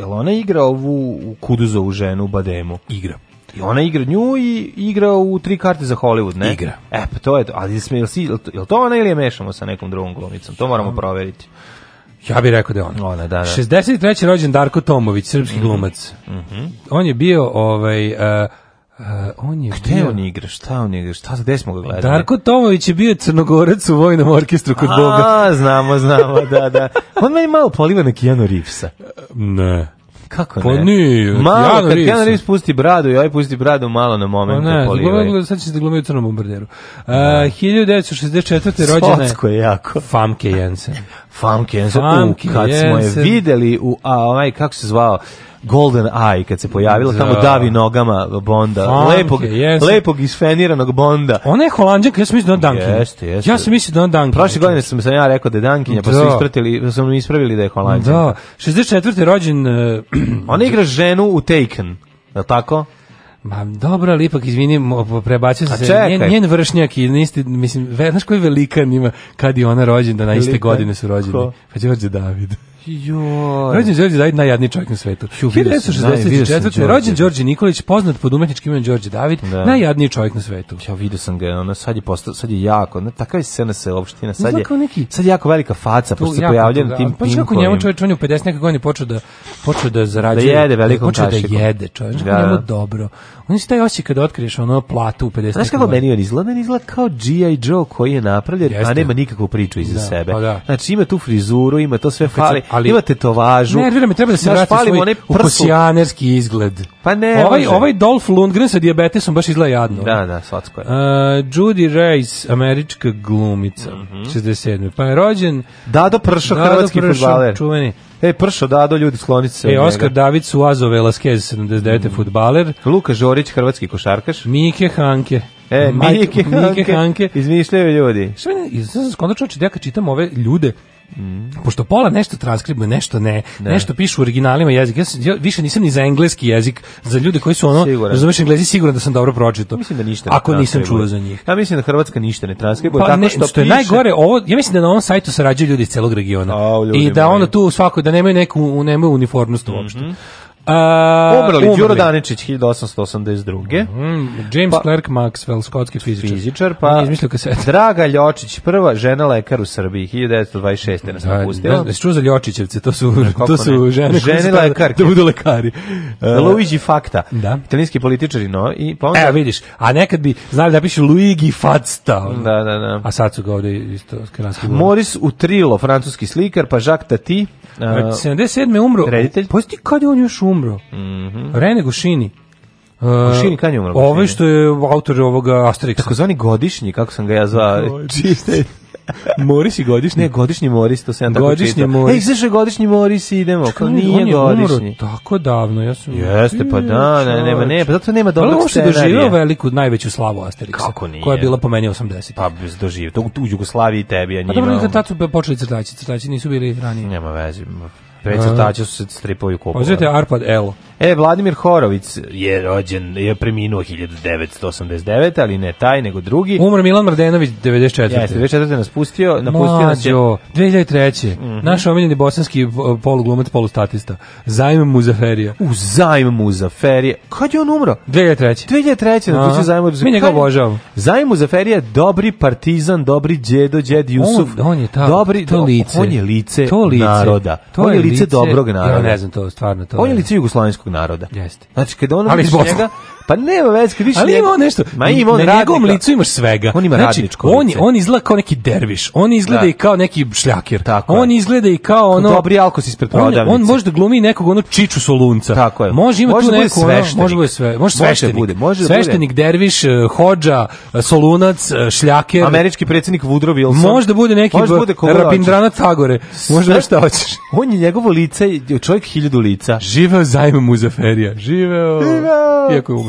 ona igra ovu Kuduzovu ženu u Bademu? Igra. I ona igra nju i igra u tri karte za Hollywood, ne? Igra. E, pa to je to. Ali, je li to ona ili je mešamo sa nekom drugom glumicom? To moramo mm. proveriti. Ja bih rekao da je ona. Ona, da, da. 63. rođen Darko Tomović, srpski mhm. glumac. Mm -hmm. On je bio ovaj uh, Uh, on je Gde bio... on igra? Šta on igra? Šta, za desmo ga gledali? Darko Tomović je bio crnogorac u vojnom orkestru kod A, Boga. A, znamo, znamo, da, da. On meni malo poliva na Keanu Reevesa. Ne. Kako pa ne? Pa nije. Malo, Keanu kad Keanu Reeves pusti bradu i ovaj pusti bradu malo na pa momentu. Pa ne, polivaj. sad će se da glumio u crnom bombarderu. Da. E, uh, 1964. rođene... je... je jako. Famke Jensen. Famke Jensen. Famke u, kad Jensen. smo je videli u, a ovaj, kako se zvao, Golden Eye kad se pojavila, tamo da. davi nogama Bonda, Funke, lepog, yes. lepog isfeniranog Bonda. Ona je holandžanka, ja sam mislio da je Dunkin. Jeste, jeste. Ja sam mislio da je Dunkin. Prošle godine sam sam ja rekao da je Dunkinja, pa su da. ispratili, pa su mi ispravili da je holandžanka. Da, 64. rođen... Uh, Ona igra ženu u Taken, je tako? Ma dobro, ali ipak izvini, prebacio sam se. Njen, njen vršnjak i niste, mislim, ve, znaš koji velikan ima kad je ona rođena, na iste godine su rođeni. Ko? Pa Đorđe David. Joj. Rođen Đorđe David najjadniji čovjek na svetu. 1964. Rođen Đorđe Nikolić poznat pod umetničkim imenom Đorđe David, da. najjadniji čovjek na svetu. Ja vidio sam ga, ona sad je postao, sad je jako, na takav je scena se opština, sad je. Neki, sad je jako velika faca, pošto se pojavljuje na tim. Pa kako njemu čovjek on je u 50 neka godine počeo da počeo da zarađuje. Da jede velikom veliko počeo da jede, čovjek, da, njemu dobro. On se taj osjećaj kada otkriješ ono platu u 50. Znaš kako meni on izgleda? Meni izgleda kao G.I. Joe koji je napravljen, a nema nikakvu priču iza da, sebe. Pa da. Znači ima tu frizuru, ima to sve fali ali imate to važu. Nervira me, treba da se vrati svoj onaj ukosijanerski izgled. Pa ne, ovaj, može. ovaj Dolph Lundgren sa dijabetesom baš izgleda jadno. Da, da, svatsko je. Uh, Judy Reis, američka glumica, mm -hmm. 67. Pa je rođen... Dado Pršo, Dado hrvatski fudbaler. čuveni. E, Pršo Dado, ljudi, sklonite se. E, Oskar David Suazo, Velasquez, 79. Mm. futbaler. Luka Žorić, hrvatski košarkaš. Mike Hanke. E, Mike, Mike Hanke. Hanke. Izmišljaju ljudi. Što mene, ja sam skondačao, ja čitam ove ljude, Mm. Pošto pola nešto transkribuje, nešto ne, ne, nešto pišu u originalima jezika. Ja, ja, više nisam ni za engleski jezik, za ljude koji su ono, siguran. razumeš englezi, siguran da sam dobro pročitao. Mislim da ništa. Ako nisam čuo za njih. Ja mislim da Hrvatska ništa ne transkribuje, pa, tako ne, što, što je najgore ovo, ja mislim da na ovom sajtu sarađuju ljudi iz celog regiona. A, I da ono tu svako da nemaju neku nemaju uniformnost uopšte. Mm -hmm. Uh, umrli, umrli. Đuro Daničić 1882. Mm, James pa, Clerk Maxwell, skotski fizičar. Fizičar, pa Draga Ljočić, prva žena lekar u Srbiji, 1926. nas da, napustila. Da, da, čuo za to su, Kako to su ne? žene, žene su lekar, da budu lekari. Uh, Luigi Fakta, da. italijanski političari, no. I, pa onda... Evo vidiš, a nekad bi znali da piše Luigi Facta. Da, da, da. A sad su ga ovde isto. Moris Utrilo, francuski slikar, pa Jacques Tati, Uh, 77. umro. Reditelj? Poziti kad je on još umro? Mm -hmm. Rene Gošini. Gošini kad je umro? Ovaj što je autor ovoga Asterixa. Takozvani godišnji, kako sam ga ja zvao. Čiste Moris i godišnji? Ne, godišnji Moris, to se jedan godišnji tako čita. Moris. Ej, zašto je da godišnji Moris i idemo? Kao pa nije on je godišnji. Umro tako davno, ja sam... Jeste, pa da, ne, nema, ne, pa zato nema dobrog pa, scenarija. Ali doživio veliku, najveću slavu Asterixa. Kako nije? Koja je bila po meni 80. Pa bez doživio, to u Jugoslaviji i tebi, a njima... Pa dobro, nikad tad su počeli crtači, crtači nisu bili ranije. Nema veze, pre crtača su se stripovi kupovali. Pozivate pa, Arpad L. E, Vladimir Horović je rođen, je preminuo 1989, ali ne taj, nego drugi. Umro Milan Mrdenović 94. Jeste, 94. nas pustio, napustio nas je... 2003. Mm -hmm. Naš omiljeni bosanski poluglumac, polustatista. Zajm Muzaferija. U Zajm Muzaferija. Kad je on umro? 2003. 2003. Napustio Zajm Muzaferija. Mi njega obožavamo. Zajm Muzaferija dobri partizan, dobri djedo, djed Jusuf. On, on je ta, dobri, to lice. On je lice, to lice naroda. To on je lice, lice dobrog naroda. Ja ne znam to, stvarno. To on je lice jugoslovenskog naroda. Jeste. Znači, kad ono ali iz Njega, Pa nema veze, kad više Ali nešto. Ma ima on na njegovom licu imaš svega. On ima znači, radničko on, lice. on izgleda kao neki derviš. On izgleda da. i kao neki šljaker. Tako on je. izgleda i kao ono Dobri alkos ispred prodavnice. On, on može da glumi nekog onog čiču solunca. Tako je. Može ima može tu da neku ono, može da bude sve, može sveštenik. Može bude, može da sveštenik, bude. derviš, e, hodža, e, solunac, e, šljaker. Američki predsjednik Woodrow Wilson. Može da bude neki može bude Rabindranath Tagore. Može da šta hoćeš. On je njegovo lice, čovjek hiljadu lica. Živeo zajmem Muzaferija. Živeo. Živeo. Iako je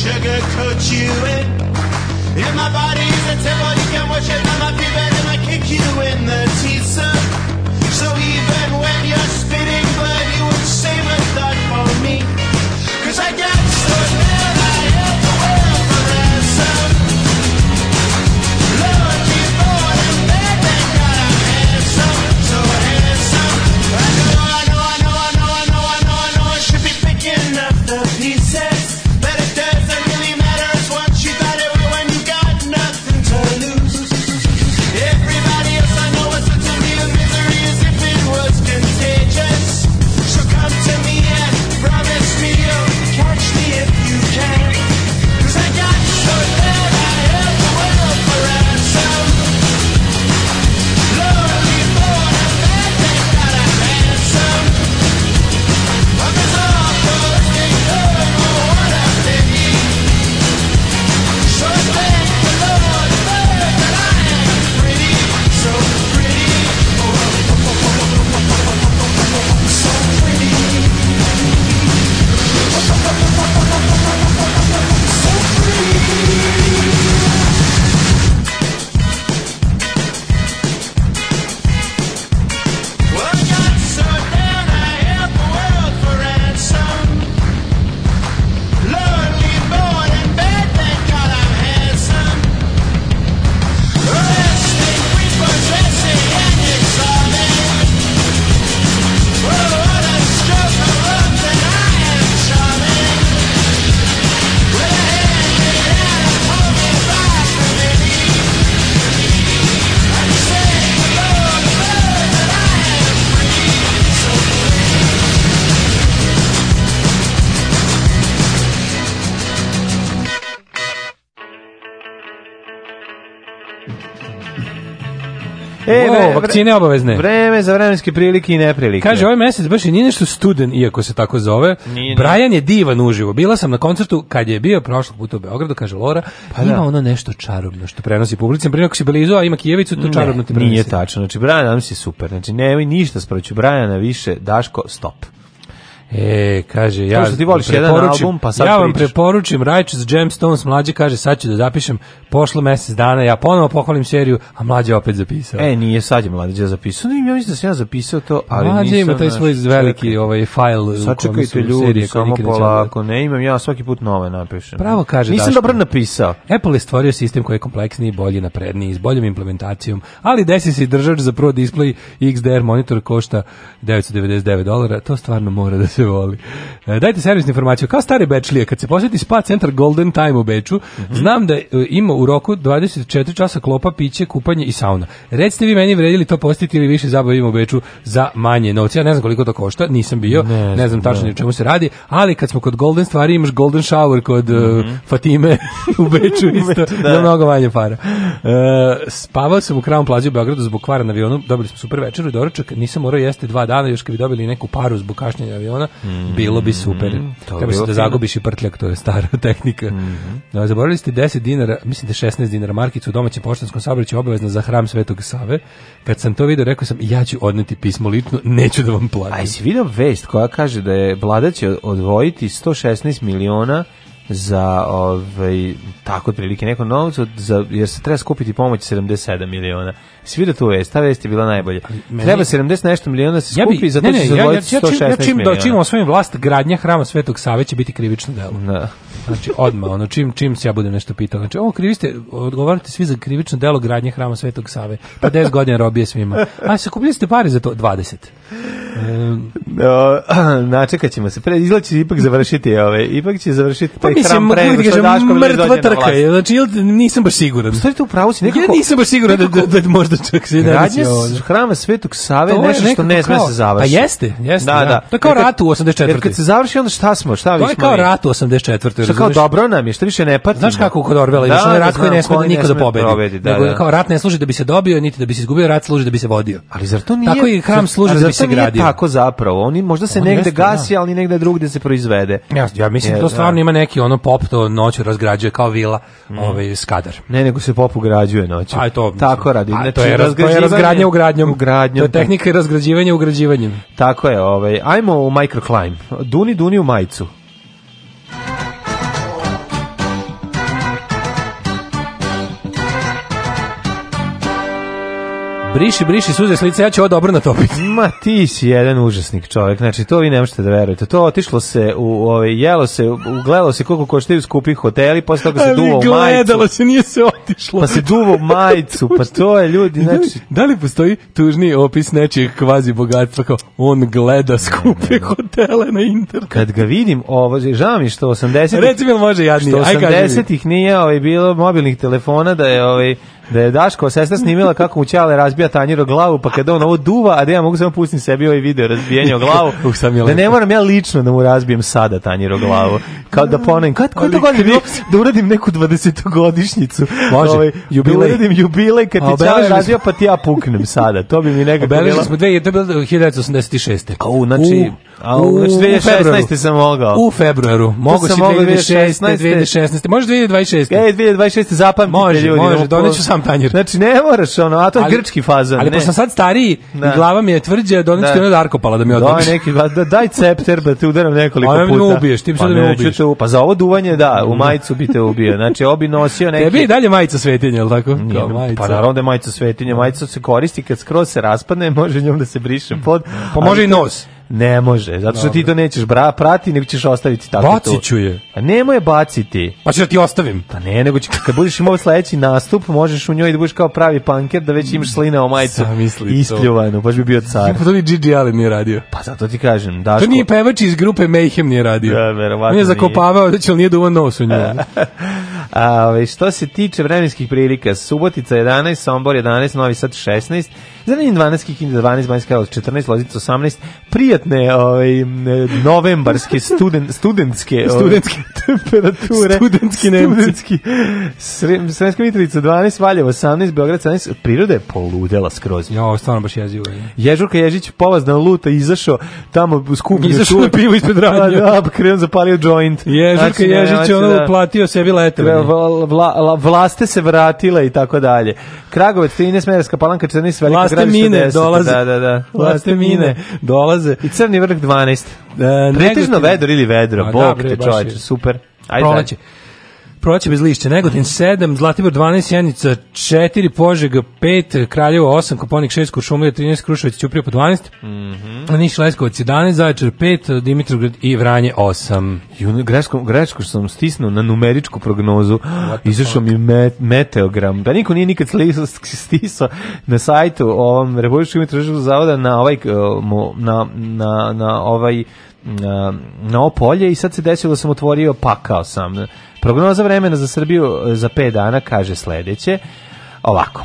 sugarcoat you in. If my body is a temple, you can worship, and my feet. E, wow, vre, vakcine obavezne. Vreme za vremenske prilike i neprilike. Kaže, ovaj mesec baš i nije nešto studen, iako se tako zove. Nije, Brian je divan uživo. Bila sam na koncertu kad je bio prošlog puta u Beogradu, kaže Lora, pa da. ima da. ono nešto čarobno što prenosi publici. Prije ako si Belizo, a ima Kijevicu, to ne, čarobno ti prenosi. Nije tačno. Znači, Brian nam si super. Znači, nemoj ništa sproću Briana više, Daško, stop. E, kaže, ja što ti voliš jedan album, pa sad Ja vam pričaš. preporučim Righteous Gemstones, mlađe kaže, sad ću da zapišem, pošlo mesec dana, ja ponovo pohvalim seriju, a mlađe opet zapisao. E, nije sad je mlađe zapisao, ja mislim da sam ja zapisao to, ali mlađe nisam... Mlađe ima taj svoj veliki ovaj, fajl Sačekajte ljudi, samo polako, ne imam, ja svaki put nove napišem. Pravo kaže Nisam daško, dobro napisao. Apple je stvorio sistem koji je kompleksniji, bolji, napredniji, s boljom implementacijom, ali desi se i držač za Pro Display XDR monitor košta 999 dolara, to stvarno mora da se se voli. E, dajte servisnu informaciju. Kao stari Bečlije, kad se poseti spa centar Golden Time u Beču, mm -hmm. znam da e, ima u roku 24 časa klopa, piće, kupanje i sauna. Recite vi meni vredili to posjetiti ili više zabavimo u Beču za manje novca. Ja ne znam koliko to košta, nisam bio, ne, ne znam tačno da. o čemu se radi, ali kad smo kod Golden stvari imaš Golden Shower kod mm -hmm. Fatime u Beču isto, da. za mnogo manje para. Uh, spavao sam u Crown Plaza u Beogradu zbog kvara na avionu, dobili smo super večeru i doručak, nisam morao jesti dva dana, još kad bi dobili neku paru zbog kašnjenja aviona, mm. bilo bi super. Mm. Kako se da zagubiš i prtljak, to je stara tehnika. Mm. No, da, zaboravili ste 10 dinara, mislim da 16 dinara markicu u domaćem poštanskom saobraćaju obavezno za hram Svetog Save. Kad sam to video, rekao sam ja ću odneti pismo lično, neću da vam platim. A jesi video vest koja kaže da je vlada će odvojiti 116 miliona za ovaj tako otprilike neko novca za jer se treba skupiti pomoć 77 miliona svira tu vest, ta vest je bila najbolja. Meni... Treba 70 nešto miliona da se skupi, ja bi, zato ne, će se ja, ja, ja, ja čim, Da, čim osvojim vlast, gradnja hrama Svetog Save će biti krivično delo. Da. Znači, odmah, ono, čim, čim se ja budem nešto pitao. Znači, ovo kriviste, odgovarate svi za krivično delo gradnje hrama Svetog Save. Pa 10 godina robije svima. A se kupili ste pare za to? 20. Um, no, načekat ćemo se. Pre, izgled će ipak završiti ove. Ipak će završiti pa taj pa mislim, hram pre nego što Daško dođe na je. Znači, nisam baš siguran. Stoji u pravu si nekako... Ja nisam baš siguran da, da, da, da možda čak se ne radi Hrama Svetog Save to nešto što ne sme se završiti. Pa jeste, jeste. Da, da. da. To je kao rat u 84. Jer kad se završi onda šta smo, šta vi smo? To je kao rat u 84. Šta kao dobro nam je, što više ne patimo. Znaš kako kod Orvela, da, više onaj da rat koji ne da sme niko da pobedi. da, Nego da. kao rat ne služi da bi se dobio, niti da bi se izgubio, rat služi da bi se vodio. Ali zar to nije? Tako i hram služi da bi se gradio. Tako zapravo, oni možda se negde gasi, ali negde drugde se proizvede. Ja, ja mislim to stvarno ima neki ono pop to noću razgrađuje kao vila, mm. ovaj skadar. Ne, nego se pop ugrađuje noću. Aj to. Tako radi, ne to je, raz, to je razgradnja ugradnjom. ugradnjom. To je da. tehnika razgrađivanja ugrađivanjem. Tako je, ovaj, ajmo u microclimb. Duni, duni u majicu. Briši, briši suze s lica, ja ću ovo dobro natopiti. Ma ti si jedan užasnik čovjek, znači to vi ne možete da verujete. To otišlo se, u, ove, ovaj, jelo se, ugledalo se koliko koštaju skupi hoteli, posle toga se duvo u majicu. Ali gledalo se, nije se otišlo. Pa se duvo majicu, pa to je ljudi, znači... Da li postoji tužni opis nečijeg kvazi bogatstva kao on gleda skupe hotele na internetu? Kad ga vidim, ovo, žao mi što 80... Reci mi može jadnije, aj kaži. Što 80-ih nije ovaj, bilo mobilnih telefona da je... Ovaj, da je Daško sestra snimila kako mu Ćale razbija tanjiro glavu, pa kada on ovo duva, a da ja mogu samo pustiti sebi ovaj video razbijanja glavu, da ne moram ja lično da mu razbijem sada tanjiro glavu. Kao da ponovim, kad koji to godine da uradim neku 20 godišnicu Može, ovaj, da jubilej. Da uradim jubilej kad ti Ćale razbija, pa ti ja puknem sada. To bi mi nekako bilo... smo, dve, to je bilo 1986. Au, znači... A u, znači 2016. sam mogao. U februaru. Mogu si 2016. 2016. Možeš 2026. Ej, 2026. zapamtite ljudi. Može, da može, doneću sam imam tanjir. Znači, ne moraš, ono, a to je ali, grčki fazan. Ali ne. sam sad stariji, da. glava mi je tvrđa, donesi ću ono da. darkopala da mi odnosi. Daj, neki, da, daj cepter, da te udaram nekoliko puta. Pa me ubiješ, ti pa da me ubiješ. Te, pa za ovo duvanje, da, u da. majicu bi te ubio. Znači, obi nosio neke... Tebi i dalje majica svetinja, je tako? Nije, majica. Pa naravno da je majica svetinja. Majica se koristi kad skroz se raspadne, može njom da se briše pod. Pa može i nos. Ne može, zato što Dobre. ti to nećeš bra prati, nego ćeš ostaviti tako Baciću to. Baciću je. A pa nemoj je baciti. Pa ću da ti ostavim. Pa ne, nego će, kad budeš imao sledeći nastup, možeš u njoj da budeš kao pravi panker, da već imaš sline o majicu to. ispljuvanu, baš bi bio car. Pa to ni Gigi Allen nije radio. Pa zato ti kažem, Daško. To nije pevač iz grupe Mayhem nije radio. Da, verovatno nije. Zakopavao, nije zakopavao, da će li nije duvao nos u njoj. A, ovaj, što se tiče vremenskih prilika, Subotica 11, Sombor 11, Novi Sad 16, Zrenin 12, Kikinda 12, Banjska 14, Lozica 18, prijatne ovaj, novembarske studen, studentske, ovaj, studentske temperature. Studentski Nemci. Studentski. Sremska Mitrovica 12, Valjevo 18, Beograd 17, priroda je poludela skroz. Jo, stvarno baš jezivo je. Ježurka Ježić povazdan luta izašao tamo skupio izašao na pivo ispred radnja. da, pa da, krenuo zapalio joint. Ježurka znači, Ježić ono da... platio sebi letre vla, vla, vlaste se vratile i tako dalje. Kragovac 13 Merska da Palanka 14 Veliko Vlaste gradište mine dolaze. Da, da, da. Vlaste mine dolaze. I Crni vrh 12. E, Pretežno vedro ili vedro, pa bog da, te čoveče, super. Ajde. Proleće proći bez lišća, Negotin 7, Zlatibor 12, Janica 4, Požega 5, Kraljevo 8, Koponik 6, Kuršumlija 13, Kruševac Ćuprija po 12, mm -hmm. Niš Leskovac 11, Zaječar 5, Dimitrovgrad i Vranje 8. I greško, greško sam stisnuo na numeričku prognozu, izašao mi me, meteogram, da niko nije nikad stisao na sajtu ovom Republičkog meteorološkog zavoda na ovaj, na, na, na ovaj na, na opolje i sad se desilo da sam otvorio pakao sam Prognoza vremena za Srbiju e, za 5 dana kaže sledeće. Ovako.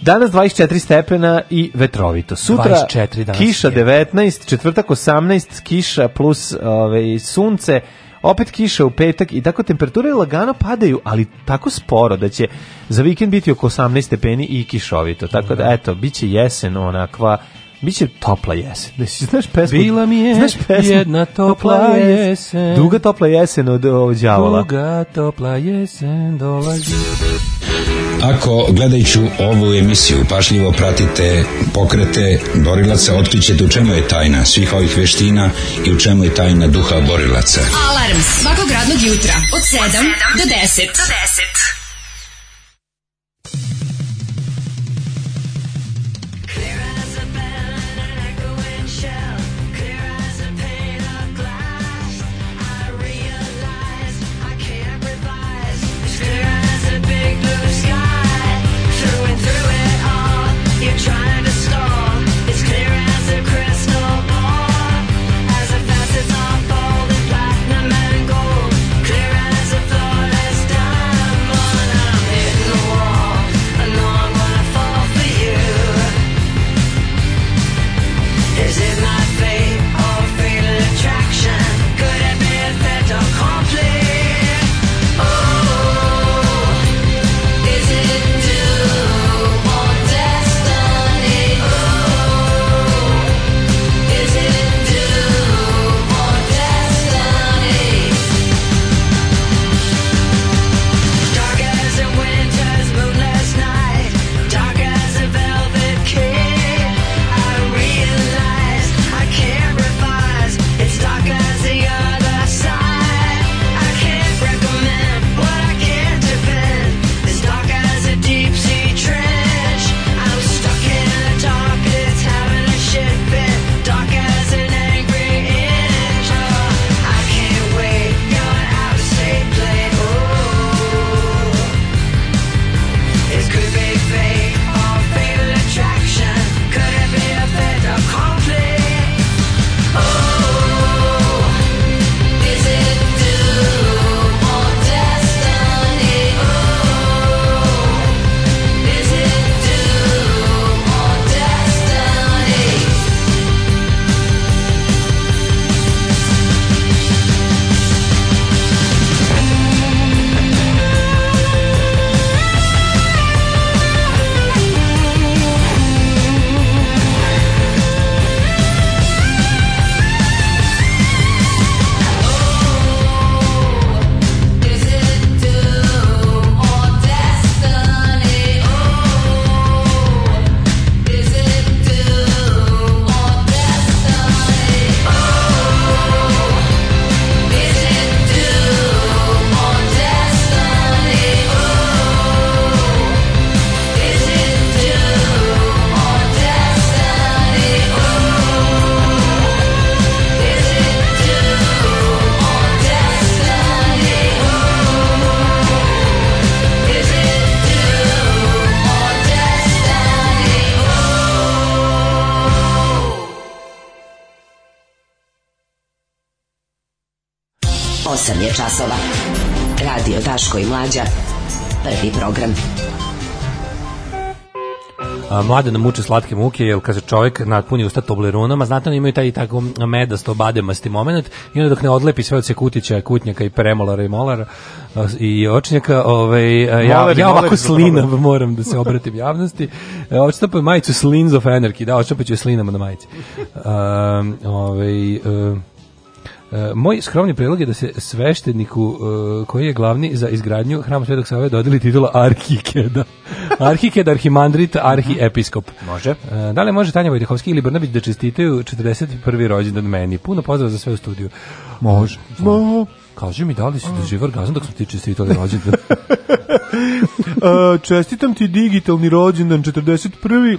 Danas 24 stepena i vetrovito. Sutra 24 danas kiša 19, četvrtak 18, kiša plus ovaj, sunce, opet kiša u petak i tako temperature lagano padaju, ali tako sporo da će za vikend biti oko 18 stepeni i kišovito. Tako da, da. eto, bit će jesen onakva Biće topla jesen. Da si znaš pesmu? Bila mi je znaš pesmu? jedna topla, jesen. Duga topla jesen od ovog đavola. Duga topla jesen dolazi. Ako gledajući ovu emisiju pašljivo pratite pokrete borilaca, otkrićete u čemu je tajna svih ovih veština i u čemu je tajna duha borilaca. Alarm svakog radnog jutra od 7 do 10. Do 10. mlade nam muče slatke muke, jer kaže čovjek natpuni usta toblerunama, znate oni imaju taj i tako medasto bademasti moment i onda dok ne odlepi sve od se kutića, kutnjaka i premolara i molara e, i očnjaka, ovaj, e, ja, ja ovako slina slinav moram da se obratim javnosti. E, Odštapaju majicu Slins of energy, da, odštapat ću je slinama na majici. Um, ovaj, um, E, moj skromni predlog je da se svešteniku e, koji je glavni za izgradnju hrama Svetog Save dodeli titula Arhikeda. Arhiked, Arhimandrit, Arhiepiskop. Može. E, da li može Tanja Vojtehovski ili Brnabić da čestitaju 41. rođendan meni? Puno pozdrava za sve u studiju. Može. Mo. Kaži mi da li si doživo orgazam dok sam ti čestitali rođendan? E, čestitam ti digitalni rođendan 41.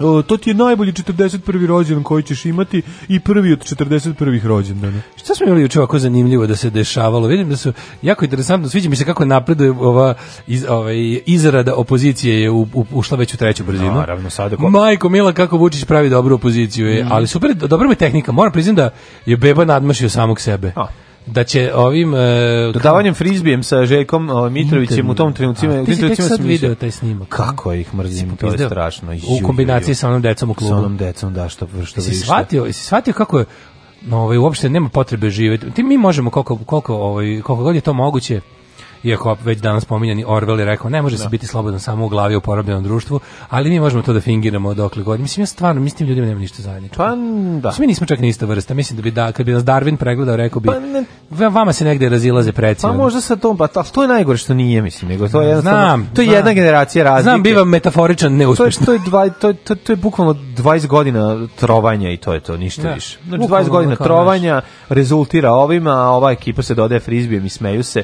O, e, to ti je najbolji 41. rođendan koji ćeš imati i prvi od 41. rođendana. Šta smo imali juče ovako zanimljivo da se dešavalo? Vidim da su jako interesantno, sviđa mi se kako napreduje ova iz, ovaj, izrada opozicije je u, u, ušla već u treću brzinu. Naravno, sada ko... Majko Mila kako Vučić pravi dobru opoziciju je, mm. ali super, dobra je tehnika. Moram priznati da je beba nadmašio samog sebe. A da će ovim uh, dodavanjem frizbijem sa Željkom uh, Mitrovićem u tom trenutku a, ti si video taj snimak kako ih mrzim to je strašno u kombinaciji sa onim decom u klubu sa onom decom da što što si shvatio jesi shvatio kako je no, ovaj, uopšte nema potrebe živjeti ti mi možemo koliko koliko ovaj koliko god je to moguće iako već danas pominjani Orwell je rekao ne može se da. biti slobodan samo u glavi u porobljenom društvu, ali mi možemo to da fingiramo dokle god. Mislim ja stvarno mislim ljudima nema ništa zajedničko. Pa da. Mi nismo čak ni ista vrsta. Mislim da bi da kad bi nas Darwin pregledao rekao bi pa, vama se negde razilaze preci. Pa možda sa tom pa to je najgore što nije mislim, nego to je jedna, znam, to je znam. jedna generacija razlike. Znam biva metaforičan neuspešno. To je to je, to, je, to, to je bukvalno 20 godina trovanja i to je to ništa da. više. Znači 20 godina trovanja rezultira ovima, a ova ekipa se dodaje frizbijem i smeju se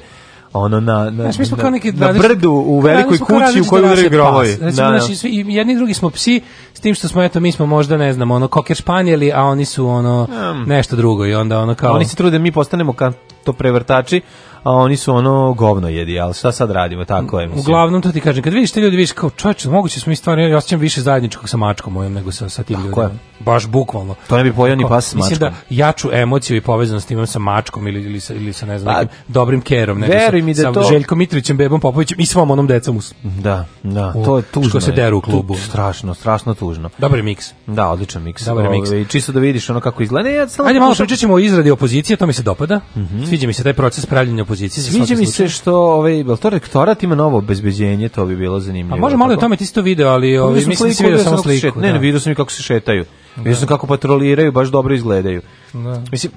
ono na na znači, mi smo na, kao neki 20, na brdu u velikoj kući u kojoj udaraju grovovi. Znači, da, da. Naši, svi, jedni i drugi smo psi s tim što smo eto mi smo možda ne znam ono koker španjeli, a oni su ono um. nešto drugo i onda ono kao oni se trude mi postanemo kao to prevrtači, a oni su ono govno jedi, al šta sad radimo, tako je. Mislim. Uglavnom, to ti kažem, kad vidiš te ljudi, vidiš kao čač, moguće smo i stvarno, ja osećam više zajedničkog sa mačkom mojom nego sa, sa tim ljudima. Baš bukvalno. To ne bi pojao ni pas mačka. Mislim da jaču emociju i povezanost imam sa mačkom ili, ili, sa, ili sa ne znam, pa, nekim a, dobrim kerom. Nego veruj sa, mi da sa to... Željkom Mitrovićem, Bebom Popovićem i svom onom decom. Da, da, u, to je tužno. Što se deru u klubu. Tu, strašno, strašno tužno. Dobar miks. Da, odličan miks. Dobar miks. I ovaj, čisto da vidiš ono kako izgleda. Ja, Ajde, malo pričat ćemo o izradi opozicije, to mi se dopada. Mm -hmm. Sviđa mi se taj proces pravljenja opozicije. Sviđa mi se što ovaj bel to rektorat ima novo obezbeđenje, to bi bilo zanimljivo. A može malo o tome ti si to video, ali ovaj mislim sliku, video samo sliku. Šet, ne, da. ne, video sam i kako se šetaju. Da. Vidio sam kako patroliraju, baš dobro izgledaju. Da. Mislim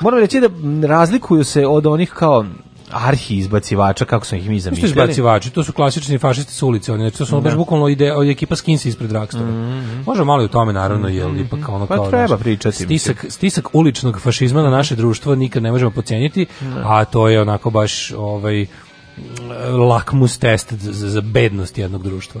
Moram reći da razlikuju se od onih kao arhi izbacivača kako smo ih mi zamislili. Što izbacivači, to su klasični fašisti sa ulice, oni to su da. baš bukvalno ide ekipa skinsi ispred Rakstora. Mm -hmm. Može malo i o tome naravno, jel mhm. ipak ono pa kao treba pričati. Stisak, stisak uličnog fašizma na naše društvo nikad ne možemo podceniti, da. a to je onako baš ovaj lakmus test za, za bednost jednog društva.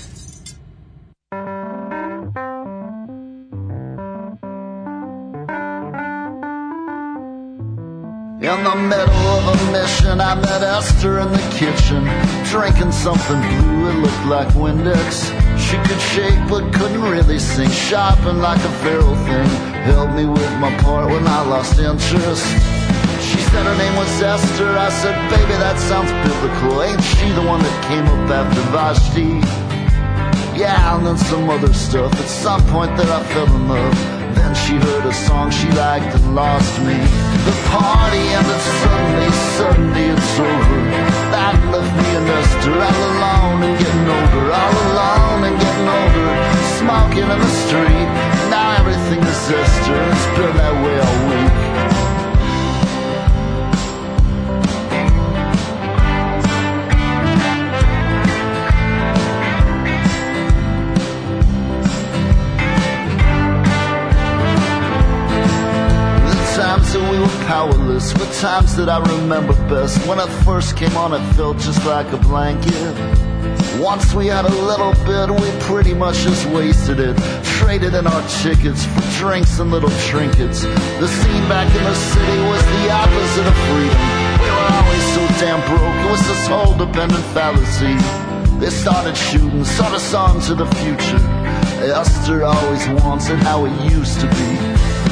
In the middle of a mission, I met Esther in the kitchen, drinking something blue, it looked like Windex. She could shake but couldn't really sing, shopping like a feral thing. helped me with my part when I lost interest. She said her name was Esther, I said, baby, that sounds biblical. Ain't she the one that came up after Vashti? Yeah, and then some other stuff. At some point that I fell in love. Then she heard a song she liked and lost me. The party ended suddenly, suddenly it's over. That left me a duster, all alone and getting older, all alone and getting older. Smoking in the street, now everything is sister. It's been that way all week. powerless were times that I remember best. When I first came on, it felt just like a blanket. Once we had a little bit, we pretty much just wasted it. Traded in our tickets for drinks and little trinkets. The scene back in the city was the opposite of freedom. We were always so damn broke, it was this whole dependent fallacy. They started shooting, sort of songs to the future. Esther always wants it how it used to be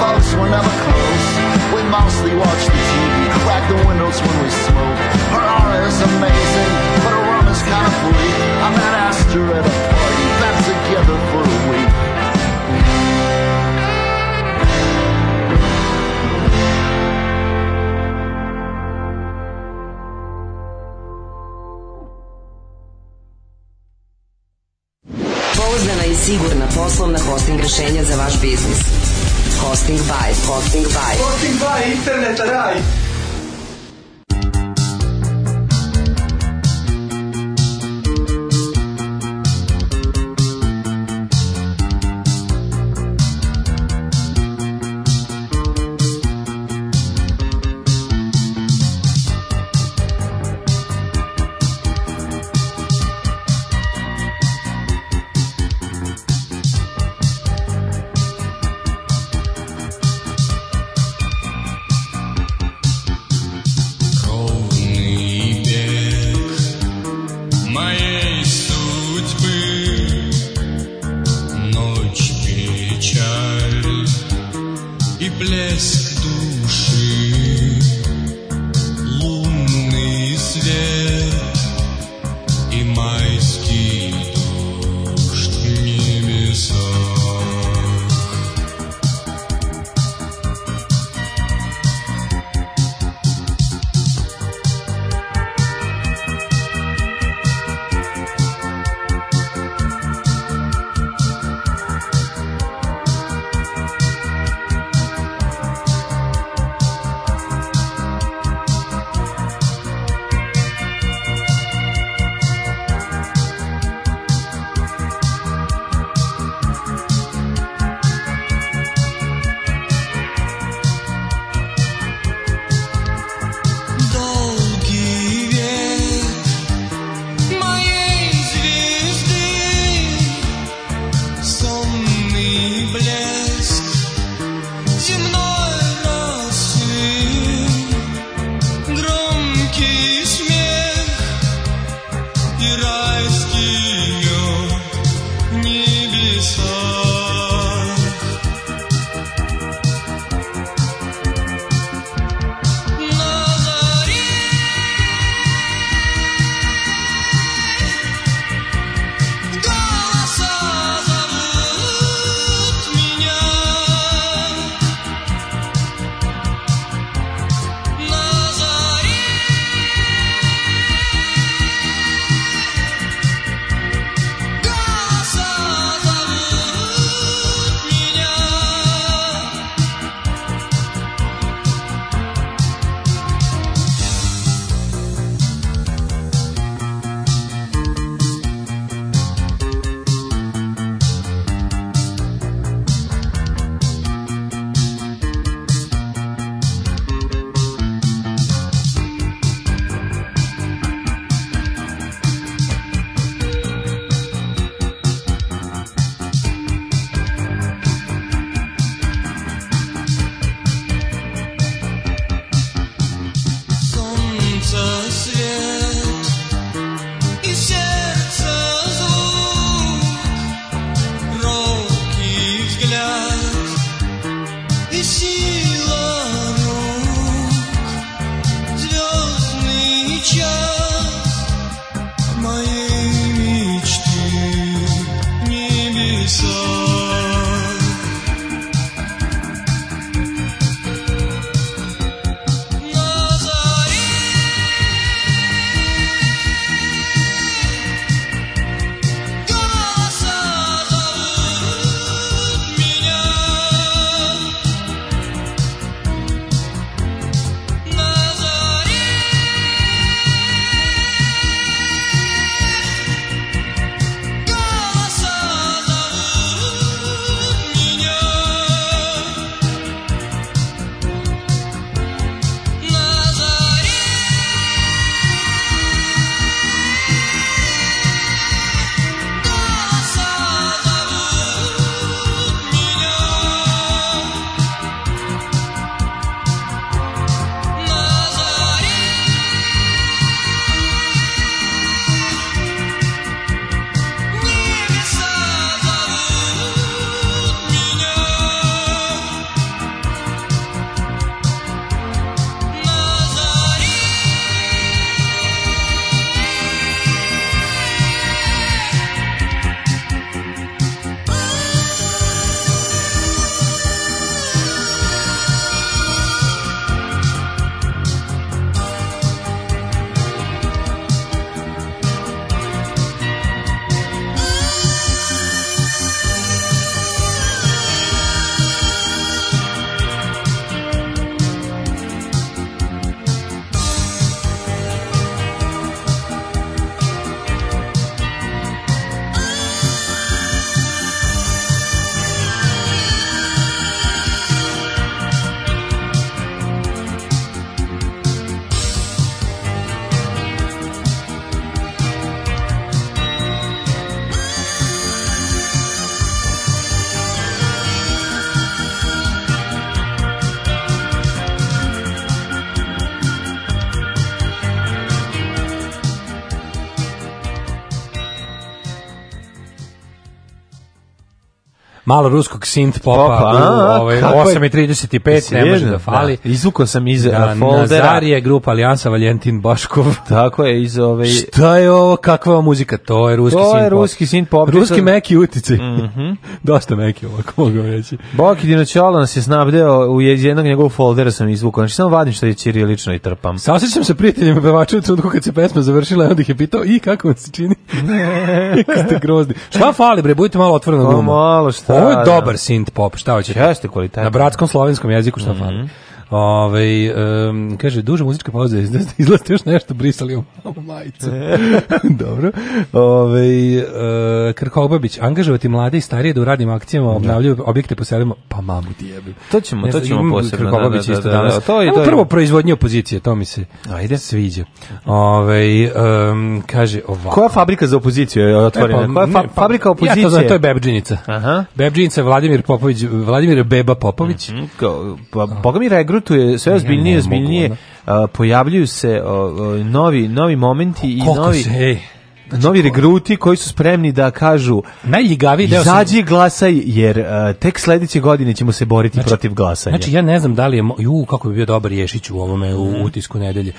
folks were never close. We mostly watch the TV, Crack the windows when we smoke. Her aura is amazing, but her rum is kind of bleak. I met Astor at a party, got together for a week. Pouzdana i sigurna poslovna hosting rešenja za vaš biznis Hosting by. Hosting by. Hosting by. Internet Raj. malo ruskog synth popa, popa a, u ovaj, 8.35, ne može da fali. Da, izvuko sam iz da, foldera. Nazarije, grupa Alijansa Valentin Baškov. Tako je, iz ove... Ovaj... Šta je ovo, kakva muzika? To je ruski synth pop. To je ruski synth pop. Ruski meki utici. Mhm. Dosta meki ovako mogu reći. Boki Dinoćola nas je snabdeo, u jednog njegovog foldera sam izvukao. Znači, samo vadim što je čirilično i trpam. Saosećam se prijateljima pevača u trenutku kad se pesma završila, onda ih je pitao, i kako vam se čini? Kako Ste grozni. Šta fali, bre, budite malo otvoreno glumo. Pa malo šta Ovo je da, dobar da. synth pop, šta hoćete? Jeste kvalitet. Na bratskom slovenskom jeziku šta mm -hmm. fali. Mhm. Ove, ovaj, um, kaže, duža muzička pauza, da izlaste još nešto, brisali u malu majicu. Dobro. Ove, ovaj, uh, Krkobabić, Obabić, angažovati mlade i starije da u radnim akcijama da. obnavljaju objekte po selima, pa mamu ti jebi. To ćemo, ne, to ćemo posebno. Krko da, da, da isto danas. Da, da, to je, to prvo proizvodnje opozicije, to mi se Ajde. sviđa. Ove, ovaj, um, kaže ovako. Koja fabrika za opoziciju je otvorena? E, pa, Koja fa ne, pa, fabrika opozicije? Ja to znam, to je Bebđinica. Aha. Bebđinica Vladimir Popović, Vladimir Beba Popović. Mm -hmm, ko, pa, Boga mi regru bankrotuje, sve ozbiljnije, ozbiljnije, uh, pojavljuju se uh, novi, novi momenti i novi... Se, Znači, novi regruti koji su spremni da kažu najljigavi deo izađi glasaj jer uh, tek sledeće godine ćemo se boriti znači, protiv glasanja. Znači ja ne znam da li je ju kako bi bio dobar Ješić u ovome u mm. utisku nedelje.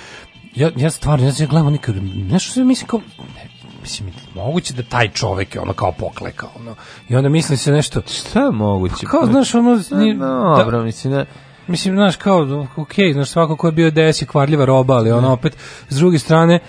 Ja ja stvarno ja se gledam nikad nešto se mislim kao ne, mislim moguće da taj čovek je ono kao poklekao ono. I onda mislim se nešto šta je moguće? Pa kao znaš ono pa ni, no, dobro da- mislim ne. Da, Mislim, znaš, kao, ok, znaš, svako ko je bio DS je kvarljiva roba, ali ono da. opet, s druge strane,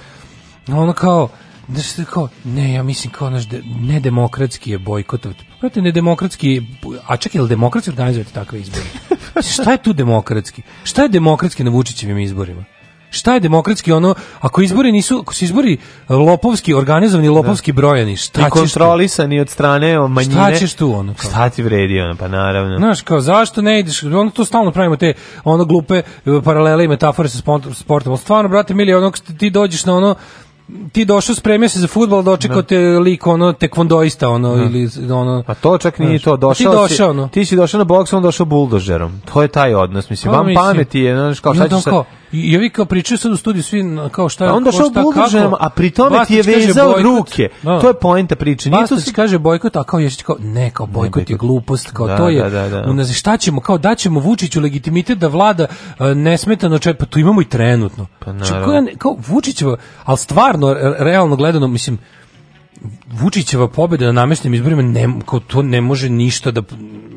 ono kao, znaš, kao, ne, ja mislim kao, naš de, nedemokratski je bojkotov. Prate, nedemokratski, a čak je li demokratski organizujete takve izbore? šta je tu demokratski? Šta je demokratski na Vučićevim izborima? Šta je demokratski ono, ako izbori nisu, ako su izbori e, lopovski, organizovani da. lopovski brojani, šta I kontrolisani od strane o manjine. Šta ćeš tu ono? Kao? Šta ti vredi ono, pa naravno. Znaš, kao, zašto ne ideš, ono to stalno pravimo te ono glupe e, paralele i metafore sa sportom, ali stvarno, brate, mili, ono, ti dođeš na ono, ti došao spremio se za fudbal dočekao da. te lik ono tekvondoista ono ne. Da. ili ono pa to čak nije znaš, to došao pa ti, došao, si, ono. ti si došao na boks on došao buldožerom to je taj odnos mislim pa vam pameti je znaš kao šta ćeš I, i ovi kao pričaju sad u studiju svi kao šta, a pa onda ko, šta, kako. A pri tome ti je vezao bojkot, ruke. Da. To je poenta priče. Bastić si... kaže bojkot, a kao Ješić kao ne, kao bojkot je glupost, kao da, to je. Da, da, da. Šta ćemo, kao daćemo Vučiću legitimitet da vlada e, nesmetano, čep, pa to imamo i trenutno. Pa znači, naravno. Kao Vučićeva, ali stvarno, realno gledano, mislim, Vučićeva pobeda na namještenim izborima ne, kao to ne može ništa da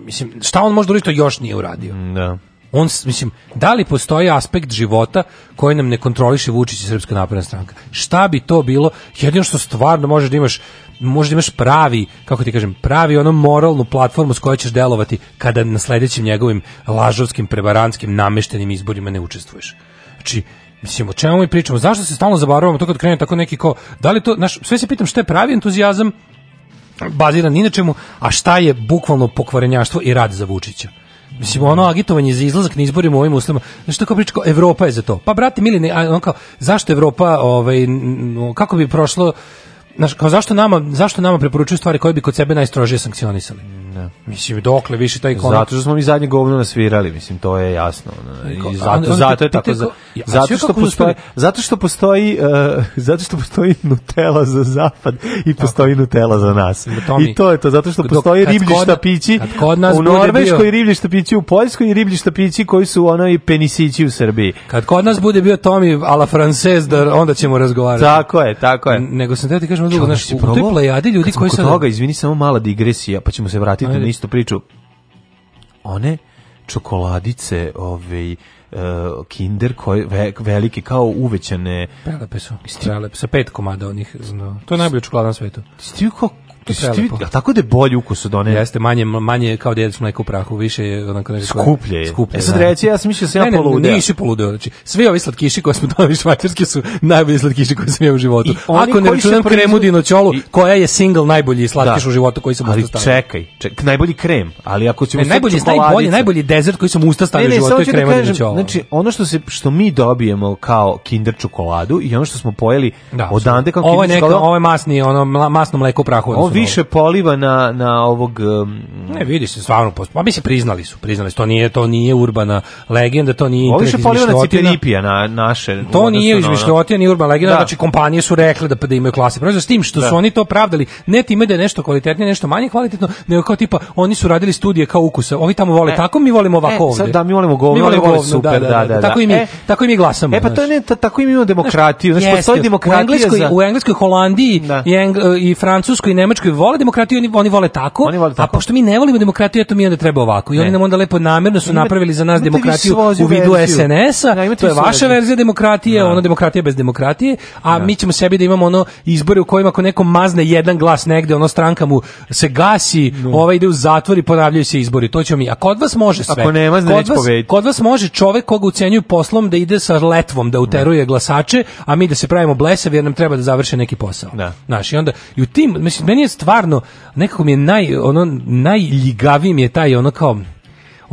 mislim šta on možda da to još nije uradio. Da on mislim da li postoji aspekt života koji nam ne kontroliše Vučić i Srpska napredna stranka šta bi to bilo jedino što stvarno možeš da imaš možeš da imaš pravi, kako ti kažem, pravi ono moralnu platformu s kojom ćeš delovati kada na sledećim njegovim lažovskim, prevarantskim, nameštenim izborima ne učestvuješ. Znači, Mislim, o čemu mi pričamo? Zašto se stalno zabaravamo to kad krene tako neki ko... Da li to, naš, sve se pitam šta je pravi entuzijazam baziran ni na čemu, a šta je bukvalno pokvarenjaštvo i rad za Vučića mislim ono agitovanje za izlazak na izborima u ovim uslovima znači što kao priča Evropa je za to pa brate mili ne, on kao zašto Evropa ovaj kako bi prošlo znaš, kao zašto nama, zašto nama preporučuju stvari koje bi kod sebe najstrožije sankcionisali? Ne. Da. Mislim, dokle više taj konak... Zato što smo mi zadnje govno nasvirali, mislim, to je jasno. I zato, zato je tako... Zato što postoji, zato što postoji, uh, zato što postoji Nutella za zapad i postoji Nutella za nas. I to je to, zato što postoji riblji štapići u Norveškoj, riblji štapići u Poljskoj i riblji štapići koji su ono i penisići u Srbiji. Kad kod nas bude bio Tomi a la francez, da onda ćemo razgovarati. Tako je, tako je. Nego sam te ti kažem, drugo, znaš, u toj plejadi ljudi koji sad... toga, izvini, samo mala digresija, pa ćemo se vratiti na istu priču. One čokoladice, ovaj, uh, kinder koje ve, velike kao uvećane prelepe su prelepe sa pet komada onih zna. to je najbolja čokolada na svetu stivi kao Ti, je a tako da je bolji ukus od one. Jeste manje manje kao da djedu mleko u prahu, više je onako nešto skuplje. Je. Skuplje. E da. sad reći ja sam mislio da sam ja poludeo. Ne, ne, nisi poludeo. Znači, sve ove slatkiši koje smo dobili švajcarski su najbolji slatkiši koje sam ja u životu. Ako ne računam proizvod... kremu dinoćolu, koja je single najbolji slatkiš da. u životu koji sam ali usta Ali čekaj, ček, najbolji krem, ali ako ćemo e, najbolji najbolji najbolji dezert koji sam ustao stavio u životu je da krema dinoćola. Znači, ono što se što mi dobijemo kao Kinder čokoladu i ono što smo pojeli odande kao Kinder čokoladu. Ovo je masni, ono masno mleko u prahu više poliva na, na ovog... Um, ne, vidi se, stvarno, post... pa mi se priznali su, priznali su, to nije, to nije urbana legenda, to nije... Ovo više poliva na Ciperipija, na naše... To nije izmišljotina, ni urbana legenda, da. znači kompanije su rekle da, da imaju klase proizvod, s tim što da. su oni to pravdali, ne time da je nešto kvalitetnije, nešto manje kvalitetno, nego kao tipa, oni su radili studije kao ukusa, ovi tamo vole e, tako, mi volimo ovako e, ovde. da, mi volimo govno, mi volimo govno, da, super, da, da, da, da Tako, da. i mi, e, tako i mi glasamo. E, pa to ne, tako i mi imamo demokratiju, znači, postoji demokratija u Engleskoj, u Engleskoj Holandiji i, i Francuskoj i Nemačkoj Nemačkoj vole demokratiju, oni, oni vole tako, oni vole tako. a pošto mi ne volimo demokratiju, eto mi onda treba ovako. I ne. oni nam onda lepo namerno su ima, napravili za nas demokratiju u vidu SNS-a, da, to je vaša verzija demokratije, da. ono demokratija bez demokratije, a da. mi ćemo sebi da imamo ono izbore u kojima ako neko mazne jedan glas negde, ono stranka mu se gasi, ovaj ide u zatvor i ponavljaju se izbori. To ćemo mi. A kod vas može sve. Ako nema, kod, vas, kod vas može čovek koga ucenjuju poslom da ide sa letvom da uteruje glasače, a mi da se pravimo blesavi jer nam treba da završe neki posao. Da. Naš, i onda i u tim mislim meni je stvarno nekako mi je naj ono najljigaviji je taj ono kao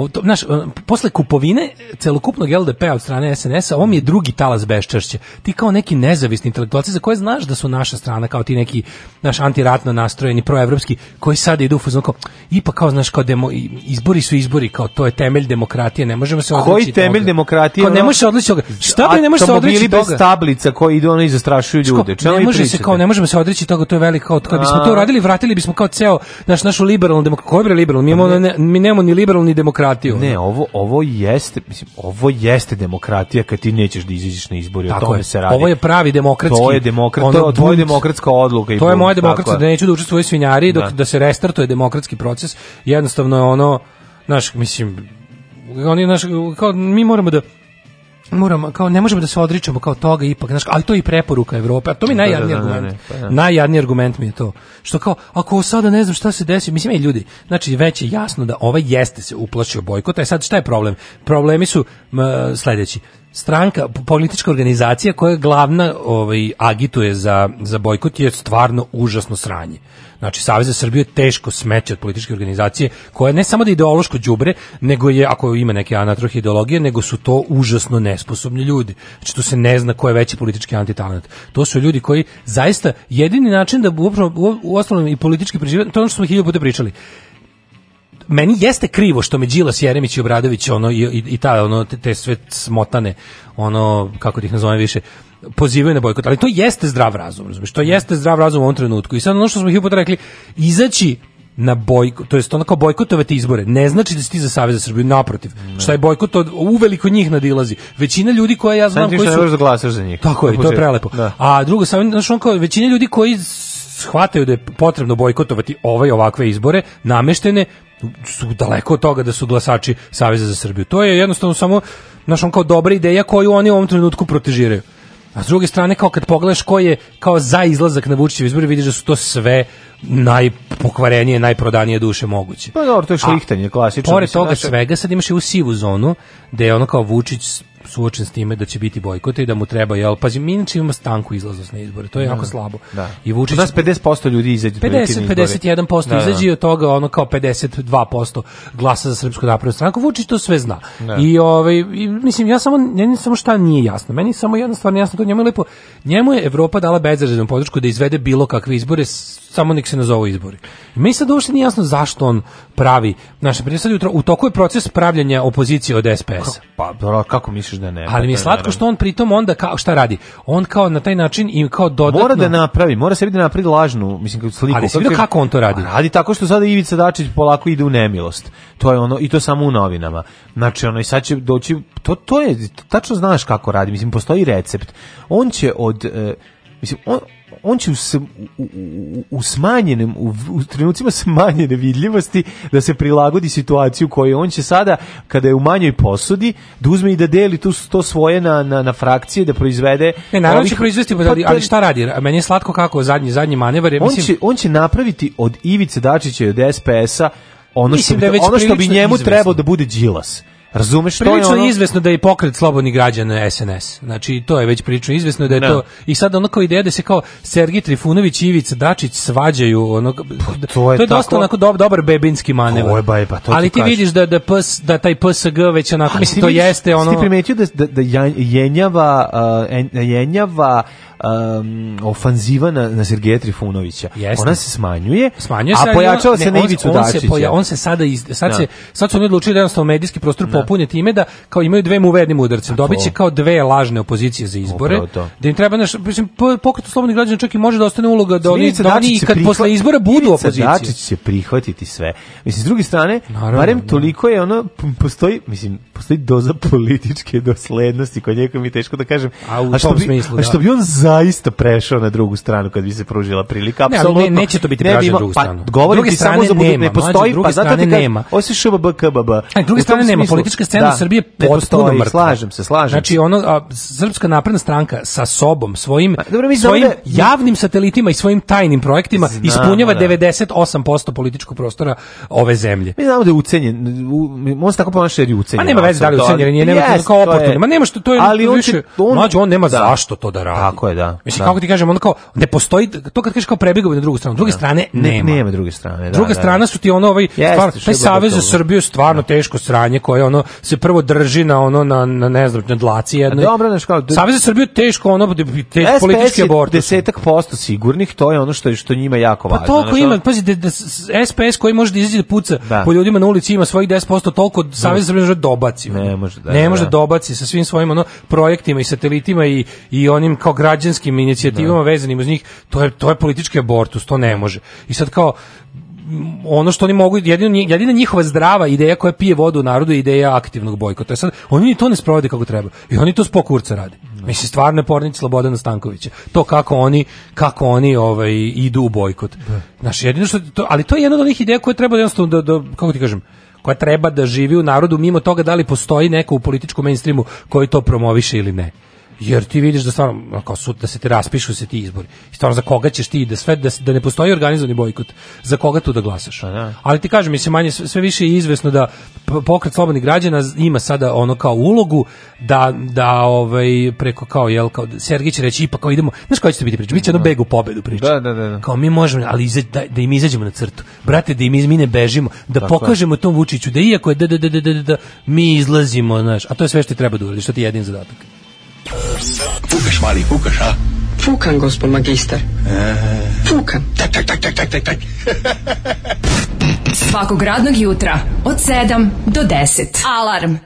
to, znaš, posle kupovine celokupnog LDP-a od strane SNS-a, on je drugi talas beščašća. Ti kao neki nezavisni intelektualci za koje znaš da su naša strana, kao ti neki naš antiratno nastrojeni, proevropski, koji sad idu u kao, ipak kao, znaš, kao demo, izbori su izbori, kao to je temelj demokratije, ne možemo se odličiti. Koji temelj toga. demokratije? Kao, ne možeš se odličiti toga. Šta bi ne možeš se odreći toga? bez tablica koji idu, ono i zastrašuju ljude. Čemu ne, može se, kao, ne možemo se odreći toga, to je velika kao, kad bismo to radili, vratili bismo kao ceo naš, našu liberalnu demokratiju. Koji liberalnu? Mi, imamo, pa ne, mi nemamo ni liberalnu ni demokratiju demokratiju. Ne, ovo ovo jeste, mislim, ovo jeste demokratija kad ti nećeš da izađeš na izbore, o tome je. se radi. Ovo je pravi demokratski. To je demokrat, to, je demokratska odluka i To je moja demokratska da neću da učestvujem u svinjari dok da. da se restartuje demokratski proces. Jednostavno je ono, naš mislim, oni naš kao mi moramo da moramo kao ne možemo da se odričemo kao toga ipak znači ali to je i preporuka Evrope a to mi je da, da, najjadniji da, da, argument da, ne, pa, najjadniji argument mi je to što kao ako sada ne znam šta se desi mislim i ljudi znači već je jasno da ovaj jeste se uplašio bojkota i e sad šta je problem problemi su m, sledeći stranka, politička organizacija koja je glavna ovaj, agituje za, za bojkot je stvarno užasno sranje. Znači, Savez Srbije teško smeće od političke organizacije koja ne samo da ideološko đubre, nego je, ako ima neke anatroh ideologije, nego su to užasno nesposobni ljudi. Znači, tu se ne zna ko je veći politički antitalent. To su ljudi koji zaista jedini način da upravo, u, u osnovnom i politički preživaju, to je ono što smo hiljoputa pričali, meni jeste krivo što me Đilas Jeremić i Obradović ono i, i, i ta ono te, te sve smotane ono kako da ih nazovem više pozivaju na bojkot, ali to jeste zdrav razum, razumiješ, to jeste zdrav razum u ovom trenutku. I sad ono što smo hipo rekli, izaći na bojkot, to jest onako bojkotovati izbore, ne znači da si ti za Savez za Srbiju, naprotiv. Ne. Šta je bojkot od uveliko njih nadilazi. Većina ljudi koja ja znam koji su... Ne da glasaš za njih. Tako je, to je prelepo. Da. A drugo, sam, znači on kao, većina ljudi koji shvataju da je potrebno bojkotovati ove ovaj, ovakve izbore, nameštene, su daleko od toga da su glasači Saveza za Srbiju. To je jednostavno samo znaš, on kao dobra ideja koju oni u ovom trenutku protežiraju. A s druge strane, kao kad pogledaš ko je kao za izlazak na Vučićev izbor, vidiš da su to sve najpokvarenije, najprodanije duše moguće. Pa dobro, to je šlihtanje, klasično. Pored toga svega, sad imaš i u sivu zonu, gde je ono kao Vučić suočen s time da će biti bojkota i da mu treba jel pazi mi inače imamo stanku izlaznost na izbore to je da, jako slabo da. i Vučić nas 50% ljudi izađe 50 51% da, da, izađe i od toga ono kao 52% glasa za srpsku naprednu stranku Vučić to sve zna da. i ovaj i, mislim ja samo ne, samo šta nije jasno meni samo jedna stvar nije jasno to njemu je lepo njemu je Evropa dala bezrezervnu podršku da izvede bilo kakve izbore samo nek se nazovu izbori. I meni sad uopšte nije jasno zašto on pravi, naše sad jutro, u toku je proces pravljanja opozicije od SPS. Pa, pa, kako misliš možeš da ne. Ali pa mi je slatko što on pritom onda kao šta radi? On kao na taj način i kao dodatno Mora da napravi, mora se vidi da napravi lažnu, mislim kao sliku. Ali vidi da kako on to radi. Radi tako što sada Ivica Dačić polako ide u nemilost. To je ono i to samo u novinama. Znači ono i sad će doći to to je tačno znaš kako radi, mislim postoji recept. On će od e, Mislim, on, on će u, u, u, u smanjenem, u, u trenucima smanjene vidljivosti da se prilagodi situaciju koju on će sada, kada je u manjoj posudi, da uzme i da deli tu, to svoje na, na, na frakcije, da proizvede... Ne, naravno ovih, da će pa proizvesti, pa, pa ali, ali šta radi? Meni je slatko kako zadnji, zadnji manevar. Ja, mislim... on, će, on će napraviti od Ivice Dačića i od SPS-a da ono, što bi, da ono što bi njemu izvesno. trebao da bude džilas Razumeš što je ono... izvesno da je pokret slobodnih građana SNS. Znači to je već prilično izvesno da je no. Da. to i sad ono kao ideja da se kao Sergij Trifunović i Ivica Dačić svađaju ono pa to je, to je dosta onako dob, dobar bebinski manevar. Ba, pa to Ali ti kaži. vidiš da da PS da taj PSG već onako mislim to vidiš, jeste ono Ti primetio da da, da jenjava uh, jenjava um, ofanziva na, na Sergeja Trifunovića. Jeste. Ona se smanjuje, smanjuje se, a pojačala se na Ivicu Dačića. Poja, on se sada, iz, sad, se, da. sad su oni odlučili da jednostavno medijski prostor da. time da kao imaju dve muverne udarce. Dobit će kao dve lažne opozicije za izbore. Da im treba, naš, mislim, pokret slobodnih građana čak i može da ostane uloga da oni, da oni kad posle izbora budu opozicije. Dačić će prihvatiti sve. Mislim, s druge strane, Naravno, barem da. toliko je ono, postoji, mislim, postoji doza političke doslednosti koja njega mi teško da kažem. A u što tom smislu, da. A što bi on za zaista prešao na drugu stranu kad bi se pružila prilika. Apsolutno. Ne, ne, neće to biti ne pražen na drugu pa, stranu. Pa, govorim druge ti samo za budu, pa da, ne postoji, mlađe, pa zato ti nema. Osim šuba BKBB. druge strane nema, politička scena da, Srbiji potpuno mrtva. Slažem se, slažem znači, ono, a, Srpska napredna stranka sa sobom, svojim, a, pa, dobro, svojim da, javnim satelitima i svojim tajnim projektima znam, ispunjava da. 98% političkog prostora ove zemlje. Mi znamo da je ucenjen, on se tako ponaša jer je ucenjen. Ma nema veze da li je ucenjen, je nema kao oportunno. Ma nema što to je, ali on, on nema da. zašto to da radi. Tako je, da da. Mislim, da. kako ti kažem, ono kao, ne postoji, to kad kažeš kao prebjegao na drugu stranu, druge da. strane nema. nema druge strane, da. Druga da, strana su ti ono, ovaj, Jeste, stvarno, taj Savez za Srbiju stvarno da. teško sranje koje ono se prvo drži na ono, na, na ne znam, na dlaci jednoj. Dobro, znaš kao... Savez za Srbiju teško ono, da te, politički abort. Desetak posto sigurnih, to je ono što, što njima jako pa važno. Pa toliko ima, pazi, da, SPS da koji može da izađe da puca po ljudima na ulici ima svojih 10%, toliko Savez za Srbiju dobaci. Ne može da, ne može da dobaci sa svim svojim ono, projektima i satelitima i, i onim kao građan građanskim inicijativama da. vezanim uz njih, to je, to je politički abortus, to ne može. I sad kao, ono što oni mogu jedino jedina njihova zdrava ideja koja pije vodu u narodu je ideja aktivnog bojkota. Sad oni ni to ne sprovode kako treba. I oni to s pokurca rade. Mi se stvarne pornić Slobodana Stankovića. To kako oni kako oni ovaj idu u bojkot. Da. Naš jedino što to, ali to je jedna od onih ideja koja treba da jednostavno da, da kako ti kažem koja treba da živi u narodu mimo toga da li postoji neko u političkom mainstreamu koji to promoviše ili ne. Jer ti vidiš da stvarno kao sud da se ti raspišu da se ti izbori. I stvarno za koga ćeš ti da sve da, da ne postoji organizovani bojkot, za koga tu da glasaš. Pa da. Ali ti kažem, mislim manje sve više je izvesno da pokret slobodnih građana ima sada ono kao ulogu da da ovaj preko kao jel kao Sergić će reći ipak kao idemo. Znaš koja će biti priča? Biće jedno da. begu pobedu priča. Da, da, da, da. Kao mi možemo, ali iza, da, da im izađemo na crtu. Brate, da im iz mine bežimo, da dakle. pokažemo tom Vučiću da iako je da, da, da, da, da, da mi izlazimo, znaš. A to je sve što ti treba da uradiš, što ti je jedin zadatak. Fukaš, mali, fukaš, a? Fukan, gospod magister. E. Fukan. Tak, tak, tak, tak, tak, tak, tak. Svakog radnog jutra od 7 do 10. Alarm. Alarm.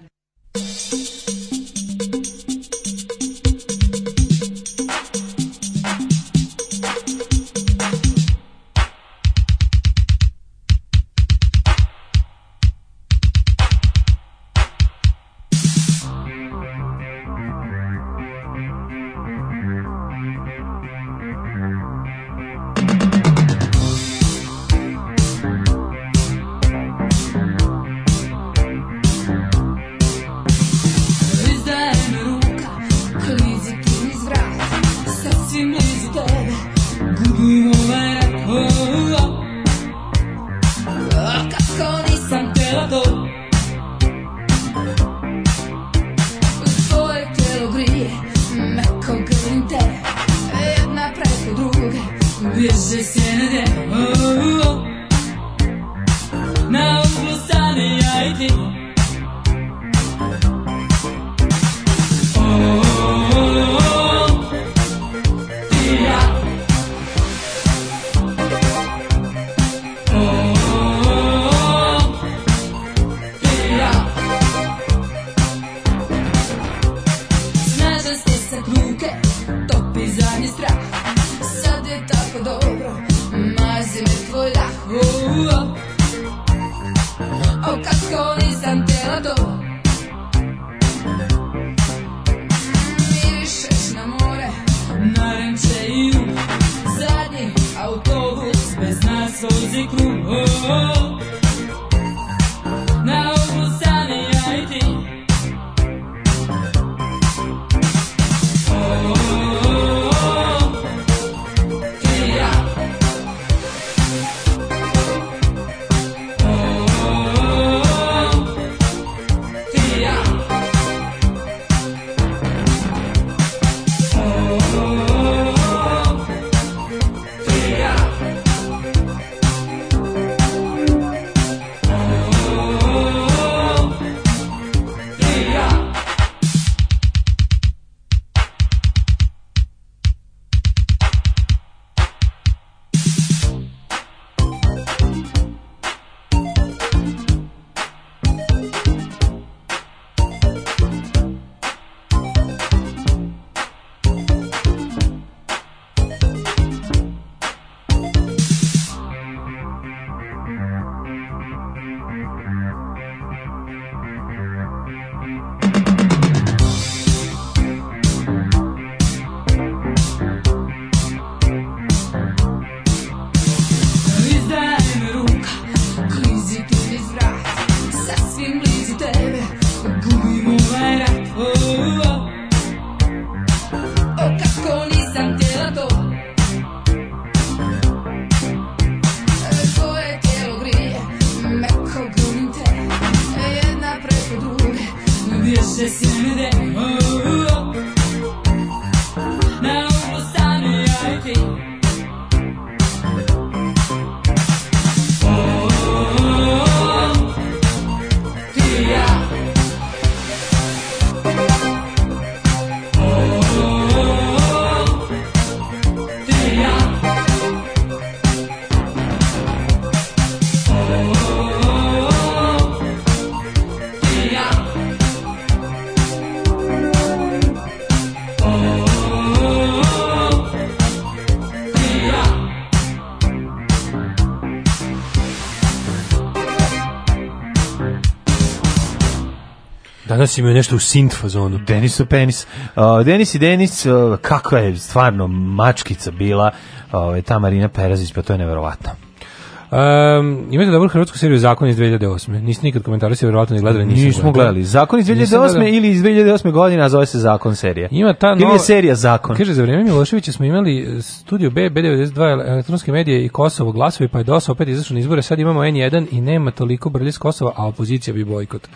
danas imaju nešto u synth fazonu. Denis u penis. Uh, Denis i Denis, uh, kakva je stvarno mačkica bila uh, ta Marina Perazić, pa to je neverovatno. Um, imate dobro hrvatsku seriju Zakon iz 2008. Niste nikad komentari se vjerovatno ne gledali. Nisam Nismo gledali. Zakon iz 2008. Gledali. ili iz 2008. godina zove se Zakon serije. Ima ta nova... Ili je serija Zakon. Kaže, za vrijeme Miloševića smo imali e, studio B, B92, elektronske medije i Kosovo glasovi, pa je DOS opet izašao na izbore. Sad imamo N1 i nema toliko brlje Kosova, a opozicija bi bojkot.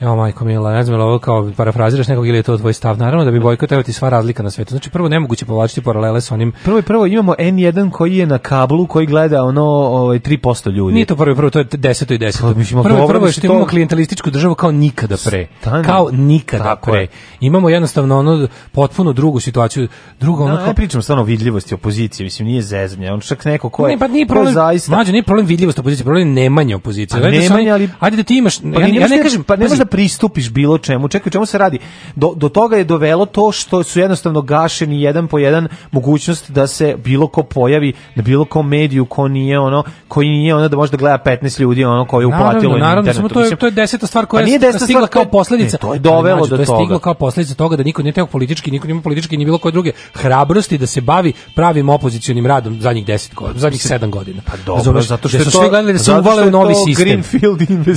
Evo majko mila, ne znam, ovo kao parafraziraš nekog ili je to tvoj stav. Naravno da bi bojkot ti sva razlika na svetu. Znači prvo nemoguće povlačiti paralele sa onim. Prvo i prvo imamo N1 koji je na kablu koji gleda ono ovaj 3% ljudi. Nije to prvo prvo to je 10 i 10. Pa, mislim, prvo, prvo je što to... imamo klijentelističku državu kao nikada pre. Stani. Kao nikada Tako pre. Je. Imamo jednostavno ono potpuno drugu situaciju. Drugo ono da, kao... ne pričam stvarno o vidljivosti opozicije, mislim nije zezanje. On čak neko ko je Ne, pa nije problem. Zaista... Mađo, nije problem vidljivost opozicije, problem je nemanje opozicije. Pa, nemanje, ali... Ajde da ti imaš, pa, ja, ja ne kažem, pa ne Da pristupiš bilo čemu. Čekaj, čemu se radi? Do, do toga je dovelo to što su jednostavno gašeni jedan po jedan mogućnost da se bilo ko pojavi na bilo kom mediju ko nije ono, koji nije ono da može da gleda 15 ljudi ono koji je uplatilo naravno, naravno, internetu. to je, to je deseta stvar koja pa je stigla stvar, kao posledica. Ne, to je dovelo nađu, do to je stiglo kao posledica toga da niko nije teo politički, niko nije politički ni bilo koje druge hrabrosti da se bavi pravim opozicionim radom zadnjih 10 godina, zadnjih 7 godina. Pa dobro, Zumeš, zato što, što su to, svi gledali da, da se uvale u novi sistem.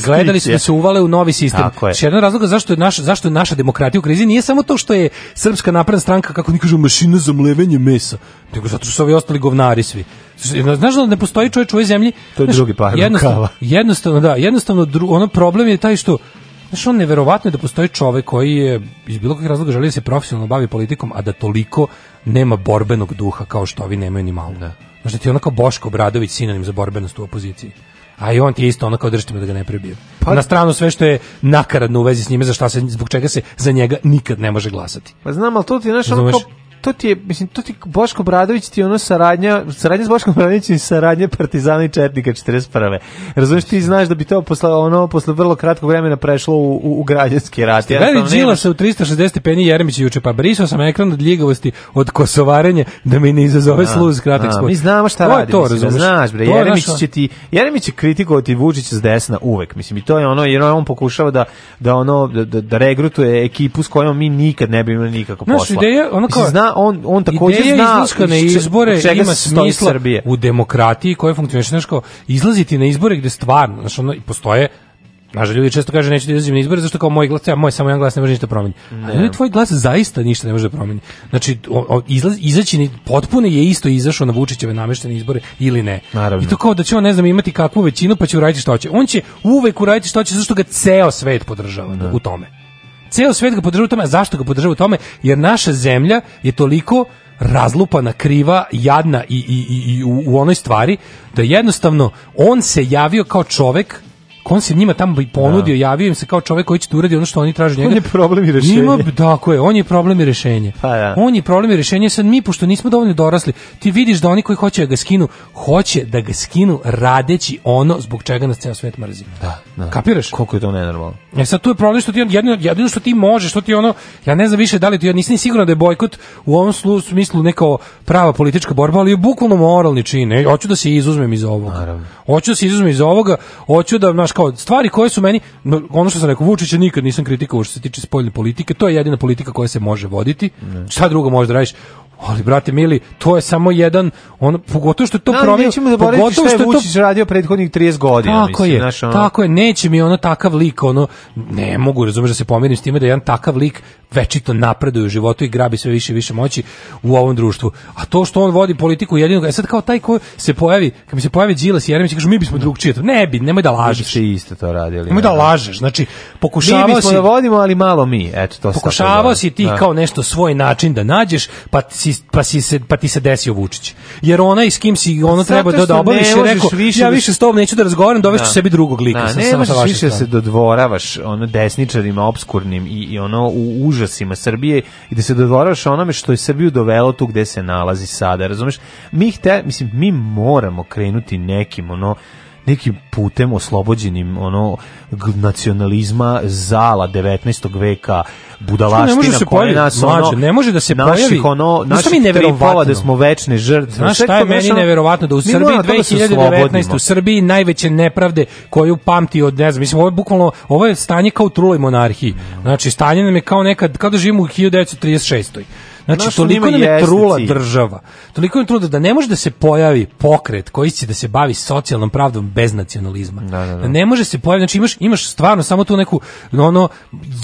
Gledali su da se uvale u novi sistem. Tako je. Znači, Jedan razlog zašto je naša zašto je naša demokratija u krizi nije samo to što je Srpska napredna stranka kako oni kažu mašina za mlevenje mesa, nego zato što su ovi ostali govnari svi. Znaš da ne postoji čovjek u ovoj zemlji? To je znaš, drugi par jednostavno, jednostavno, da, jednostavno dru, ono problem je taj što Znaš, on neverovatno je da postoji čovek koji je iz bilo kakvih razloga želi da se profesionalno bavi politikom, a da toliko nema borbenog duha kao što ovi nemaju ni malo. Da. Znaš, da ti je onako Boško Bradović sinonim za borbenost u opoziciji. A i on ti isto ono kao držite me da ga ne prebijem. Pa, na stranu sve što je nakaradno u vezi s njime, za šta se, zbog čega se za njega nikad ne može glasati. Pa znam, ali to ti je nešto ono kao to ti je, mislim, to ti Boško Bradović ti je ono saradnja, saradnja s Boškom Bradovićem i saradnja Partizana i Četnika 41. Razumiješ, ti znaš da bi to posle, ono, posle vrlo kratkog vremena prešlo u, u, u građanski rat. Ja Gledaj Đila se u 360 penji Jeremić juče, pa brisao sam ekran od ljigavosti, od kosovarenja, da mi ne izazove a, sluz kratak spod. Mi znamo šta to radi, to, mislim, znaš, bre, to Jeremić naša... će ti, Jeremić će kritikovati Vučića s desna uvek, mislim, i to je ono, jer on pokušava da, da ono, da, da, da regrutuje ekipu s kojom mi nikad ne bi imali nikako posla. Naša ideja, ono kao, mislim, zna, on, on također Ideja zna izlaska na izbore čega ima smisla Srbije. u demokratiji koja funkcioniše. Znaš izlaziti na izbore gde stvarno, znači ono, postoje Naša ljudi često kaže neću da izađem na izbore zašto kao moj glas, ja, moj samo jedan glas ne može ništa da promijeniti. Ali tvoj glas zaista ništa ne može da promeni. Znači izlaz, izaći potpuno je isto izašao na Vučićeve nameštene izbore ili ne. Naravno. I to kao da će on ne znam imati kakvu većinu pa će uraditi što hoće. On će uvek uraditi što hoće zato što ga ceo svet podržava ne. Da. u tome. Ceo svet ga podržava u tome. Zašto ga podržava u tome? Jer naša zemlja je toliko razlupana, kriva, jadna i, i, i, i u, u onoj stvari da jednostavno on se javio kao čovek on se njima tamo ponudio, da. javio im se kao čovjek koji će da uradi ono što oni traže njega. On je problem i rešenje. Njima, tako je, on je problem i rešenje. Pa, da. On je problem i rešenje, sad mi, pošto nismo dovoljno dorasli, ti vidiš da oni koji hoće da ga skinu, hoće da ga skinu radeći ono zbog čega nas ceo svet mrzi. Da, da. Kapiraš? Koliko je to nenormalno. E sad tu je problem što ti jedino, jedino što ti možeš, što ti ono, ja ne znam više da li ti, ja nisam siguran da je bojkot u ovom slu, smislu neka prava politička borba, ali je bukvalno moralni čin. E, hoću da se izuzmem iz ovoga. Naravno. Hoću da se izuzmem iz ovoga, hoću da, naš, znaš kao stvari koje su meni ono što sam rekao Vučića nikad nisam kritikovao što se tiče spoljne politike, to je jedina politika koja se može voditi. Ne. Šta drugo možeš da radiš? Ali brate mili, to je samo jedan on pogotovo što to promenio, nećemo pogotovo što je to... Da, radio prethodnih 30 godina, tako mislim, je, naš, ono... Tako je, neće mi ono takav lik, ono ne mogu razumeš da se pomirim s time da jedan takav lik večito napreduje u životu i grabi sve više više moći u ovom društvu. A to što on vodi politiku jedinog, je sad kao taj ko se pojavi, kad mi se pojavi Đilas i Jeremić, kaže mi bismo drugčije. Ne bi, nemoj da lažeš. Ti isto to radili. Nemoj da, da, da. lažeš. Znači, pokušavao mi si da vodimo, ali malo mi. Eto to Pokušavao si ti da. kao nešto svoj način da nađeš, pa si si, pa, si se, pa ti se desio Vučić. Jer ona i s kim si ono treba da dobaviš da je rekao, više ja da više s tobom neću da razgovaram, dovešću da. sebi drugog lika. Da, sam, ne možeš više da strane. se dodvoravaš ono, desničarima, obskurnim i, i ono u užasima Srbije i da se dodvoravaš onome što je Srbiju dovelo tu gde se nalazi sada, razumeš? Mi, te, mislim, mi moramo krenuti nekim ono nekim putem oslobođenim ono nacionalizma zala 19. veka budalaština da koja nas mlađe, ono, ne može da se naših, pojavi ono naših mi neverovatno da smo večne žrtve znaš šta je meni neverovatno da u Srbiji 2019 da u Srbiji najveće nepravde koju pamti od ne znam mislim ovo je bukvalno ovo je stanje kao u truloj monarhiji znači stanje nam je kao nekad kada živimo u 1936 Znači, Naš toliko nam je trula država, toliko je trula da ne može da se pojavi pokret koji će da se bavi socijalnom pravdom bez nacionalizma. Da, da, da. Ne može se pojaviti, znači imaš, imaš stvarno samo tu neku, ono,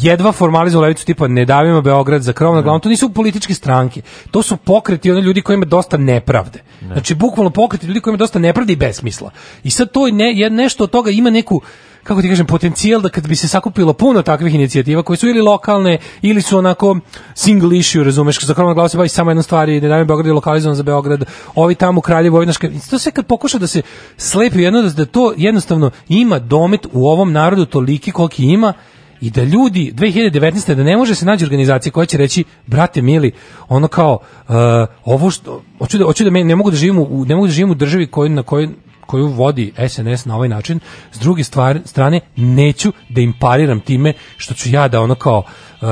jedva formalizu levicu tipa ne davimo Beograd za krov na glavom, da. to nisu političke stranke, to su pokreti ono ljudi koji kojima dosta nepravde. Znači, bukvalno pokreti ljudi kojima dosta nepravde i besmisla. I sad to ne, je, nešto od toga ima neku, kako ti kažem, potencijal da kad bi se sakupilo puno takvih inicijativa koje su ili lokalne ili su onako single issue, razumeš, za krona glava se bavi samo jedna stvar i ne dajme Beograd je lokalizovan za Beograd, ovi tamo kralje, Kraljevo, ovi naš... To sve kad pokuša da se slepi jedno, da to jednostavno ima domet u ovom narodu toliki koliki ima, i da ljudi 2019. da ne može se naći organizacija koja će reći brate mili ono kao uh, ovo što hoću da hoću da ne mogu da živim u ne mogu da živim u državi kojoj na kojoj koju vodi SNS na ovaj način, s druge stvar, strane neću da im pariram time što ću ja da ono kao uh,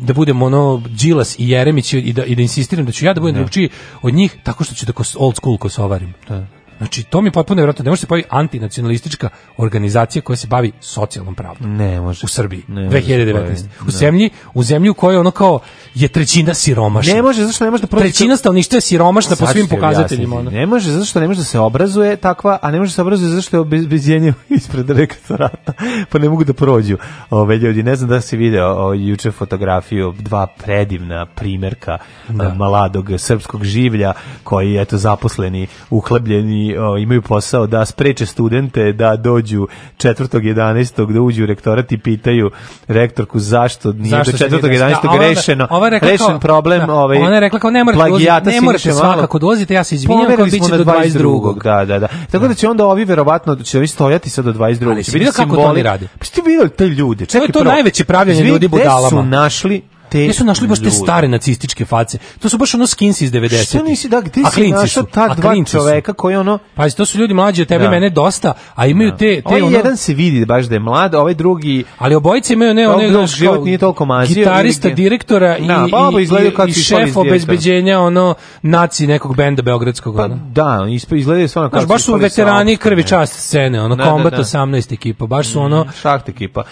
da budem ono Đilas i Jeremić i da, i da insistiram da ću ja da budem da. drugčiji od njih tako što ću da old school kosovarim. Da. Znači, to mi je potpuno nevjerojatno. Ne može se pojavi antinacionalistička organizacija koja se bavi socijalnom pravdom. Ne može. U Srbiji, ne 2019. U da. zemlji, u zemlji u kojoj ono kao je trećina siromašna. Ne može, zašto ne može da prođe... Trećina stanovništva je siromašna po svim pokazateljima. Ono. Ne može, zašto ne može da se obrazuje takva, a ne može da se obrazuje zašto je obezbedjenje ispred rektorata, pa ne mogu da prođu ove ljudi. Ne znam da si video o, juče fotografiju, dva predivna primerka da. maladog srpskog življa koji je eto zaposleni, uhlebljeni oni o, imaju posao da spreče studente da dođu 4. 11. da uđu u rektorat i pitaju rektorku zašto nije zašto do 4.11. rešeno. Ova rekla rešen kao, problem, da, ovaj. Ona je rekla kao ne morate da plagijata, ne morate svakako da dolazite, ja se izvinjavam, kao biće do 22. Da, da, da. Tako da, da. će onda ovi verovatno da će ovi stojati sad do 22. Ali će biti kako to oni rade. Pa ste videli te ljude. Čekaj, to je to prvo, najveće pravljenje ljudi budalama. Gde su našli te Gde su našli baš te stare nacističke face? To su baš ono skins iz 90-ih. Što da, gde si našao ta dva čoveka koji ono... Pa to su ljudi mlađi od tebe i da. mene dosta, a imaju da. te... te ovaj ono... jedan se vidi baš da je mlad, ovaj drugi... Ali obojice imaju ne, one... Ono, život nije toliko mazio. Gitarista, direktora i, na, da, pa i, i, šef obezbeđenja ono, naci nekog benda beogradskog. Pa da, izgledaju stvarno kao... Baš su veterani krvi časti scene, ono, Combat 18 ekipa, baš su ono... Mm, šaht ekipa.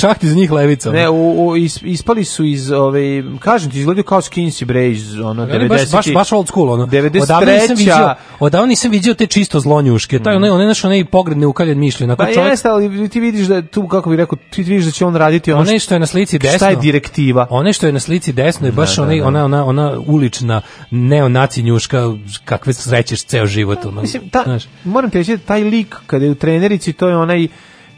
Šaht iz njih levica. Ne, u o, ispali su iz ove ovaj, kažem ti izgledaju kao Skins i Braids ono 90 baš baš baš old school ono 93 odavno nisam viđao odavno nisam viđao te čisto zlonjuške taj mm. onaj onaj naš onaj pogredne ukaljen mišljen na pa čovjek jeste ali ti vidiš da tu kako bih rekao ti vidiš da će on raditi ono onaj što je na slici desno šta je direktiva onaj što je na slici desno je da, baš da, onaj da, da. ona ona ona ulična neonaci njuška kakve srećeš ceo život ono mislim ta, znaš. moram ti reći da taj lik kad je u trenerici to je onaj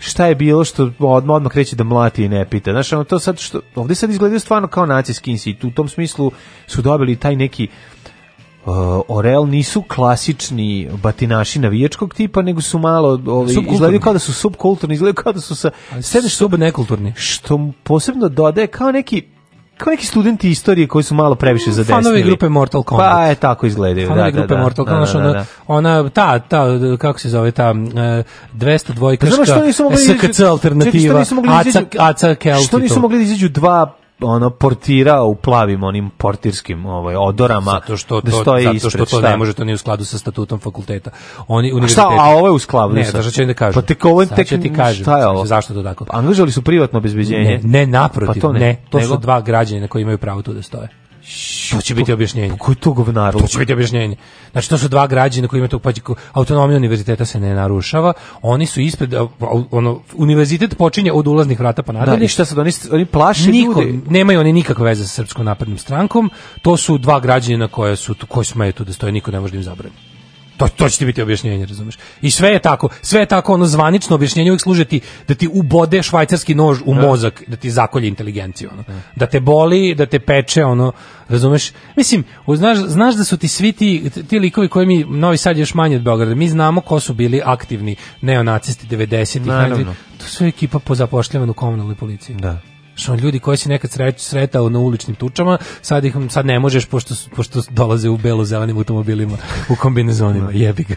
šta je bilo što odmah, odmah kreće da mlati i ne pita. Znaš, ono to sad što, ovde sad izgleda stvarno kao nacijski institut, u tom smislu su dobili taj neki uh, Orel nisu klasični batinaši navijačkog tipa, nego su malo ovi, izgledaju kao da su subkulturni, izgledaju kao da su sa... Sebe što, nekulturni. Što posebno dodaje kao neki kao neki studenti istorije koji su malo previše za zadesnili. Fanovi grupe Mortal Kombat. Pa je tako izgledaju. Fanovi da, da, grupe da, Mortal Kombat. Da, da, da. Ona, da. ona, ta, ta, kako se zove, ta uh, 202 kaška, SKC alternativa, Aca, Aca Keltitu. Što nisu mogli da izađu da dva ono portira u plavim onim portirskim ovaj odorama zato što da to da stoji zato što to šta? ne može to ni u skladu sa statutom fakulteta oni univerziteti a, šta, a ovo je u skladu ne znači da, da kažem pa tek ovo tek ti kažem šta je ovo? zašto to tako pa angažovali su privatno obezbeđenje ne, ne pa naprotiv pa to ne, ne to nego? su dva građanina koji imaju pravo tu da stoje Što će biti objašnjenje. Koji to govnar? To će biti objašnjenje. Znači to su dva građana koji imaju tog pađiku. Autonomija univerziteta se ne narušava. Oni su ispred ono univerzitet počinje od ulaznih vrata pa nadalje. Da, i šta sad oni oni plaše Niko, ljudi. Nemaju oni nikakve veze sa srpskom naprednom strankom. To su dva građana koja su koji smeju tu da stoje niko ne može da im zabraniti. To, to će ti biti objašnjenje, razumeš? I sve je tako, sve je tako, ono zvanično objašnjenje uvijek služe ti da ti ubode švajcarski nož u da. mozak, da ti zakolje inteligenciju, ono. Da te boli, da te peče, ono, razumeš? Mislim, znaš, znaš da su ti svi ti, ti likovi koji mi, Novi Sad još manje od Beograda, mi znamo ko su bili aktivni neonacisti 90-ih. To su ekipa po u komunalnoj policiji. Da. Što ljudi koji se nekad sreć, sretao na uličnim tučama, sad ih sad ne možeš pošto, pošto dolaze u belo-zelenim automobilima u kombinezonima. Da. Jebi ga.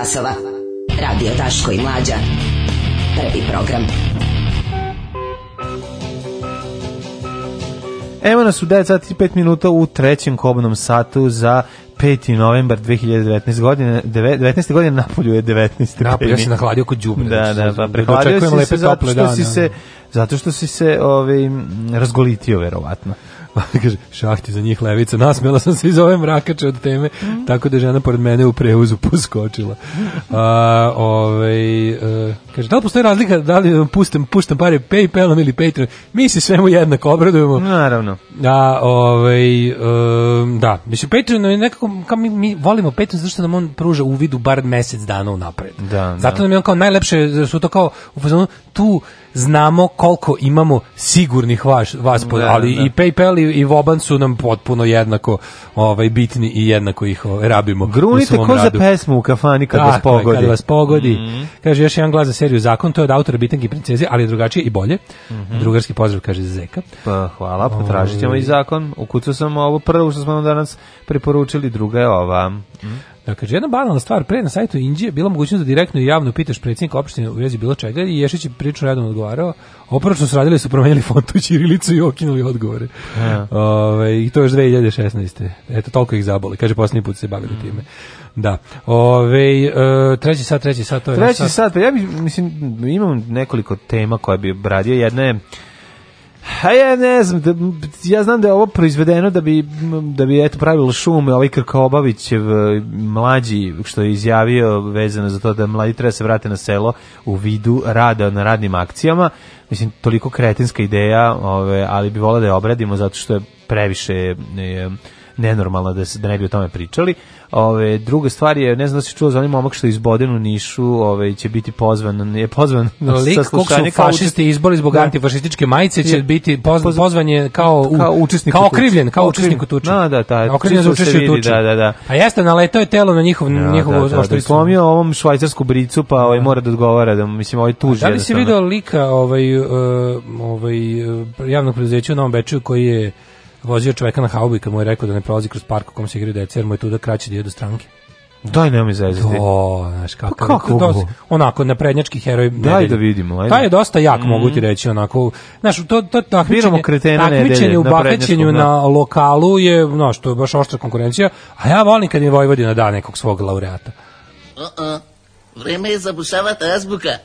časova. Radio Taško i Mlađa. Prvi program. Evo nas u 9 minuta u trećem kobnom satu za 5. novembar 2019 godine 19. godine napolju je 19. Napolju se nahladio kod đubre. Da, znači, da, znači, pa da prehladio si se zato što si se zato što si se ovaj razgolitio verovatno. kaže, šahti za njih levica, nasmjela sam se iz ove mrakače od teme, mm. tako da žena pored mene u preuzu poskočila. A, ovaj, a, e, kaže, da li postoji razlika, da li pustim, puštam pare Paypalom ili Patreon? Mi se svemu jednako obradujemo. Naravno. A, ovaj, a, e, da, mislim, Patreon je nekako, kao mi, mi volimo Patreon zato što nam on pruža uvid u bar mesec dana unapred. Da, Zato da. nam je on kao najlepše, su to kao, u fazonu, tu znamo koliko imamo sigurnih vas, vas pod, da, ali da, da. i PayPal i, i Voban su nam potpuno jednako ovaj bitni i jednako ih ovaj, rabimo. Grunite ko radu. za pesmu u kafani kad Tako vas pogodi. Kad vas pogodi. Mm -hmm. Kaže još jedan glas za seriju Zakon, to je od autora i princeze, ali je drugačije i bolje. Mm -hmm. Drugarski pozdrav kaže Zeka. Pa hvala, potražit ćemo i ovaj. zakon. Ukucao sam ovo prvo što smo danas preporučili, druga je ova. Mm. Da, kaže, jedna banalna stvar, pre na sajtu Indije bila mogućnost da direktno i javno pitaš predsjednika opštine u vezi bilo čega i Ješić je prilično redom odgovarao. Oprosto su radili, su promenili font ćirilicu i okinuli odgovore. Ja. Ove, I to je 2016. Eto, toliko ih zaboli. Kaže, poslednji put se bavili mm. time. Da. Ove, e, treći sat, treći sat, to je treći sat. sat. Pa ja bi, mislim, imam nekoliko tema koje bi obradio. Jedna je Ha, ja ne znam, da, ja znam da je ovo proizvedeno da bi, da bi eto, pravilo šume, ovaj Krkobavićev mlađi, što je izjavio vezano za to da mladi treba da se vrate na selo u vidu rada na radnim akcijama. Mislim, toliko kretinska ideja, ove, ali bi volao da je obradimo zato što je previše... Je, nenormalno da, se, da ne bi o tome pričali. Ove, druga stvar je, ne znam da si čuo za onaj momak što je iz Bodenu Nišu ove, će biti pozvan, je pozvan na Lik kog su fašisti izbori zbog da. antifašističke majice će je, biti poz, poz, pozvan je kao, kao učesnik kao okrivljen, kao učesnik u tuči. Da, da, ta, da, okrivljen za učešće u tuči. Da, da, da. A jeste, naletao je telo na njihov, ja, da, njihovu da, da, da, slomio ovom švajcarsku bricu, pa ovaj, da. mora da odgovara, da, mislim, ovaj tuži. Da li si video lika ovaj, e, ovaj, e, javnog preduzeća u Novom Beču koji je vozio čoveka na haubi kad mu je rekao da ne prolazi kroz park u kom se igraju deca jer mu je tu da kraće dio do stranke. Daj, nemoj zezati. To, znaš, kakav, pa kako? Dosta, onako, na prednjački heroj. Daj nedelje. da vidimo. Ajde. Taj je dosta jak, mm. mogu ti reći, onako. Znaš, to, to takmičenje, takmičenje u bahaćenju na lokalu je, znaš, to je baš oštra konkurencija, a ja volim kad je Vojvodina da nekog svog laureata. O, uh-uh. o, vreme je zabušavata azbuka.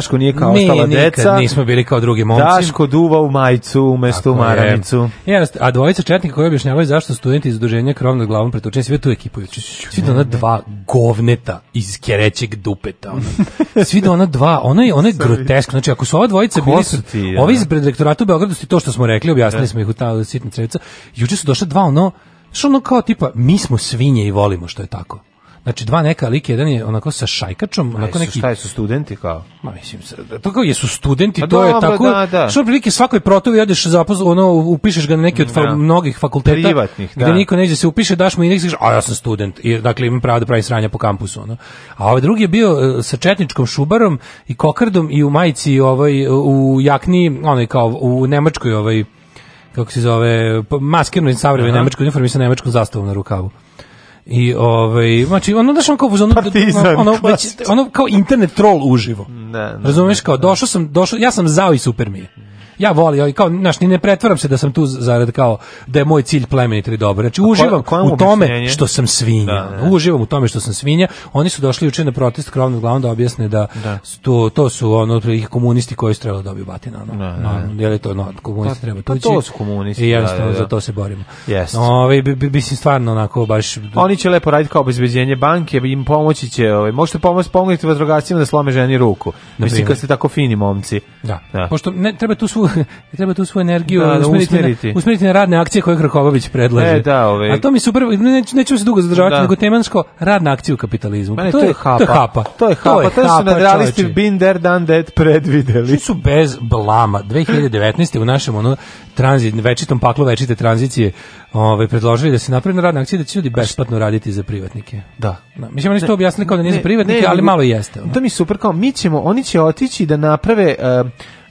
Daško nije kao nije, ostala nikad deca. nismo bili kao drugi momci. Daško duva u majicu umesto u maranicu. Je. E, a dvojica četnika koji objašnjavaju zašto studenti iz udruženja krov nad glavom pretučeni sve tu ekipu. Znači, svi do ona dva govneta iz kerećeg dupeta. Ono. Svi do ona dva, ono je, ono je groteskno. Znači, ako su ova dvojica bili... Su ti, ovi iz rektoratu u Beogradu su to što smo rekli, objasnili da. smo ih u ta sitna trevica. Juče su došle dva ono, što ono kao tipa, mi smo svinje i volimo što je tako. Znači dva neka lika, jedan je onako sa šajkačom, onako neki. Šta su studenti kao? Ma mislim to pa kao jesu studenti, pa to je tako. Da, da. Što prilike svakoj protovi odeš za ono upišeš ga na neki od da. fa mnogih fakulteta privatnih, da. Gde niko neće se upiše, daš mu indeks, a ja sam student. I dakle imam pravo da pravim sranja po kampusu, ono. A ovaj drugi je bio e, sa četničkom šubarom i kokardom i u majici i ovaj e, u jakni, onaj kao u nemačkoj ovaj kako se zove, maskirnoj savremene nemačkoj uniformi sa nemačkom zastavom na rukavu. I ovaj znači ono da sam da- kao ono, ono, ono, kao internet troll uživo. Ne, da, ne, da, Razumeš kao došao sam došao ja sam zao i super mi je ja volim, ovaj, kao, znaš, ne pretvaram se da sam tu zarad kao, da je moj cilj plemenit ili dobro. Znači, uživam ko, u tome objašnjenje? što sam svinja. Da, da, Uživam u tome što sam svinja. Oni su došli juče na protest krovnog glavnog da objasne da, da. To, to su ono, otprilike komunisti koji su trebali da dobiju batina. Ono. Da, da. No, da. je li to, no, komunisti pa, treba pa tući. Pa to su komunisti. I jednostavno da, da, da. za to se borimo. Yes. Ove, ovaj, bi, bi, mislim, stvarno onako baš... Oni će lepo raditi kao obezbeđenje banke, im pomoći će, ove, ovaj, možete pomoći, pomoći vatrogascima da slome ženi ruku. Mislim, kad ste tako fini momci. Da. da. Pošto ne, treba tu svu treba tu svoju energiju da, usmeriti, da, usmeriti. Na, usmeriti na radne akcije koje Krakovavić predlaže. E, da, ove. Ovaj. A to mi super, neću, nećemo se dugo zadržavati, da. nego temansko radna akcija u kapitalizmu. Mane, pa to, je, to, je, hapa. To je hapa. To je hapa. To, je to su nadrealisti been there, done that predvideli. Što su bez blama 2019. u našem ono tranzit, večitom paklu večite tranzicije ovaj, predložili da se napravi radne akcije da će ljudi besplatno raditi za privatnike. Da. da. Mislim, oni su to objasnili kao da nije ne, za privatnike, ne, ali malo jeste. Ono. To mi super, kao mi ćemo, oni će otići da naprave... Uh,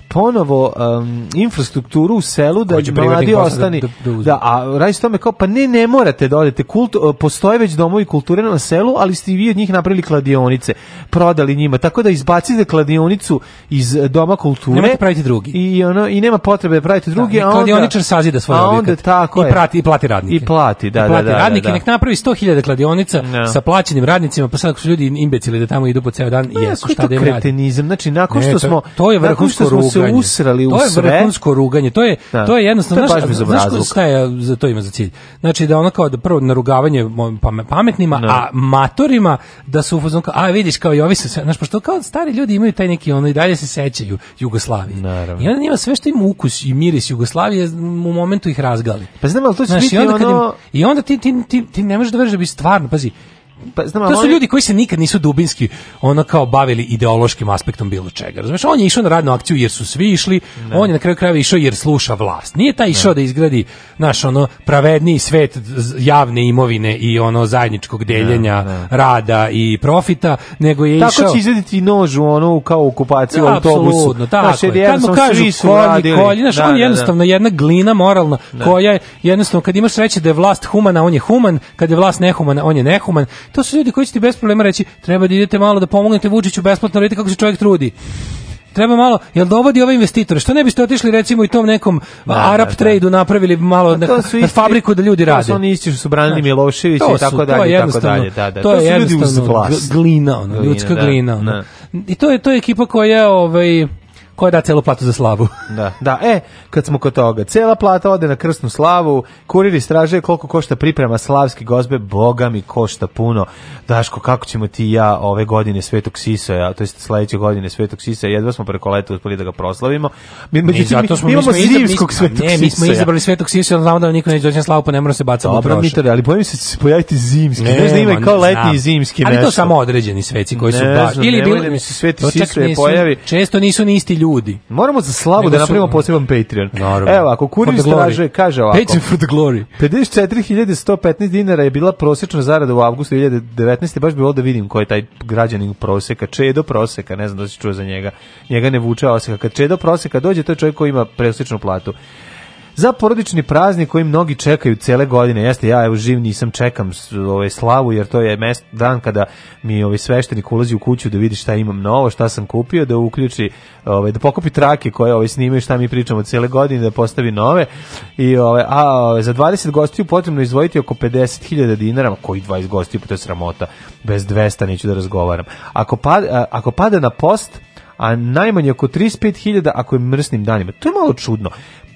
ponovo um, infrastrukturu u selu da mladi da- ostani. Da, da, da, a radi se tome kao, pa ne, ne morate da odete. Kult, uh, postoje već domovi kulture na selu, ali ste vi od njih napravili kladionice, prodali njima. Tako da izbacite kladionicu iz uh, doma kulture. Nemate praviti drugi. I, ono, I nema potrebe da pravite da, drugi. Da, a kladioničar sazida svoj objekat. A onda tako I, prati, I plati radnike. I plati, da, I da, plati da, da, radnike, da, da. nek napravi 100.000 kladionica no. sa plaćenim radnicima, pa sad ako su ljudi imbecili da tamo idu po ceo dan, no, jesu, šta da im radi. Kretenizam, znači nakon što smo... To je vrhunsko ruganje se usrali u sve. To je sve. vrhunsko ruganje. To je da. to je jednostavno to je znaš, za to ima za cilj. Znači da ona kao da prvo narugavanje pametnima, no. Da. a matorima da su fuzon kao a vidiš kao i ovi se znaš pošto kao stari ljudi imaju taj neki ono i dalje se sećaju Jugoslavije. Naravno. I onda njima sve što ima ukus i miris Jugoslavije u momentu ih razgali. Pa znam, ali to će znaš, biti onda, ono... im, i onda ti, ti, ti, ti ne možeš da veruješ da bi stvarno, pazi, pa znam, to su ljudi koji se nikad nisu dubinski ono kao bavili ideološkim aspektom bilo čega. Razumeš, on je išao na radnu akciju jer su svi išli, ne. on je na kraju krajeva išao jer sluša vlast. Nije taj išao ne. da izgradi naš ono pravedniji svet javne imovine i ono zajedničkog deljenja ne, rada i profita, nego je išao Tako će izvediti nož u ono kao okupaciju da, autobusu. Tako znaš, je. Kad mu kažu kolji, kolji, znaš, da, on da, da. jednostavno jedna glina moralna koja je jednostavno kad imaš sreće da je vlast humana, on je human, kad je vlast nehumana, on je nehuman To su ljudi koji će ti bez problema reći, treba da idete malo da pomognete Vučiću besplatno, vidite kako se čovjek trudi treba malo, jel dovodi ove investitore? Što ne biste otišli recimo i tom nekom da, Arab da, da. trade-u napravili malo pa na, isti, na, fabriku da ljudi rade? To su oni isti što su branili Milošević i tako dalje, i tako dalje. Da, da. To, su je ljudi Glina, ono, ljudska da, glina. I to je to je ekipa koja ovaj koja da celu platu za slavu. Da, da. E, kad smo kod toga, cela plata ode na krsnu slavu, kurir istražuje koliko košta priprema slavske gozbe, boga mi košta puno. Daško, kako ćemo ti ja ove godine Svetog Sisaja, to jest sledeće godine Svetog Sisaja, jedva smo preko leta uspeli da ga proslavimo. Mi, mi, zato smo, mi, imamo mi zimskog Svetog Sisaja. Ne, mi smo izabrali Svetog Sisaja, ali znamo da niko neće doći na slavu, pa ne mora se bacati u prošle. ali bojim se da će se pojaviti zimski. Ne, Znaš da ima kao leti i zimski nešto. Ali to samo određeni sveci koji ne, su baš. Ili bilo, da se Sveti Sisaj pojavi. Često nisu ni isti ljudi ljudi. Moramo za slavu da napravimo su... poseban Patreon. Naravno. Evo, ako kurir straže, kaže ovako. Patreon for the glory. 54.115 dinara je bila prosječna zarada u avgustu 2019. Baš bi volio da vidim ko je taj građanin proseka. Čedo proseka, ne znam da se čuje za njega. Njega ne vuče oseka. Kad Čedo proseka dođe, to je čovjek koji ima presličnu platu za porodični praznik koji mnogi čekaju cele godine. Jeste ja evo živ nisam čekam ove ovaj, slavu jer to je mest, dan kada mi ovaj sveštenik ulazi u kuću da vidi šta imam novo, šta sam kupio, da uključi ovaj da pokupi trake koje ovaj snimaju šta mi pričamo cele godine da postavi nove. I ovaj a ove, ovaj, za 20 gostiju potrebno izdvojiti oko 50.000 dinara, koji 20 gostiju, pa to je sramota. Bez 200 neću da razgovaram. Ako pada, ako pada na post, a najmanje oko 35.000 ako je mrsnim danima. To je malo čudno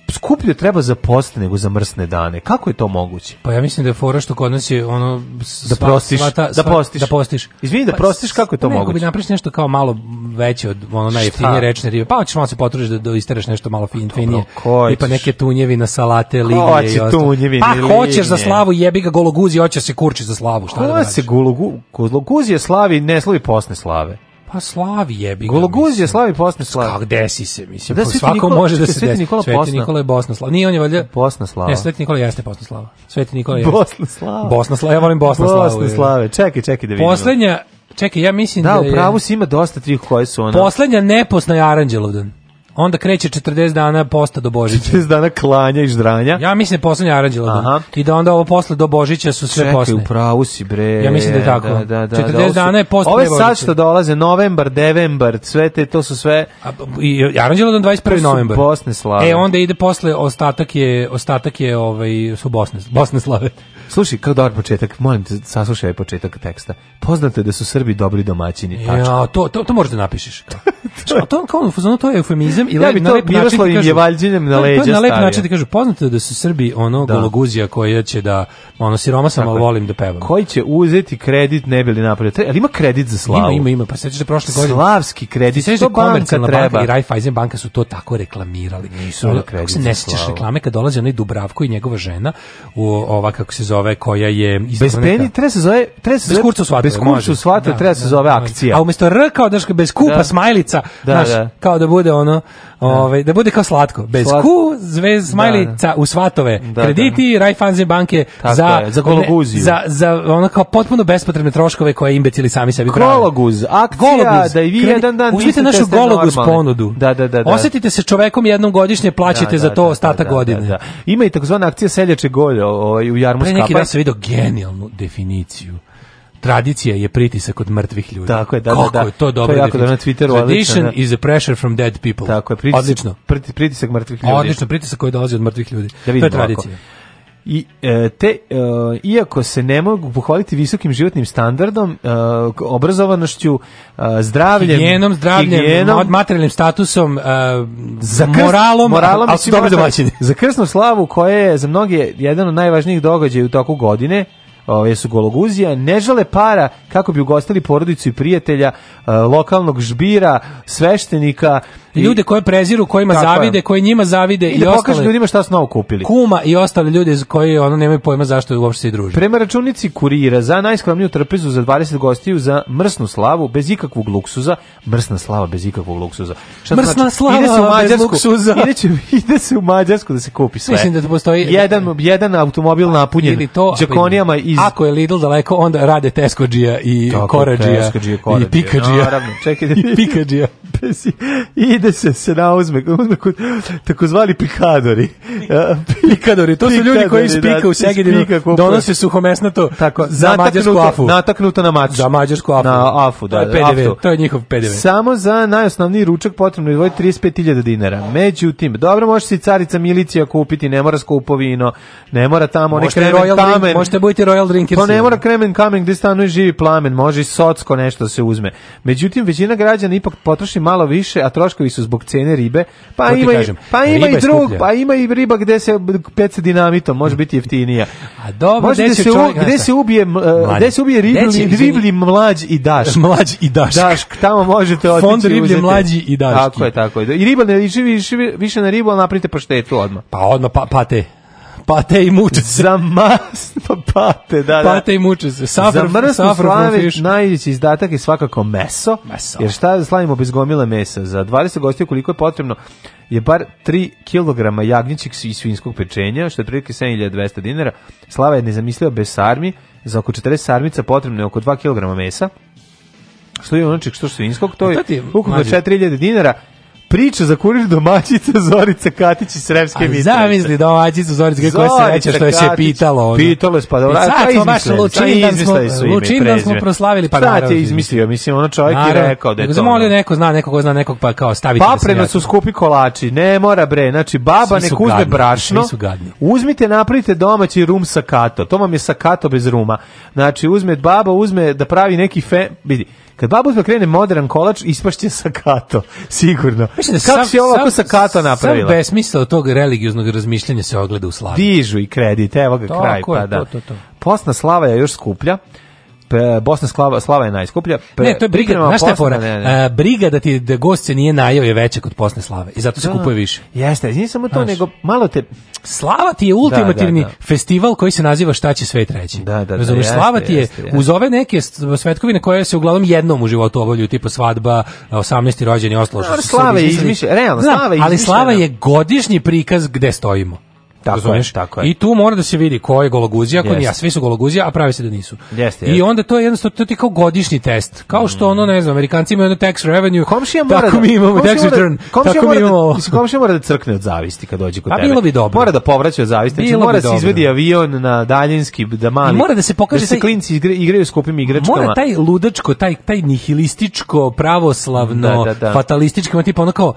skuplje treba za post nego za mrsne dane. Kako je to moguće? Pa ja mislim da je fora što kod nas je ono da sva, prostiš, sva da sva, da postiš, da postiš. Izvini da pa, prostiš kako je to moguće? Nego bi napraviš nešto kao malo veće od ono najjeftinije rečne ribe. Pa hoćeš malo se potrudiš da, da istereš nešto malo fin, finije. I pa, pa neke tunjevi na salate, lignje Hoće i ostalo. Tunjevi, pa lignje. hoćeš za slavu, jebi ga gologuzi, hoćeš se kurči za slavu, šta da Ko da se gologu, gologuzi je slavi, ne slavi posne slave. Pa slavi jebi. Gologuzije slavi posne slavi. Kako desi se, mislim. Da, svako Nikola, može da se Sveti desi. Nikola Sveti Nikola je Bosna slava. Nije on je valjda Bosna slava. Ne, Sveti Nikola jeste Bosna slava. Sveti Nikola je Bosna slava. Bosna slava, ja volim Bosna slavu. Bosna slave. Čekaj, čekaj da vidimo. Poslednja, čekaj, ja mislim da, da je... Da, u pravu si ima dosta tri koje su ona. Poslednja neposna je Aranđelovdan. Onda kreće 40 dana posta do Božića. 40 dana klanja i ždranja. Ja mislim da je poslednja I da onda ovo posle do Božića su sve Čekaj, posne. Čekaj, upravu si bre. Ja mislim da je tako. Da, da, da, 40 da, su, dana je posle Ove sad što dolaze, novembar, devembar, sve te, to su sve... A, i, Aranđela do 21. novembar. To su Bosne slave. E, onda ide posle, ostatak je, ostatak je ovaj, su Bosne, Bosne slave. Slušaj, kako dobar početak, molim te, saslušaj ovaj početak teksta. Poznate da su Srbi dobri domaćini. Tačka. Ja, to, to, to možeš da napišiš. Kao. to, je... to, kao, to je eufemizam. I ja bi to Miroslav im je valjđenjem na leđa stavio. Na lep način ti kažu, poznate da su Srbi ono da. gologuzija koja će da, ono, siroma sam, ali volim da pevam. Koji će uzeti kredit, ne bili napravili. Ali ima kredit za slavu. Ima, ima, ima. Pa sećaš da prošle godine. Slavski kredit, to banka treba. I Raiffeisen banka su to tako reklamirali. Nisu ono, kredit se ne sećaš reklame kad dolazi onaj Dubravko i njegova žena u ova, kako se zove, zove koja je bez peni treba se zove treba se bez kurca svata bez kurca svata da, treba se da, zove da, akcija da. a umesto r kao da bez kupa da. smajlica da, naš, da. kao da bude ono ovaj da bude kao slatko bez Slat... ku zvez smajlica u svatove krediti Raiffeisen banke Tako za je, za gologuziju za za ono kao potpuno bespotrebne troškove koje imbecili sami sebi prave gologuz akcija gologuz. da i vi Kredi... jedan dan uzmite našu gologuz ponudu da da da osetite se čovekom jednom godišnje plaćate za to ostatak godine ima i takozvana akcija seljače golj u jarmu neki dan sam vidio genijalnu definiciju tradicija je pritisak od mrtvih ljudi. Tako je, da, da Kako da, Kako Je to dobro. To je jako da na Twitteru Tradition odlično, da. is a pressure from dead people. Tako je, pritisak, odlično. pritisak mrtvih ljudi. Odlično, pritisak koji dolazi od mrtvih ljudi. Da to je tradicija. Ovako. I, e, te, e, iako se ne mogu pohvaliti visokim životnim standardom, e, obrazovanošću, zdravljem, higijenom, zdravljem, higijenom, materijalnim statusom, za krst, moralom, moralom ali su dobri domaćini. Za krstnu slavu koja je za mnoge jedan od najvažnijih događaja u toku godine, ove su gologuzija, ne žele para kako bi ugostili porodicu i prijatelja, lokalnog žbira, sveštenika, ljude koje preziru, kojima zavide, koji njima zavide i, i da ostale ljudima šta su novo kupili. Kuma i ostale ljude koji ono nemaju pojma zašto uopšte se druže. Prema računici kurira za najskromniju trpezu za 20 gostiju za mrsnu slavu bez ikakvog luksuza, mrsna slava bez ikakvog luksuza. Šta mrsna znači? slava ide se u Mađarsku, bez luksuza. Ide, će, ide se u Mađarsku da se kupi sve. Mislim da postoji jedan jedan automobil pa, napunjen ili džakonijama iz Ako je Lidl daleko, onda rade Tesco i Koradžija i Pikađija. Naravno, čekajte. Da I Pikađija. I ide se, se nauzme, uzme kod takozvani pikadori. pikadori, to su pikadori, ljudi koji spika da, u da, Segedinu, donose suhomesnato Tako, za mađarsku afu. Nataknuto na mač. Za mađarsku afu. Na afu, da. To je da, PDV, to je njihov PDV. Samo za najosnovniji ručak potrebno je dvojiti 35.000 dinara. Međutim, dobro, može se i carica milicija kupiti, ne mora skupo vino, ne mora tamo, ne kremen royal kamen. Drink, možete buditi royal drinker. To pa ne mora kremen kamen gdje stanuje živi plamen, može i socko nešto da se uzme. Međutim, većina građana ipak potroši malo više, a troškovi su zbog cene ribe. Pa ima i, kažem, pa ima i drug, pa ima i riba gde se peca dinamitom, može mm. biti jeftinija. A dobro, može gde se čovjek, gde se ubije, uh, gde se ubije riblji, riblji mlađ i daš. mlađ i daš. Daš, tamo možete otići. Fond riblje mlađi i daš. Tako je, tako je. I riba ne više više na ribu, al napravite paštetu odmah. Pa odmah pa, pa te. Pate i muče se. Za pa pate, da, da. Pate i muče se. Safra, Za mrsnu slavi najveći izdatak je svakako meso. Meso. Jer šta slavimo bez gomile mesa? Za 20 gostiju koliko je potrebno je bar 3 kg jagnjećeg i svinjskog pečenja, što je prilike 7200 dinara. Slava je nezamislio bez sarmi. Za oko 40 sarmica potrebno je oko 2 kg mesa što je onoček što svinjskog, to e, je ukupno 4000 dinara Priča za kurir domaćica Zorica Katić iz Sremske Mitrovice. A zamisli domaćicu Zorica Katić koja se reče što je se pitalo. Ono. Pitalo je spadalo. Pa, sad smo baš Lučindan smo, Lučindan smo proslavili. Pa sad je izmislio, mislim, ono čovjek je rekao da je to. Zamolio neko zna, neko zna nekog pa kao stavite. Da Papreno su skupi kolači, ne mora bre, znači baba nek uzme gadni, brašno, uzmite, napravite domaći rum sakato, to vam je sakato bez ruma. Znači uzme baba, uzme da pravi neki fe, vidi, Kad babuška krene modern kolač, ispašće sa kato, sigurno. Mislim da Kako sam, si ovo sam, sa kato napravila? Sam besmisao tog religioznog razmišljanja se ogleda u slavi. Dižu i kredit, evo ga to, kraj. Ko je, pa, da. to, to, to. Posna slava je još skuplja. Bosna slava, slava je najskuplja. Pre, ne, to je briga, znaš šta je fora? Ne, ne. A, briga da ti da gost se nije najao je veća kod posne slave i zato se da, kupuje više. Jeste, nije samo to, znaš. nego malo te... Slava ti je ultimativni da, da, da. festival koji se naziva Šta će sve reći. Da, da, da Razumiješ, slava ti je jeste, uz ove neke svetkovine koje se uglavnom jednom u životu obavljaju, tipa svadba, 18. rođenje, ostalo što Slava je izmišljena, realno, da, slava je Ali slava je godišnji prikaz gde stojimo. Tako razumiješ? Je, tako je. I tu mora da se vidi ko je gologuzija, ko yes. nije. Svi su gologuzija, a pravi se da nisu. Jeste, jeste. I onda to je jednostavno to ti kao godišnji test. Kao što mm. ono, ne znam, Amerikanci imaju ono tax revenue. Komšija mora tako da, mi imamo tax da- return. Komšija tako mi da- imamo. Da, komšija mora da crkne od zavisti kad dođe kod pa tebe. A bilo bi dobro. Mora da povraća od zavisti. Znači bilo znači, mora da se izvedi avion na daljinski da mali. I mora da se pokaže da se taj, klinci igre, igraju skupim igračkama. Mora taj ludačko, taj taj nihilističko, pravoslavno, da, da, da. fatalističko, tipa ono kao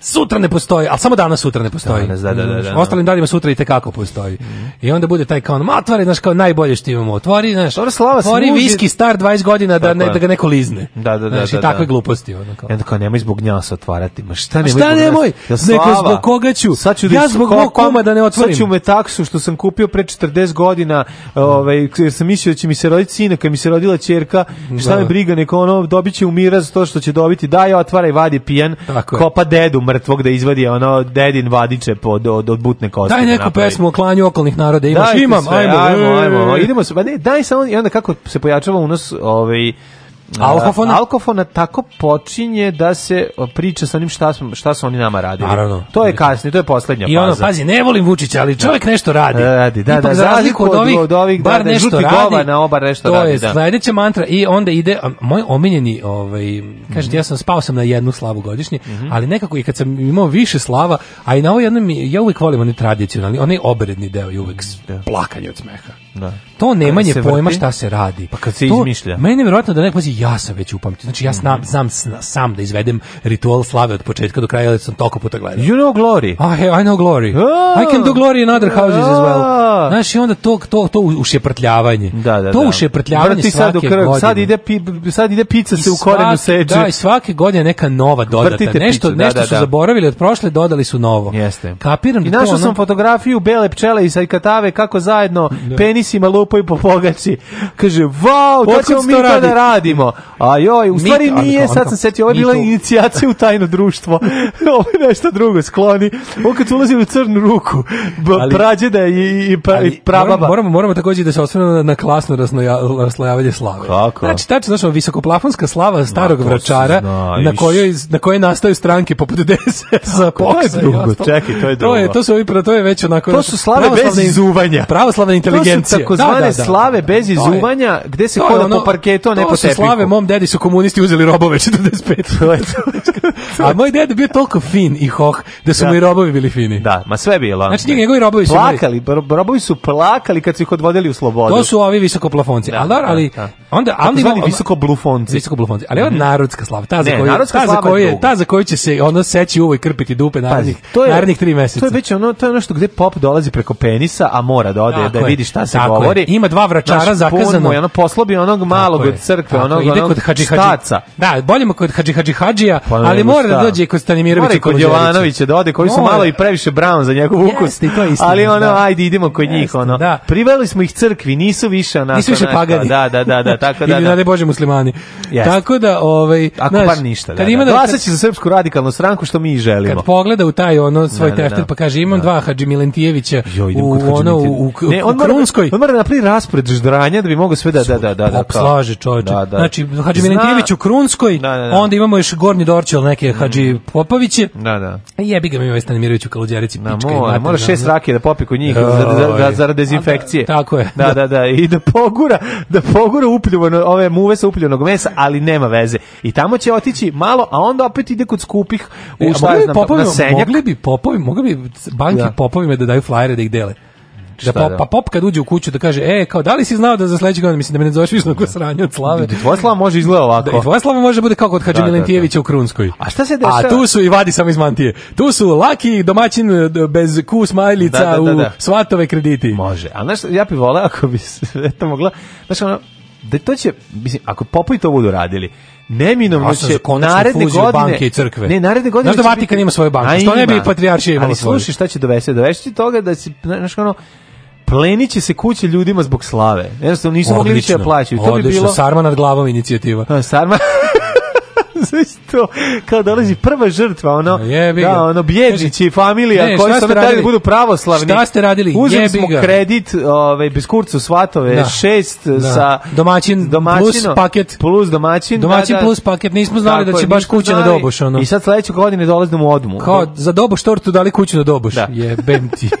sutra ne postoji, ali samo danas sutra ne postoji. Danas, da, da, da, mm. da, da, Ostalim danima sutra i tekako postoji. Mm. I onda bude taj kao, ma otvori, znaš, kao najbolje što imamo, otvori, znaš, Dobro, slava otvori viski star 20 godina da, ne, da ga neko lizne. Da, da, da. Znaš, da, da, i takve da. gluposti. Ono, kao. onda kao, nemoj zbog njasa otvarati, ma šta nemoj? Šta nemoj? Neko zbog koga ću? Sad ću da ja zbog mog kuma da ne otvorim. Sad ću me taksu što sam kupio pre 40 godina, ovaj, jer sam mislio da će mi se roditi sina, kad mi se rodila ćerka, šta me briga, neko ono dobiće u miraz to što će dobiti, da ja otvara i vadi pijan, kopa dedu, mrtvog da izvadi ono dedin vadiče pod od, od butne kosti. Daj da neku da pesmu o klanju okolnih naroda, imaš, imam, sve, ajmo, ajmo, e, e, e. ajmo, ajmo, idemo se, ba pa ne, daj samo, i onda kako se pojačava unos, ovaj, Alkofona? Alkofona tako počinje da se priča sa onim šta, smo, šta su oni nama radili. Naravno. To je kasnije, to je poslednja faza. I ono, pazi, ne volim Vučića, ali da. čovjek nešto radi. Radi, da, da, da, Ipak da, za razliku od ovih, od ovih bar da, nešto radi, na oba nešto to radi. To je sledeća mantra i onda ide, a, moj omiljeni, ovaj, kažete, mm -hmm. ja sam spao sam na jednu slavu godišnje, mm -hmm. ali nekako i kad sam imao više slava, a i na ovoj jednom, ja uvijek volim onaj tradicionalni, onaj obredni deo i uvijek mm, plakanje od smeha. Da. To nemanje pojma šta se radi. Pa kad se to, izmišlja. Meni je verovatno da neko ja sam već upamtio. Znači ja znam, znam sam da izvedem ritual slave od početka do kraja, ali sam toliko puta gledao. You know glory. I, ah, I know glory. Oh. I can do glory in other houses oh. as well. Ah. Znaš, i onda to, to, to ušeprtljavanje. Da, da, da. to da. ušeprtljavanje svake sad krv, godine. Sad ide, pi, sad ide pizza se u korenu seče. Da, i svake godine neka nova dodata. Vrtite nešto picu, da, nešto da, da, su zaboravili od prošle, dodali su novo. Jeste. Kapiram I da našao ono... sam fotografiju bele pčele i sajkatave kako zajedno da. peni penisima lupaju po pogači. Kaže, vau, wow, ćemo mi to radi? da radimo? A joj, u mi, stvari nije, sad sam setio, ovo je bila inicijacija u tajno društvo. ovo je nešto drugo, skloni. Ovo kad ulazi u crnu ruku, prađeda i, i, pra, i prababa. Moramo, moramo, takođe da se osvrnemo na, na klasno raslojavanje slave. Kako? Znači, tačno, znači, visokoplafonska slava starog vračara, na kojoj, na kojoj nastaju stranke poput DSS-a, drugo, čekaj, to je drugo. To je, to su ovi, to je već onako... To su slave bez izuvanja. Pravoslavna inteligencija. Da, da, takozvane da, da, slave bez izuvanja, gde se hoda po parketu, a ne po tepiku. To slave mom dedi su komunisti uzeli robove 45. a moj deda bio toliko fin i hoh da su da. mu i robovi bili fini. Da, ma sve bilo. Znači njega njegovi robovi su plakali, robovi su plakali kad su ih odvodili u slobodu. To su ovi visokoplafonci. Da, ali, da, ali da, onda onda imali visokoblufonci. Visokoblufonci. Ali ova mhm. narodska slava, ta za koju ta za koju je, ta za koju će se ono seći uvoj krpiti dupe narednih narednih 3 meseca. To je već ono, to je ono što gde pop dolazi preko penisa, a mora da ode da vidi šta se Tako govori. Je. Ima dva vračara zakazano. Moj, ono poslo bi onog malog od crkve, tako, onog, ide kod Hadži Hadžija. Da, bolje mu kod Hadži Hadži Hadžija, pa ali mora da dođe kod Stanimirovića i kod Jovanovića, da ode, koji su malo i previše brown za njegov ukus. to isto. Ali ono, da. ajde idemo kod njih, ono. Da. Priveli smo ih crkvi, nisu više onako. Nisu više pagani. Da, da, da, da, tako da. Ili da bože muslimani. Tako da, ovaj, ako bar ništa. Da, da. ima da- glasaće za srpsku radikalnu stranku što mi želimo. Kad pogleda u taj ono svoj tefter pa kaže imam dva Hadži Milentijevića u ono u Krunskoj napravi. Pa On mora da napravi raspored ždranja da bi mogao sve da da da da da. Pop slaže čoveče. Da, da. Znači Hadži Milentijević u Krunskoj, da, da, da. onda imamo još Gornji Dorćol neke Hadži mm. Popoviće. Da, da. jebi ga mi ovaj Stanimirović u Kaludjerici da, Mora, mora da, šest rakije da, da popi kod njih za, za, za, ovaj, dezinfekcije. tako je. Da, da, da, i da pogura, da pogura upljuvano ove muve sa upljenog mesa, ali nema veze. I tamo će otići malo, a onda opet ide kod skupih u e, šta znam, na senjak. Mogli bi popovi, mogli bi banki popovima da daju flajere da ih dele. Da pop, da? pa pop kad uđe u kuću da kaže, e, kao, da li si znao da za sledećeg godina, mislim da me ne zoveš više na sranje od slave. Da, tvoja slava može izgleda da, ovako. Da, tvoja slava može bude kao kod Hadži da, Milentijevića u Krunskoj. A šta se dešava? A tu su i vadi samo iz mantije. Tu su laki domaćin e, bez ku kus majlica u svatove krediti. Može. A znaš, ja bih voleo ako bi sve to mogla, znaš, ono, da to će, mislim, ako popovi to budu radili, neminovno će naredne godine i crkve. Ne, naredne godine. Znaš da Vatikan biti... ima svoje banke. Što ne bi patrijaršija imala svoje? Ali slušaj šta će dovesti? Dovesti toga da se znaš ono pleniće se kuće ljudima zbog slave. Jednostavno nisu mogli više da plaćaju. To bi bilo sarma nad glavom inicijativa. A, da, sarma to kao dolazi prva žrtva ono jebi da ono i familija ne, koji su radili da budu pravoslavni šta ste radili uzeli smo kredit ovaj bez kurca svatove da. šest da. sa domaćin, domaćino, plus paket plus domaćin da, domaćin da, plus paket nismo znali da tako, da će baš kuća na doboš ono i sad sledeće godine dolazimo u odmu kao za doboš tortu dali kuću na doboš da. jebem ti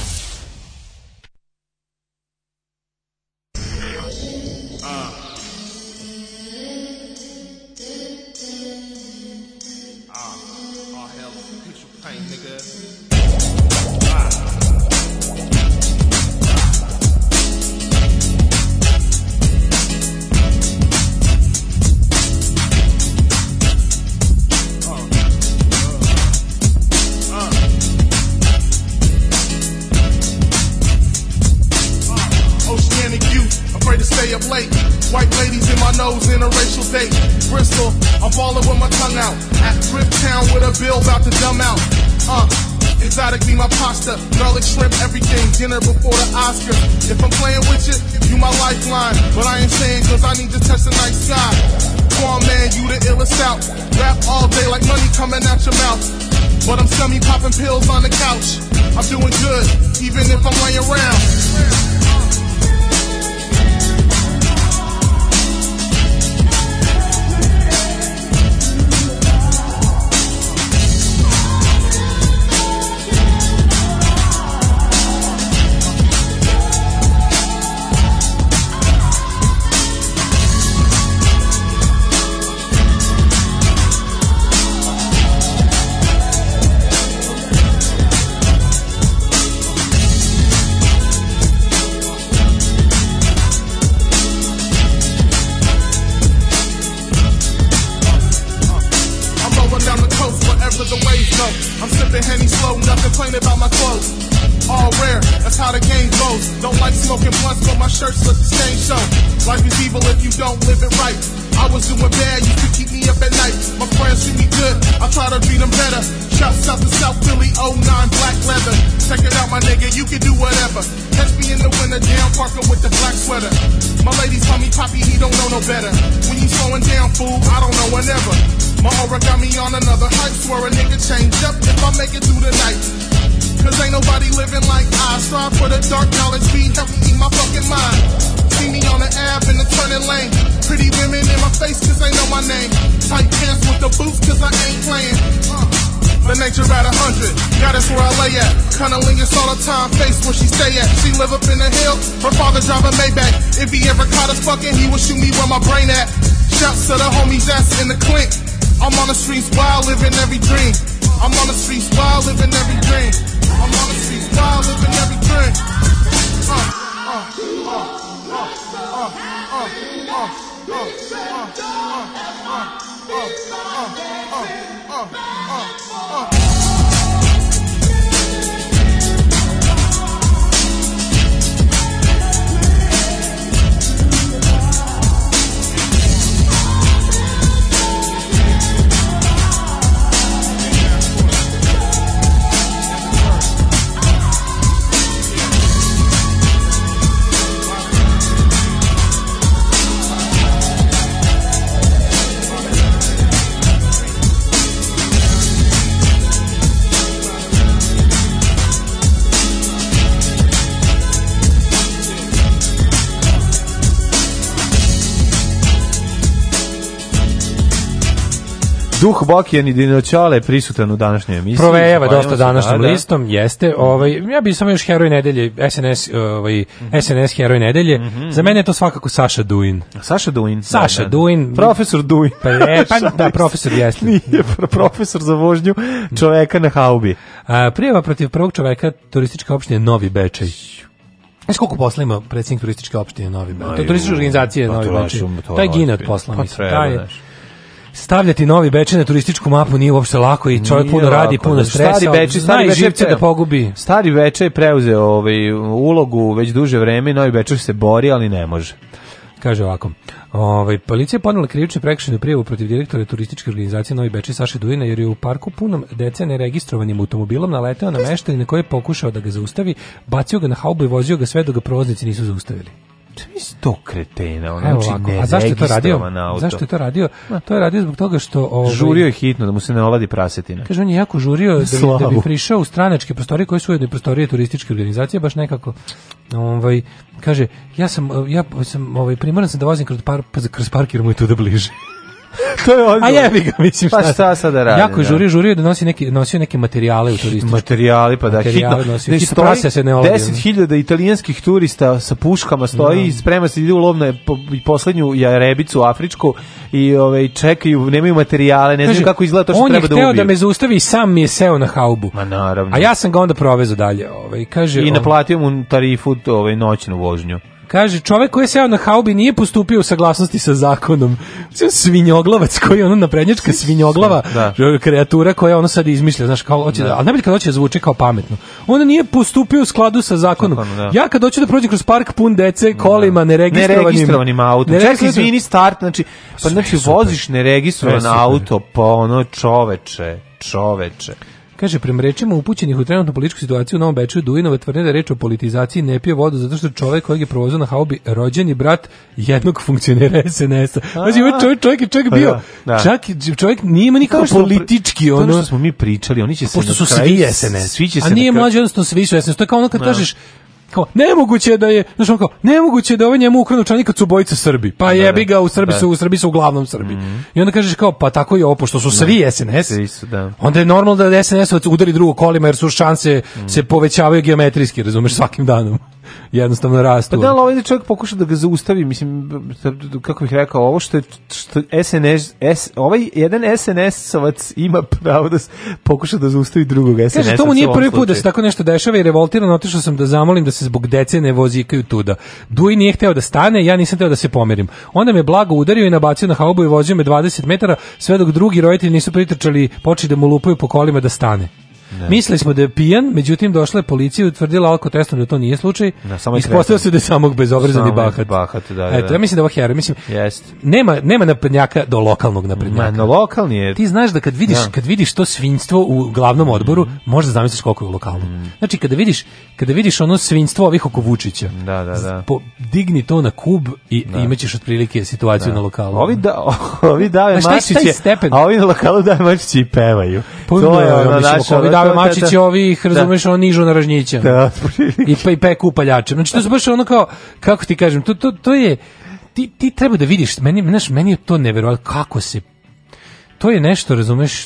Oscar. If I'm playing with you, you my lifeline. But I ain't saying cause I need to test the night side. Come on, man, you the illest out. Rap all day like money coming out your mouth. But I'm semi popping pills on the couch. I'm doing good, even if I'm laying around. on another hype. Swear a nigga change up if I make it through the night. Cause ain't nobody living like I. Strive for the dark knowledge, be helping me my fucking mind. See me on the app in the turning lane. Pretty women in my face cause they know my name. Tight pants with the boots cause I ain't playing. The nature at a hundred, got us where I lay at. Cunnilingus all the time, face where she stay at. She live up in the hill. her father drive a Maybach. If he ever caught us fucking, he would shoot me where my brain at. Shouts to the homies that's in the clink. I'm on the streets wild, living every dream. I'm on the streets wild, living every dream. I'm on the streets wild, living every dream. Uh, uh, uh, uh, uh, uh, uh, uh, uh, uh, uh, uh, uh, uh, uh, Duh Bokijan i Dinoćale je prisutan u današnjoj emisiji. Provejava dosta da, današnjim da, listom, jeste. Mhm. Ovaj, ja bih samo još heroj nedelje, SNS, ovaj, mm -hmm. SNS heroj nedelje. Mm -hmm. Za mene je to svakako Saša Duin. Saša Duin. Da, Saša da, Duin. profesor Duin. Pa, e, pa da, profesor jeste. Nije profesor za vožnju čoveka na haubi. A, prijeva protiv prvog čoveka turistička opština Novi Bečej. Znaš koliko posla ima predsjednik turističke opštine Novi Bečej? Turističke organizacije pa Novi Bečej. Taj gine od posla, pa mislim. Pa treba, stavljati novi Bečej na turističku mapu nije uopšte lako i čovjek nije puno lako, da radi, puno stresa. Stari Beči, stari Bečej da pogubi. Stari Bečej preuzeo ovaj ulogu već duže vreme, novi Bečej se bori, ali ne može. Kaže ovako. Ovaj policija je podnela krivičnu prekršajnu prijavu protiv direktora turističke organizacije Novi Bečej Saše Dujina jer je u parku punom dece neregistrovanim automobilom naleteo na meštanina koji je pokušao da ga zaustavi, bacio ga na haubu i vozio ga sve dok ga provoznici nisu zaustavili to kretena, on znači ne a zašto je to radio? Zašto je to radio? To je radio zbog toga što ovaj, žurio je hitno da mu se ne oladi prasetina. Kaže on je jako žurio da bi, da bi prišao u stranačke prostorije koje su jedne prostorije turističke organizacije, baš nekako ovaj kaže ja sam ja sam ovaj primoran sam da vozim kroz par kroz parkir mu je tu da bliže. to je odgovor. A jebi ga, mislim pa šta. Pa šta sad da radi? Jako je da. žurio, žurio da nosi neki, nosio neke materijale u turističku. Materijali, pa da, materijale hitno. Nosio, hitno prase se ne 10.000 italijanskih turista sa puškama stoji, no. Da. sprema se, ide u lovne poslednju jarebicu afričku i ove, ovaj, čekaju, nemaju materijale, ne znaju kako izgleda to što treba da ubiju. On je hteo da me zaustavi i sam mi je seo na haubu. Ma naravno. A ja sam ga onda provezao dalje. Ove, ovaj, kaže, I naplatio mu tarifu ove, ovaj, noćnu vožnju. Kaže, čovek koji je seo na haubi nije postupio u saglasnosti sa zakonom. Svinjoglavac koji je ono naprednjačka svinjoglava da. kreatura koja ono sad izmišlja, znaš, kao hoće da. da ali najbolje kad hoće da zvuči kao pametno. Ona nije postupio u skladu sa zakonom. Zakon, da. Ja kad hoću da prođem kroz park pun dece kolima da. neregistrovanim, neregistrovanim autom. Čekaj, izvini start, znači pa znači voziš neregistrovan e, auto, pa ono čoveče, čoveče. Kaže, prema rečima upućenih u trenutnu političku situaciju u Novom Beču, Dujinova tvrne da reč o politizaciji ne pije vodu zato što čovjek kojeg je provozao na haubi je brat jednog funkcionera SNS-a. Znači, čovjek, čovjek je čovjek pa bio, da, da. čak čovjek nije imao nikako politički. Ono, što smo mi pričali, oni će se Pošto su svi SNS. Svi će se a nije mlađi, odnosno svi su SNS. To je kao ono kad da. kažeš, kao nemoguće da je znači kao nemoguće da ovaj njemu ukranu članika su bojice Srbi pa da, da, jebi ga u Srbiji da. su u Srbiji su uglavnom Srbi mm. i onda kažeš kao pa tako je ovo pošto su da. svi da. SNS svi su, da. onda je normalno da SNS udari drugo kolima jer su šanse mm. se povećavaju geometrijski razumeš svakim danom jednostavno rastu. Pa da, ali ovaj da čovjek pokuša da ga zaustavi, mislim, kako bih rekao, ovo što je što SNS, S, ovaj jedan SNS-ovac ima pravo da pokuša da zaustavi drugog SNS-ovaca. Kaže, to mu nije prvi put da se tako nešto dešava i revoltirano otišao sam da zamolim da se zbog dece ne vozikaju tuda. Duj nije hteo da stane, ja nisam hteo da se pomerim. Onda me blago udario i nabacio na haubu i vozio me 20 metara, sve dok drugi roditelji nisu pritrčali, počeli da mu lupaju po kolima da stane. Ne. Mislili smo da je pijan, međutim došla je policija i utvrdila alko testom da to nije slučaj. Ne, Ispostavilo se da je samog bezobrazan i bahat. bahat da, da Eto, da. ja mislim da ovo hero, mislim, yes. nema, nema naprednjaka do lokalnog naprednjaka. Ma, no, lokalni je... Ti znaš da kad vidiš, ja. Da. kad vidiš to svinjstvo u glavnom mhm. odboru, mm. možda zamisliš koliko je lokalno. Mm. Znači, kada vidiš, kada vidiš ono svinjstvo ovih oko Vučića, da, da, da. Po, digni to na kub i da. imaćeš otprilike situaciju da. na lokalu. Ovi, da, ovi dave mačiće, a ovi na lokalu dave mačiće i pevaju. Pa, to je ono, naša, Save da, da, Mačić i razumeš, da. on nižu na ražnjića. Da, I, pa, i peku paljačem. Znači, to su baš ono kao, kako ti kažem, to, to, to je, ti, ti treba da vidiš, meni, znaš, meni je to neverovatno, kako se, to je nešto, razumeš,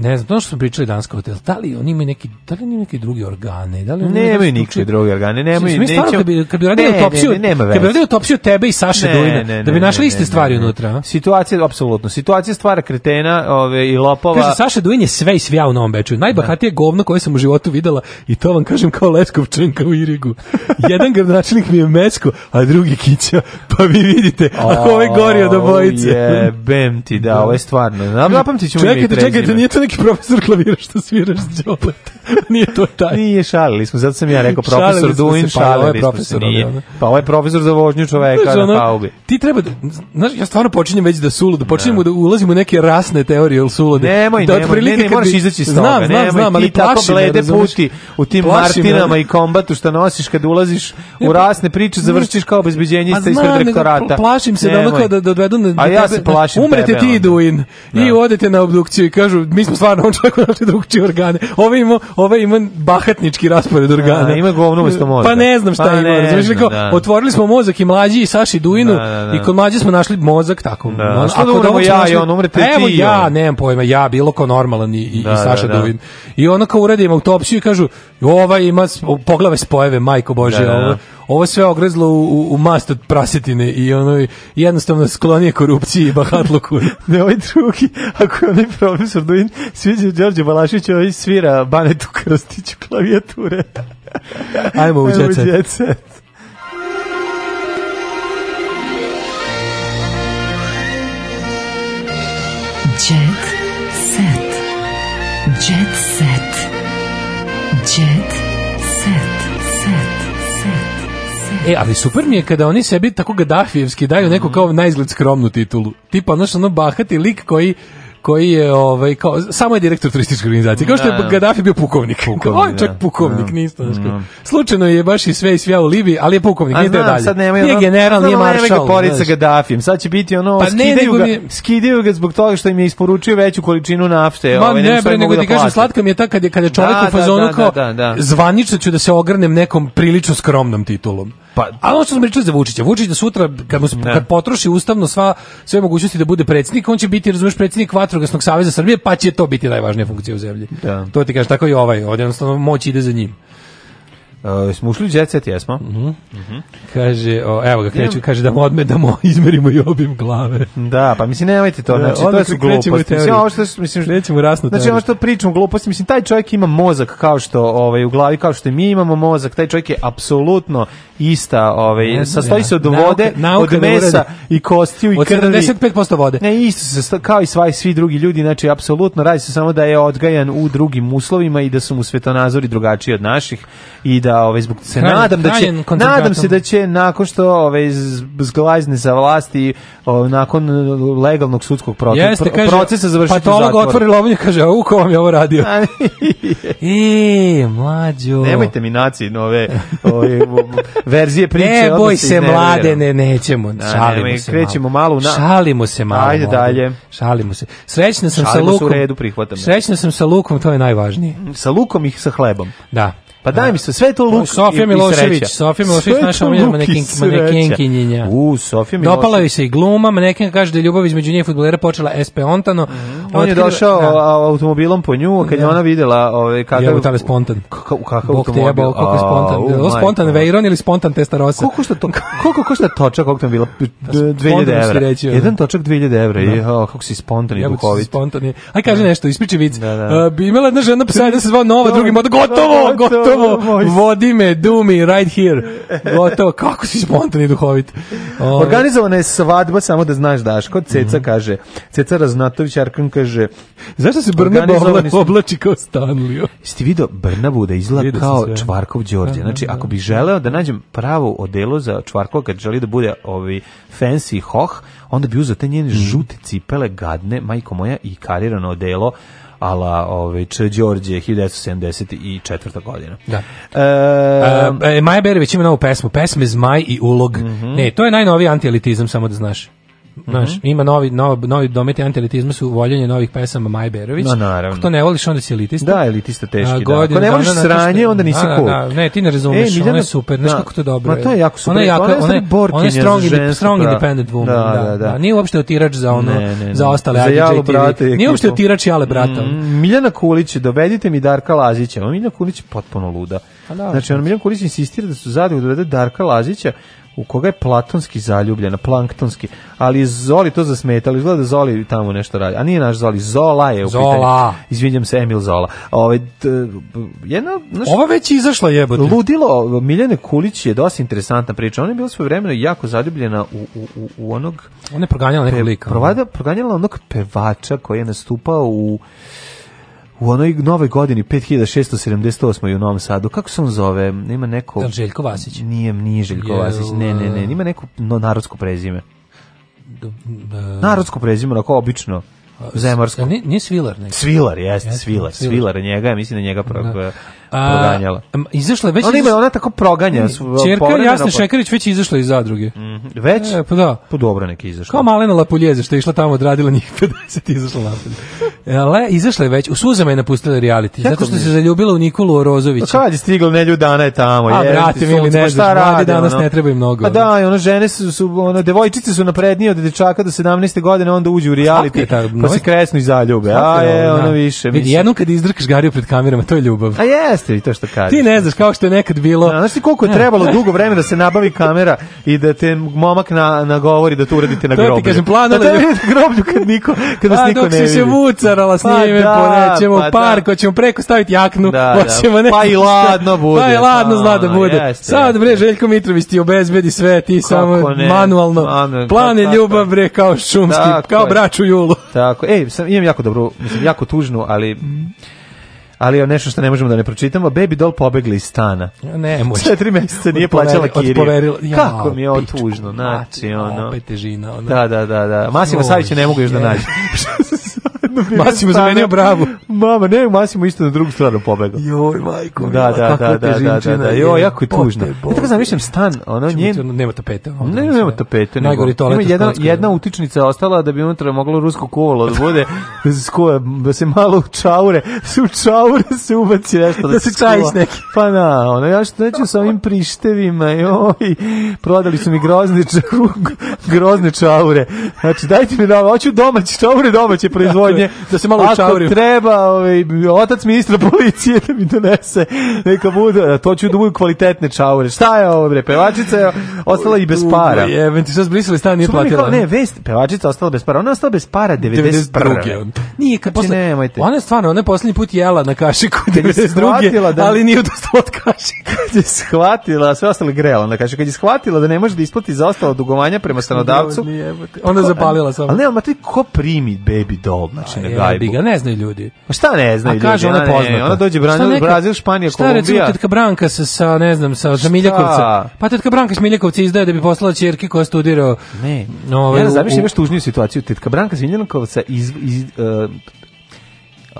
Ne znam, to što su pričali danska hotel, da li oni imaju neki, da li imaju neki drugi organe? Da li oni ne imaju nikakve druge organe, nemaju, nećemo... Kad bi, kad bi radili ne, autopsiju, ne, ne, nema kad bi radili autopsiju tebe i Saše Dujna, da bi našli iste stvari unutra. A? Situacija, apsolutno, situacija stvara kretena ove, i lopova. Kaže, Saša Dujin sve i svija u Novom Beču. Najbahatije da. govno koje sam u životu videla i to vam kažem kao Leskovčanka u Irigu. Jedan gradonačelnik mi je Mesko, a drugi Kića, pa vi vidite, a ovo je gorio do bojice. Jebem ti, da, da, ovo je stvarno. Napamtit ćemo čekajte, čekajte, nije neki profesor klavira što sviraš Đoleta. Nije to taj. Nije, šalili smo, zato sam ja rekao profesor pa Duin, ovaj šalili smo se, pa nije. Ovdje. Pa ovaj profesor za vožnju čoveka znaš, na paubi. Ti treba, da, znaš, ja stvarno počinjem već da suludo, da počinjemo da. da ulazimo u neke rasne teorije ili sulude. Nemoj, da, nemoj, ne, ne, moraš izaći iz toga. Znam, znam, nemoj, znam, ali ti plaši tako blede me, puti u tim plaši martinama me. i kombatu što nosiš kad ulaziš u pa- rasne priče, završiš kao bezbeđenjista pa ispred rektorata. Plašim se da onako da dovedu da na... A ja se plašim tebe. Umrete ti, Duin, i odete na obdukciju i kažu, mi smo stvarno on čovjek našli drugčije organe. Ovo ovaj ima, ovo ovaj ima bahatnički raspored organa. A, ima govno mesto mozga. Pa ne znam šta pa, ima. Ne, znam, da. Otvorili smo mozak i mlađi i Saši Duinu da, da, da. i kod mlađe smo našli mozak tako. Da. ako da umremo ja i on umrete ti. Evo ja, nemam pojma, ja bilo ko normalan i, i, da, i da, Saša da, da. Duin. I ono kao uradimo autopsiju i kažu ovaj ima poglave spojeve, majko bože, da, da, da. ovo ovo sve ogrezlo u, u, u mast od prasetine i ono jednostavno sklonije korupciji i bahatluku. ne, ovaj drugi, ako je onaj profesor Duin, sviđa Đorđe Balašić, ovaj svira Banetu Krstiću klavijature. Ajmo u djecet. Ajmo u djecet. Jet set. Jet set. Jet set. E, ali super mi je kada oni sebi tako gadafijevski daju neku mhm. kao najizgled skromnu titulu. Tipa ono što ono bahati lik koji koji je ovaj kao samo je direktor turističke organizacije. Kao što je da, da. Gadafi bio pukovnik. pukovnik on je čak da. pukovnik, da. nisto znači. Mhm. Slučajno je baš i sve i svija u Libiji, ali je pukovnik, A, nije dalje. Sad nema, nije general, nije maršal. Nema porica Gaddafijem. Sad će biti ono pa skidaju ne, ga, skidaju ga zbog toga što im je isporučio veću količinu nafte, Ma, ovaj ne, bre, nego ti kažem slatka mi je ta kad je kad je čovjek da, u fazonu da, da, kao zvanično ću da se ogrnem nekom prilično skromnom titulom. Pa, a ono što smo pričali za Vučića, Vučić da sutra kad, mu, kad potroši ustavno sva sve mogućnosti da bude predsjednik, on će biti, razumeš, predsjednik Vatrogasnog saveza Srbije, pa će to biti najvažnija funkcija u zemlji. Da. To ti kaže tako i ovaj, ovdje jednostavno moć ide za njim. Uh, smo ušli u jet set, jesmo? Mm -hmm. Mm -hmm. Kaže, o, evo ga, kreću, kaže da mu odmedamo, izmerimo i obim glave. Da, pa mislim, nemojte to, da, znači, da, to su gluposti. Mislim, ovo što, mislim, krećemo rasno Znači, ovo što pričam gluposti, mislim, taj čovjek ima mozak kao što, ovaj, u glavi, kao što mi imamo mozak, taj čovjek je apsolutno ista, ovaj, sastoji se od vode, nauka, od da mesa i kostiju i krvi. Od 75% vode. Ne, isto se, kao i sva svi drugi ljudi, znači, apsolutno, radi se samo da je odgajan u drugim uslovima i da su mu svetonazori drugačiji od naših i da da ovaj zbog se Hranjen, nadam da će nadam se da će nakon što ovaj zglazne sa vlasti o, ovaj, nakon e, legalnog sudskog procesa Jeste, kaže, procesa završiti pa zatvor. otvori lobnju kaže a uko vam je ovo radio. i e, mlađo. Nemojte mi naći nove ove ovaj, verzije priče. Ne boj se mlade, ne nećemo. Da, šalimo ne, se. Krećemo malo na Šalimo se malo. Ajde dalje. Šalimo se. Srećna sam šalimo sa Lukom. U redu, Srećna sam sa Lukom, to je najvažnije. Sa Lukom i sa hlebom. Da. Pa daj da. mi se, sve to luk Sofija Milošević, Sofija Milošević naša omiljena manekinkinja. U, Sofija Milošević. Dopala joj se i gluma, manekinka kaže da je ljubav između nje i fudbalera počela SP Ontano. Mm -hmm. On je da. došao da. automobilom po nju, kad je da. ona videla ovaj kakav je tale spontan. Kakav automobil? Bog kako je spontan. Bilo spontan Veyron ili spontan Testarossa. Koliko što to koliko košta točak koliko to bilo 2000 €. Jedan točak 2000 €. Jo, kako si spontan i duhovit. Spontan. Aj kaže nešto, ispriči vic. Imala jedna žena psa da se zvao Nova, drugi mod gotovo, gotovo gotovo, vodi me, do me, right here. Gotovo, kako si spontan i duhovit. Ove. Organizovana je svadba, samo da znaš Daško, Ceca mm -hmm. kaže, Ceca Raznatović, Arkan kaže... Zašto se Brnabo obla, oblači kao Stanlio? Jeste vidio Brnabu da izgleda kao Čvarkov Đorđe. Da, znači, da, ako da. bi želeo da nađem pravo odelo za Čvarkova, kad želi da bude ovi fancy hoh, onda bi uzeo te njene mhm. žute cipele, gadne, majko moja, i karirano odelo ala ovaj Č Đorđe 1974. godina. Da. E, e, e Maja Berović ima novu pesmu, pesme Zmaj i ulog. Mm -hmm. Ne, to je najnoviji antielitizam samo da znaš. Znaš, mm -hmm. ima novi, novi, novi dometi antielitizma su voljenje novih pesama Maje Berović. No, naravno. Ako ne voliš, onda si elitista. Da, elitista teški, A, da. Ako ne voliš sranje, onda nisi da, da, cool. Da, da, ne, ti ne razumeš, e, Miljana, ona je super, znaš da. kako to dobro. Ma to je jako super. Ona je, jako, ona je, ona je strong, indi, strong independent woman. Da, da, da. da. Nije uopšte otirač za ono, ne, ne, ne. za ostale za jalo brate. Nije uopšte otirač jale brata. Mm, Miljana Kulić, dovedite mi Darka Lazića. Miljana Kulić je potpuno luda. Pa da, Znači, ona Miljana Kulić insistira da su zadnje dovede Darka Lazića, u koga je platonski zaljubljena, planktonski, ali Zoli to zasmetalo, izgleda da Zoli tamo nešto radi, a nije naš Zoli, Zola je u Zola. pitanju. Izvinjam se, Emil Zola. Ove, d, jedna, naš, Ova već izašla jebote. Ludilo, Miljane Kulić je dosta interesantna priča, ona je bila svoje vremeno jako zaljubljena u, u, u, onog... Ona je proganjala nekog lika. proganjala onog pevača koji je nastupao u u onoj nove godini 5678. u Novom Sadu. Kako se on zove? Ima neko Jel Željko Vasić? Nije, nije Željko Jel... Vasić. Ne, ne, ne, ima neko no, narodsko prezime. Do, uh... Narodsko prezime, onako obično. Zemarsko. Nije, nije Svilar. Neki. Svilar, jeste, jeste Svilar. Svilar. Svilar je njega, mislim da njega pro, da. proganjala. izašla je već... Ona, ima, ona tako proganja. Čerka Jasna pa- Šekarić već izašla iz zadruge. Mm -hmm. Već? E, pa da. Pa dobro neki izašla. Kao Malena Lapuljeze što je išla tamo odradila njih 50 izašla napolje. Le, izašla je već, u suzama je napustila reality, Kako zato što mi? se zaljubila u Nikolu Orozovića. Pa kad je stigla ne ljudana je tamo, A, je. brate, mi ili ne pa znaš, mladi danas ono. ne treba i mnogo. Pa da, ono, žene su, su ono, devojčice su naprednije od dečaka do 17. godine, onda uđu u pa reality, ta, pa se kresnu i zaljube. A je, je da. ono, više. Vidi, jednom kad izdrkaš Gariju pred kamerama, to je ljubav. A jeste i to što kažeš. Ti ne znaš kao što je nekad bilo. Da, znaš ti koliko je trebalo dugo vremena da se nabavi kamera i da te momak na, nagovori da to uradite na groblju. To ti kažem, planule... Da te groblju kad, niko, kad vas niko ne vidi. se vucar šparala s pa njime, da, ponećemo pa park, da. hoćemo preko staviti jaknu, da, da. hoćemo da. Pa i ladno bude. Pa i ladno a, zna da pa, bude. Jeste, Sad, bre, Željko Mitrović ti obezbedi sve, ti Kako samo ne? manualno. Amen, Plane pa tako, ljubav, bre, kao šumski, tako, kao braću julu. Tako, ej, sam, imam jako dobru, mislim, jako tužnu, ali... ali je nešto što ne možemo da ne pročitamo. Baby doll pobegli iz stana. Ne, može. Četiri meseca nije plaćala kiriju. Ja, Kako mi je ovo tužno, znači, ono. Opet težina, ono. Da, da, da, da. Masimo Savić ne mogu još da nađe. jedno vrijeme Masimo zamenio bravu. Mama, ne, Masimo isto na drugu stranu pobegao. Joj, majko. Da, da, da, da, da, da, da, da. Jo, jako je tužno. Ja tako zamišljam stan, ono njen. Nema tapete. Ne, nema tapete. Najgori toalet. Ima jedna, jedna utičnica ostala da bi unutra moglo rusko kovalo da bude, da se da malo čaure, se u čaure se ubaci nešto. Da, da se čajiš neki. Pa na, ono, ja što neću sa ovim prištevima, joj, prodali su mi grozne, grozne čaure. Znači, dajte mi da, hoću domaće, čaure domaće proizvodnje. Da, se, da se malo učavrim. Ako treba, ovaj, otac ministra policije da mi donese neka budu, to će da budu kvalitetne čaure. Šta je ovo, bre, pevačica je ostala i bez para. Jebem ti, sad brisali stan, nije platila. Ne, vest, pevačica ostala bez para, ona je ostala bez para 92. Nije, kad posle, nemojte. Ona je stvarno, ona je posljednji put jela na kašiku 92. Da, ali nije dosta od kašike. Kad je shvatila, sve ostalo grela, na kašiku. kad je shvatila da ne može da isplati za ostalo dugovanja prema da, stanodavcu, ona zapalila samo. Al ne, ma ti ko primi baby doll? Znači znači na gajbu. Ga, ne znaju ljudi. Pa šta ne znaju ljudi? A kaže ona poznata. Ona dođe Brazil, Brazil, Španija, Kolumbija. Šta recimo tetka Branka sa, sa ne znam, sa, sa Miljakovca. Pa tetka Branka sa Miljakovca izdaje da bi poslala ćerke koja studirao. Ne. Ovaj, ja ne zamislim još tužniju situaciju. Tetka Branka sa Miljakovca iz, iz uh,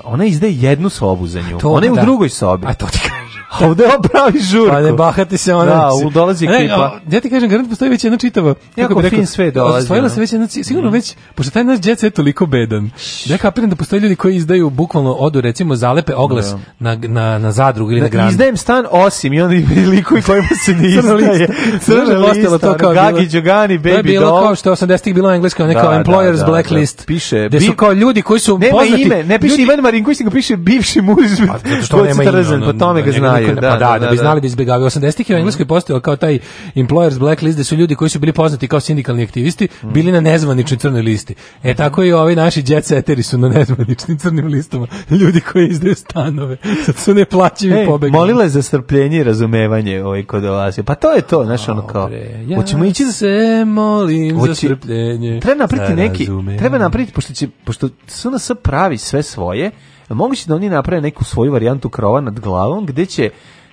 ona izdaje jednu sobu za nju. To, ona je da. u drugoj sobi. A to ti kažem. Ovde on pravi žurku. Pa ne bahati se ona. Da, u dolazi ekipa. Ne, ja ti kažem, garant postoji već jedna čitava. Jako fin rekao, sve dolazi. Osvojila se već jedna, sigurno mhm. već, pošto taj naš djece je toliko bedan. Da ja kapiram da postoje ljudi koji izdaju bukvalno odu, recimo, zalepe oglas da. na, na, na zadrugu ili na, na da, granu. Izdajem stan osim i onda i likovi kojima se ne izdaje. Crna lista. to kao Gagi, Đogani, Baby Doll. To je bilo doll. kao što 80-ih bilo englesko, neka da, da, employers da, da, blacklist. Da, piše. Gde su kao ljudi koji su nema poznati. Nema ime, ne piše Ivan Marinković, nego piše bivši muž. Pa, zato što nema ime. Po tome da ga znaju znaju, da, pa da, da, da, da, bi da, da. znali da izbegavaju. 80-ih je u mhm. Engleskoj postojao kao taj employers black list, da su ljudi koji su bili poznati kao sindikalni aktivisti, mhm. bili na nezvaničnoj crnoj listi. E mhm. tako i ovi naši jet seteri su na nezvaničnim crnim listama, ljudi koji izdaju stanove, su neplaćivi hey, pobegli. Molila je za strpljenje i razumevanje ovaj kod vas. Pa to je to, znaš, ono kao. Ja hoćemo ići za se molim za strpljenje. Treba napriti neki, treba napriti pošto će pošto SNS pravi sve svoje moguće da oni naprave neku svoju varijantu krova nad glavom gde će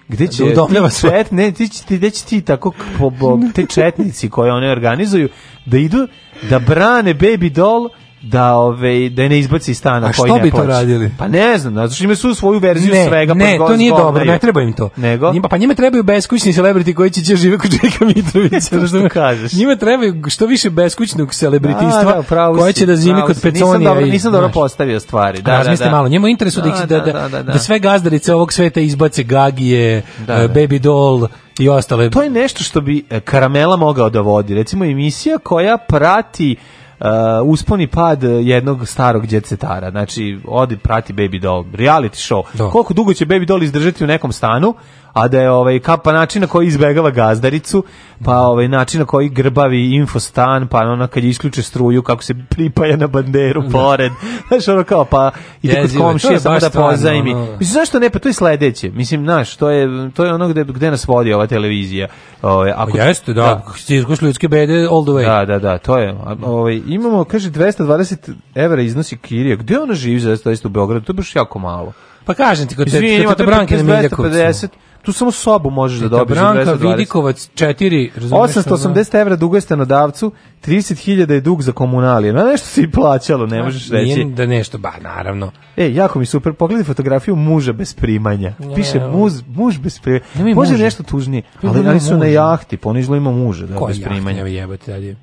gde će da svet ne, ti, će ti, gde će ti tako po, te četnici koje oni organizuju da idu da brane baby doll da ove da ne izbaci stana koji ne A što bi to radili? Pa ne znam, zato znači imaju su svoju verziju ne, svega pa Ne, to nije dobro, ne treba im to. Nego? Njima, pa njima trebaju beskućni celebrity koji će će da žive kod Čeka Mitrovića. to što kažeš. Njima trebaju što više beskućnog celebritistva da, da koje će da zimi kod Peconija. Nisam dobro, nisam dobro postavio stvari. Da, da, da. malo, njemu interesu da, da, da, da, da, da, da sve gazdarice ovog sveta izbace Gagije, e, Baby Doll, i ostale. To je nešto što bi e, Karamela mogao da vodi. Recimo emisija koja prati uh, usponi pad jednog starog djecetara. Znači, odi, prati Baby Doll, reality show. Do. Da. Koliko dugo će Baby Doll izdržati u nekom stanu, a da je ovaj kapa način na koji izbegava gazdaricu, pa ovaj način na koji grbavi infostan, pa ona kad je isključe struju kako se pripaja na banderu da. pored. Znaš ono kao pa i kod komšije samo da pozajmi. Mislim zašto ne, pa to je sledeće. Mislim, znaš, to je to je ono gde gde nas vodi ova televizija. Ovaj ako pa jeste, da, da. ste izgušli ljudske bede all the way. Da, da, da, to je. Ovaj imamo kaže 220 evra iznosi kirija. Gde ona živi za 220 u Beogradu? To je baš jako malo. Pa kažem ti, kod te, Izvini, kod te Branke na Miljakovicu. Tu samo sobu možeš da dobiješ za 220. Branka Vidikovac 4, razumiješ? 880 evra duguje stanodavcu, 30.000 je dug za komunalije. Na nešto si plaćalo, ne možeš reći. Nije da nešto, ba, naravno. E, jako mi super, pogledaj fotografiju muža bez primanja. Piše muž, muž bez primanja. Može nešto tužnije, ali, ali su na jahti, ponižno pa ima muža da, bez primanja. Koja jebate, ali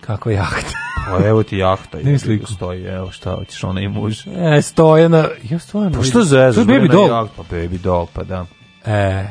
Kako jahta? Pa evo ti jahta, je, sliku. stoji, evo šta hoćeš, ona i muž. E, stoje na... Ja stvarno... Pa što zezaš? To je baby doll. Pa baby doll, pa da. E,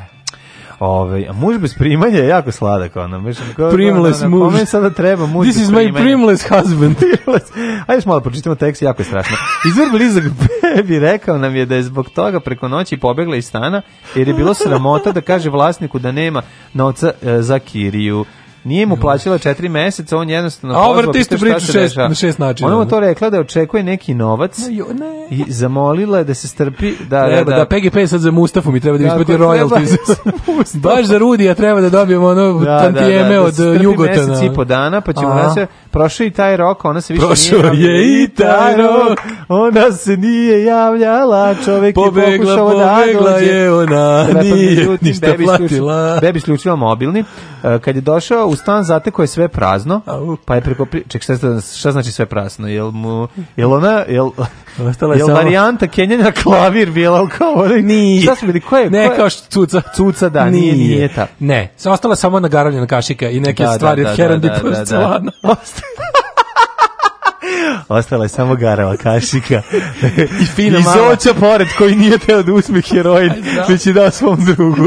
ovaj, a muž bez primanja je jako sladak, ono. Miš, ko, primless ono, muž. Kome sada treba muž This is my primless husband. Ajde još malo pročitamo tekst, jako je strašno. Izvor blizak bi rekao nam je da je zbog toga preko noći pobegla iz stana, jer je bilo sramota da kaže vlasniku da nema novca e, za kiriju. Nije mu plaćala četiri meseca, on jednostavno... A obrati istu priču šest, na šest načina. Ona mu to rekla da očekuje neki novac no, ne. i zamolila je da se strpi... Da, treba, da, da, da. da PGP sad za Mustafu mi treba da, da isplati da, royalties. Baš za Rudija treba da dobijemo ono da, tantijeme od da Jugotana. Da, i po dana, pa ćemo da Prošao i taj rok, ona se više Prošao nije... je i taj rok, ona se nije javljala, čovek pobegla, je pokušao da dođe. Pobegla je ona, nije ništa platila. Bebi slučila mobilni. E, kad je došao u stan zateko je sve prazno, pa je preko... Ček, šta, šta znači sve prazno? Jel mu... Jel ona... Jel, Ostala je jel samo... varijanta Kenjanja klavir bila kao ono? Nije. Šta smo bili? Ko Ne, kao cuca. Cuca, da, nije, nije, nije ta. Ne, se ostala samo nagaravljena kašika i neke da, da stvari da, od da, da Herandy da, da, da, da. Ostala je samo garava kašika. I fina I mama. I pored koji nije teo da uzme heroin, da. već je dao svom drugu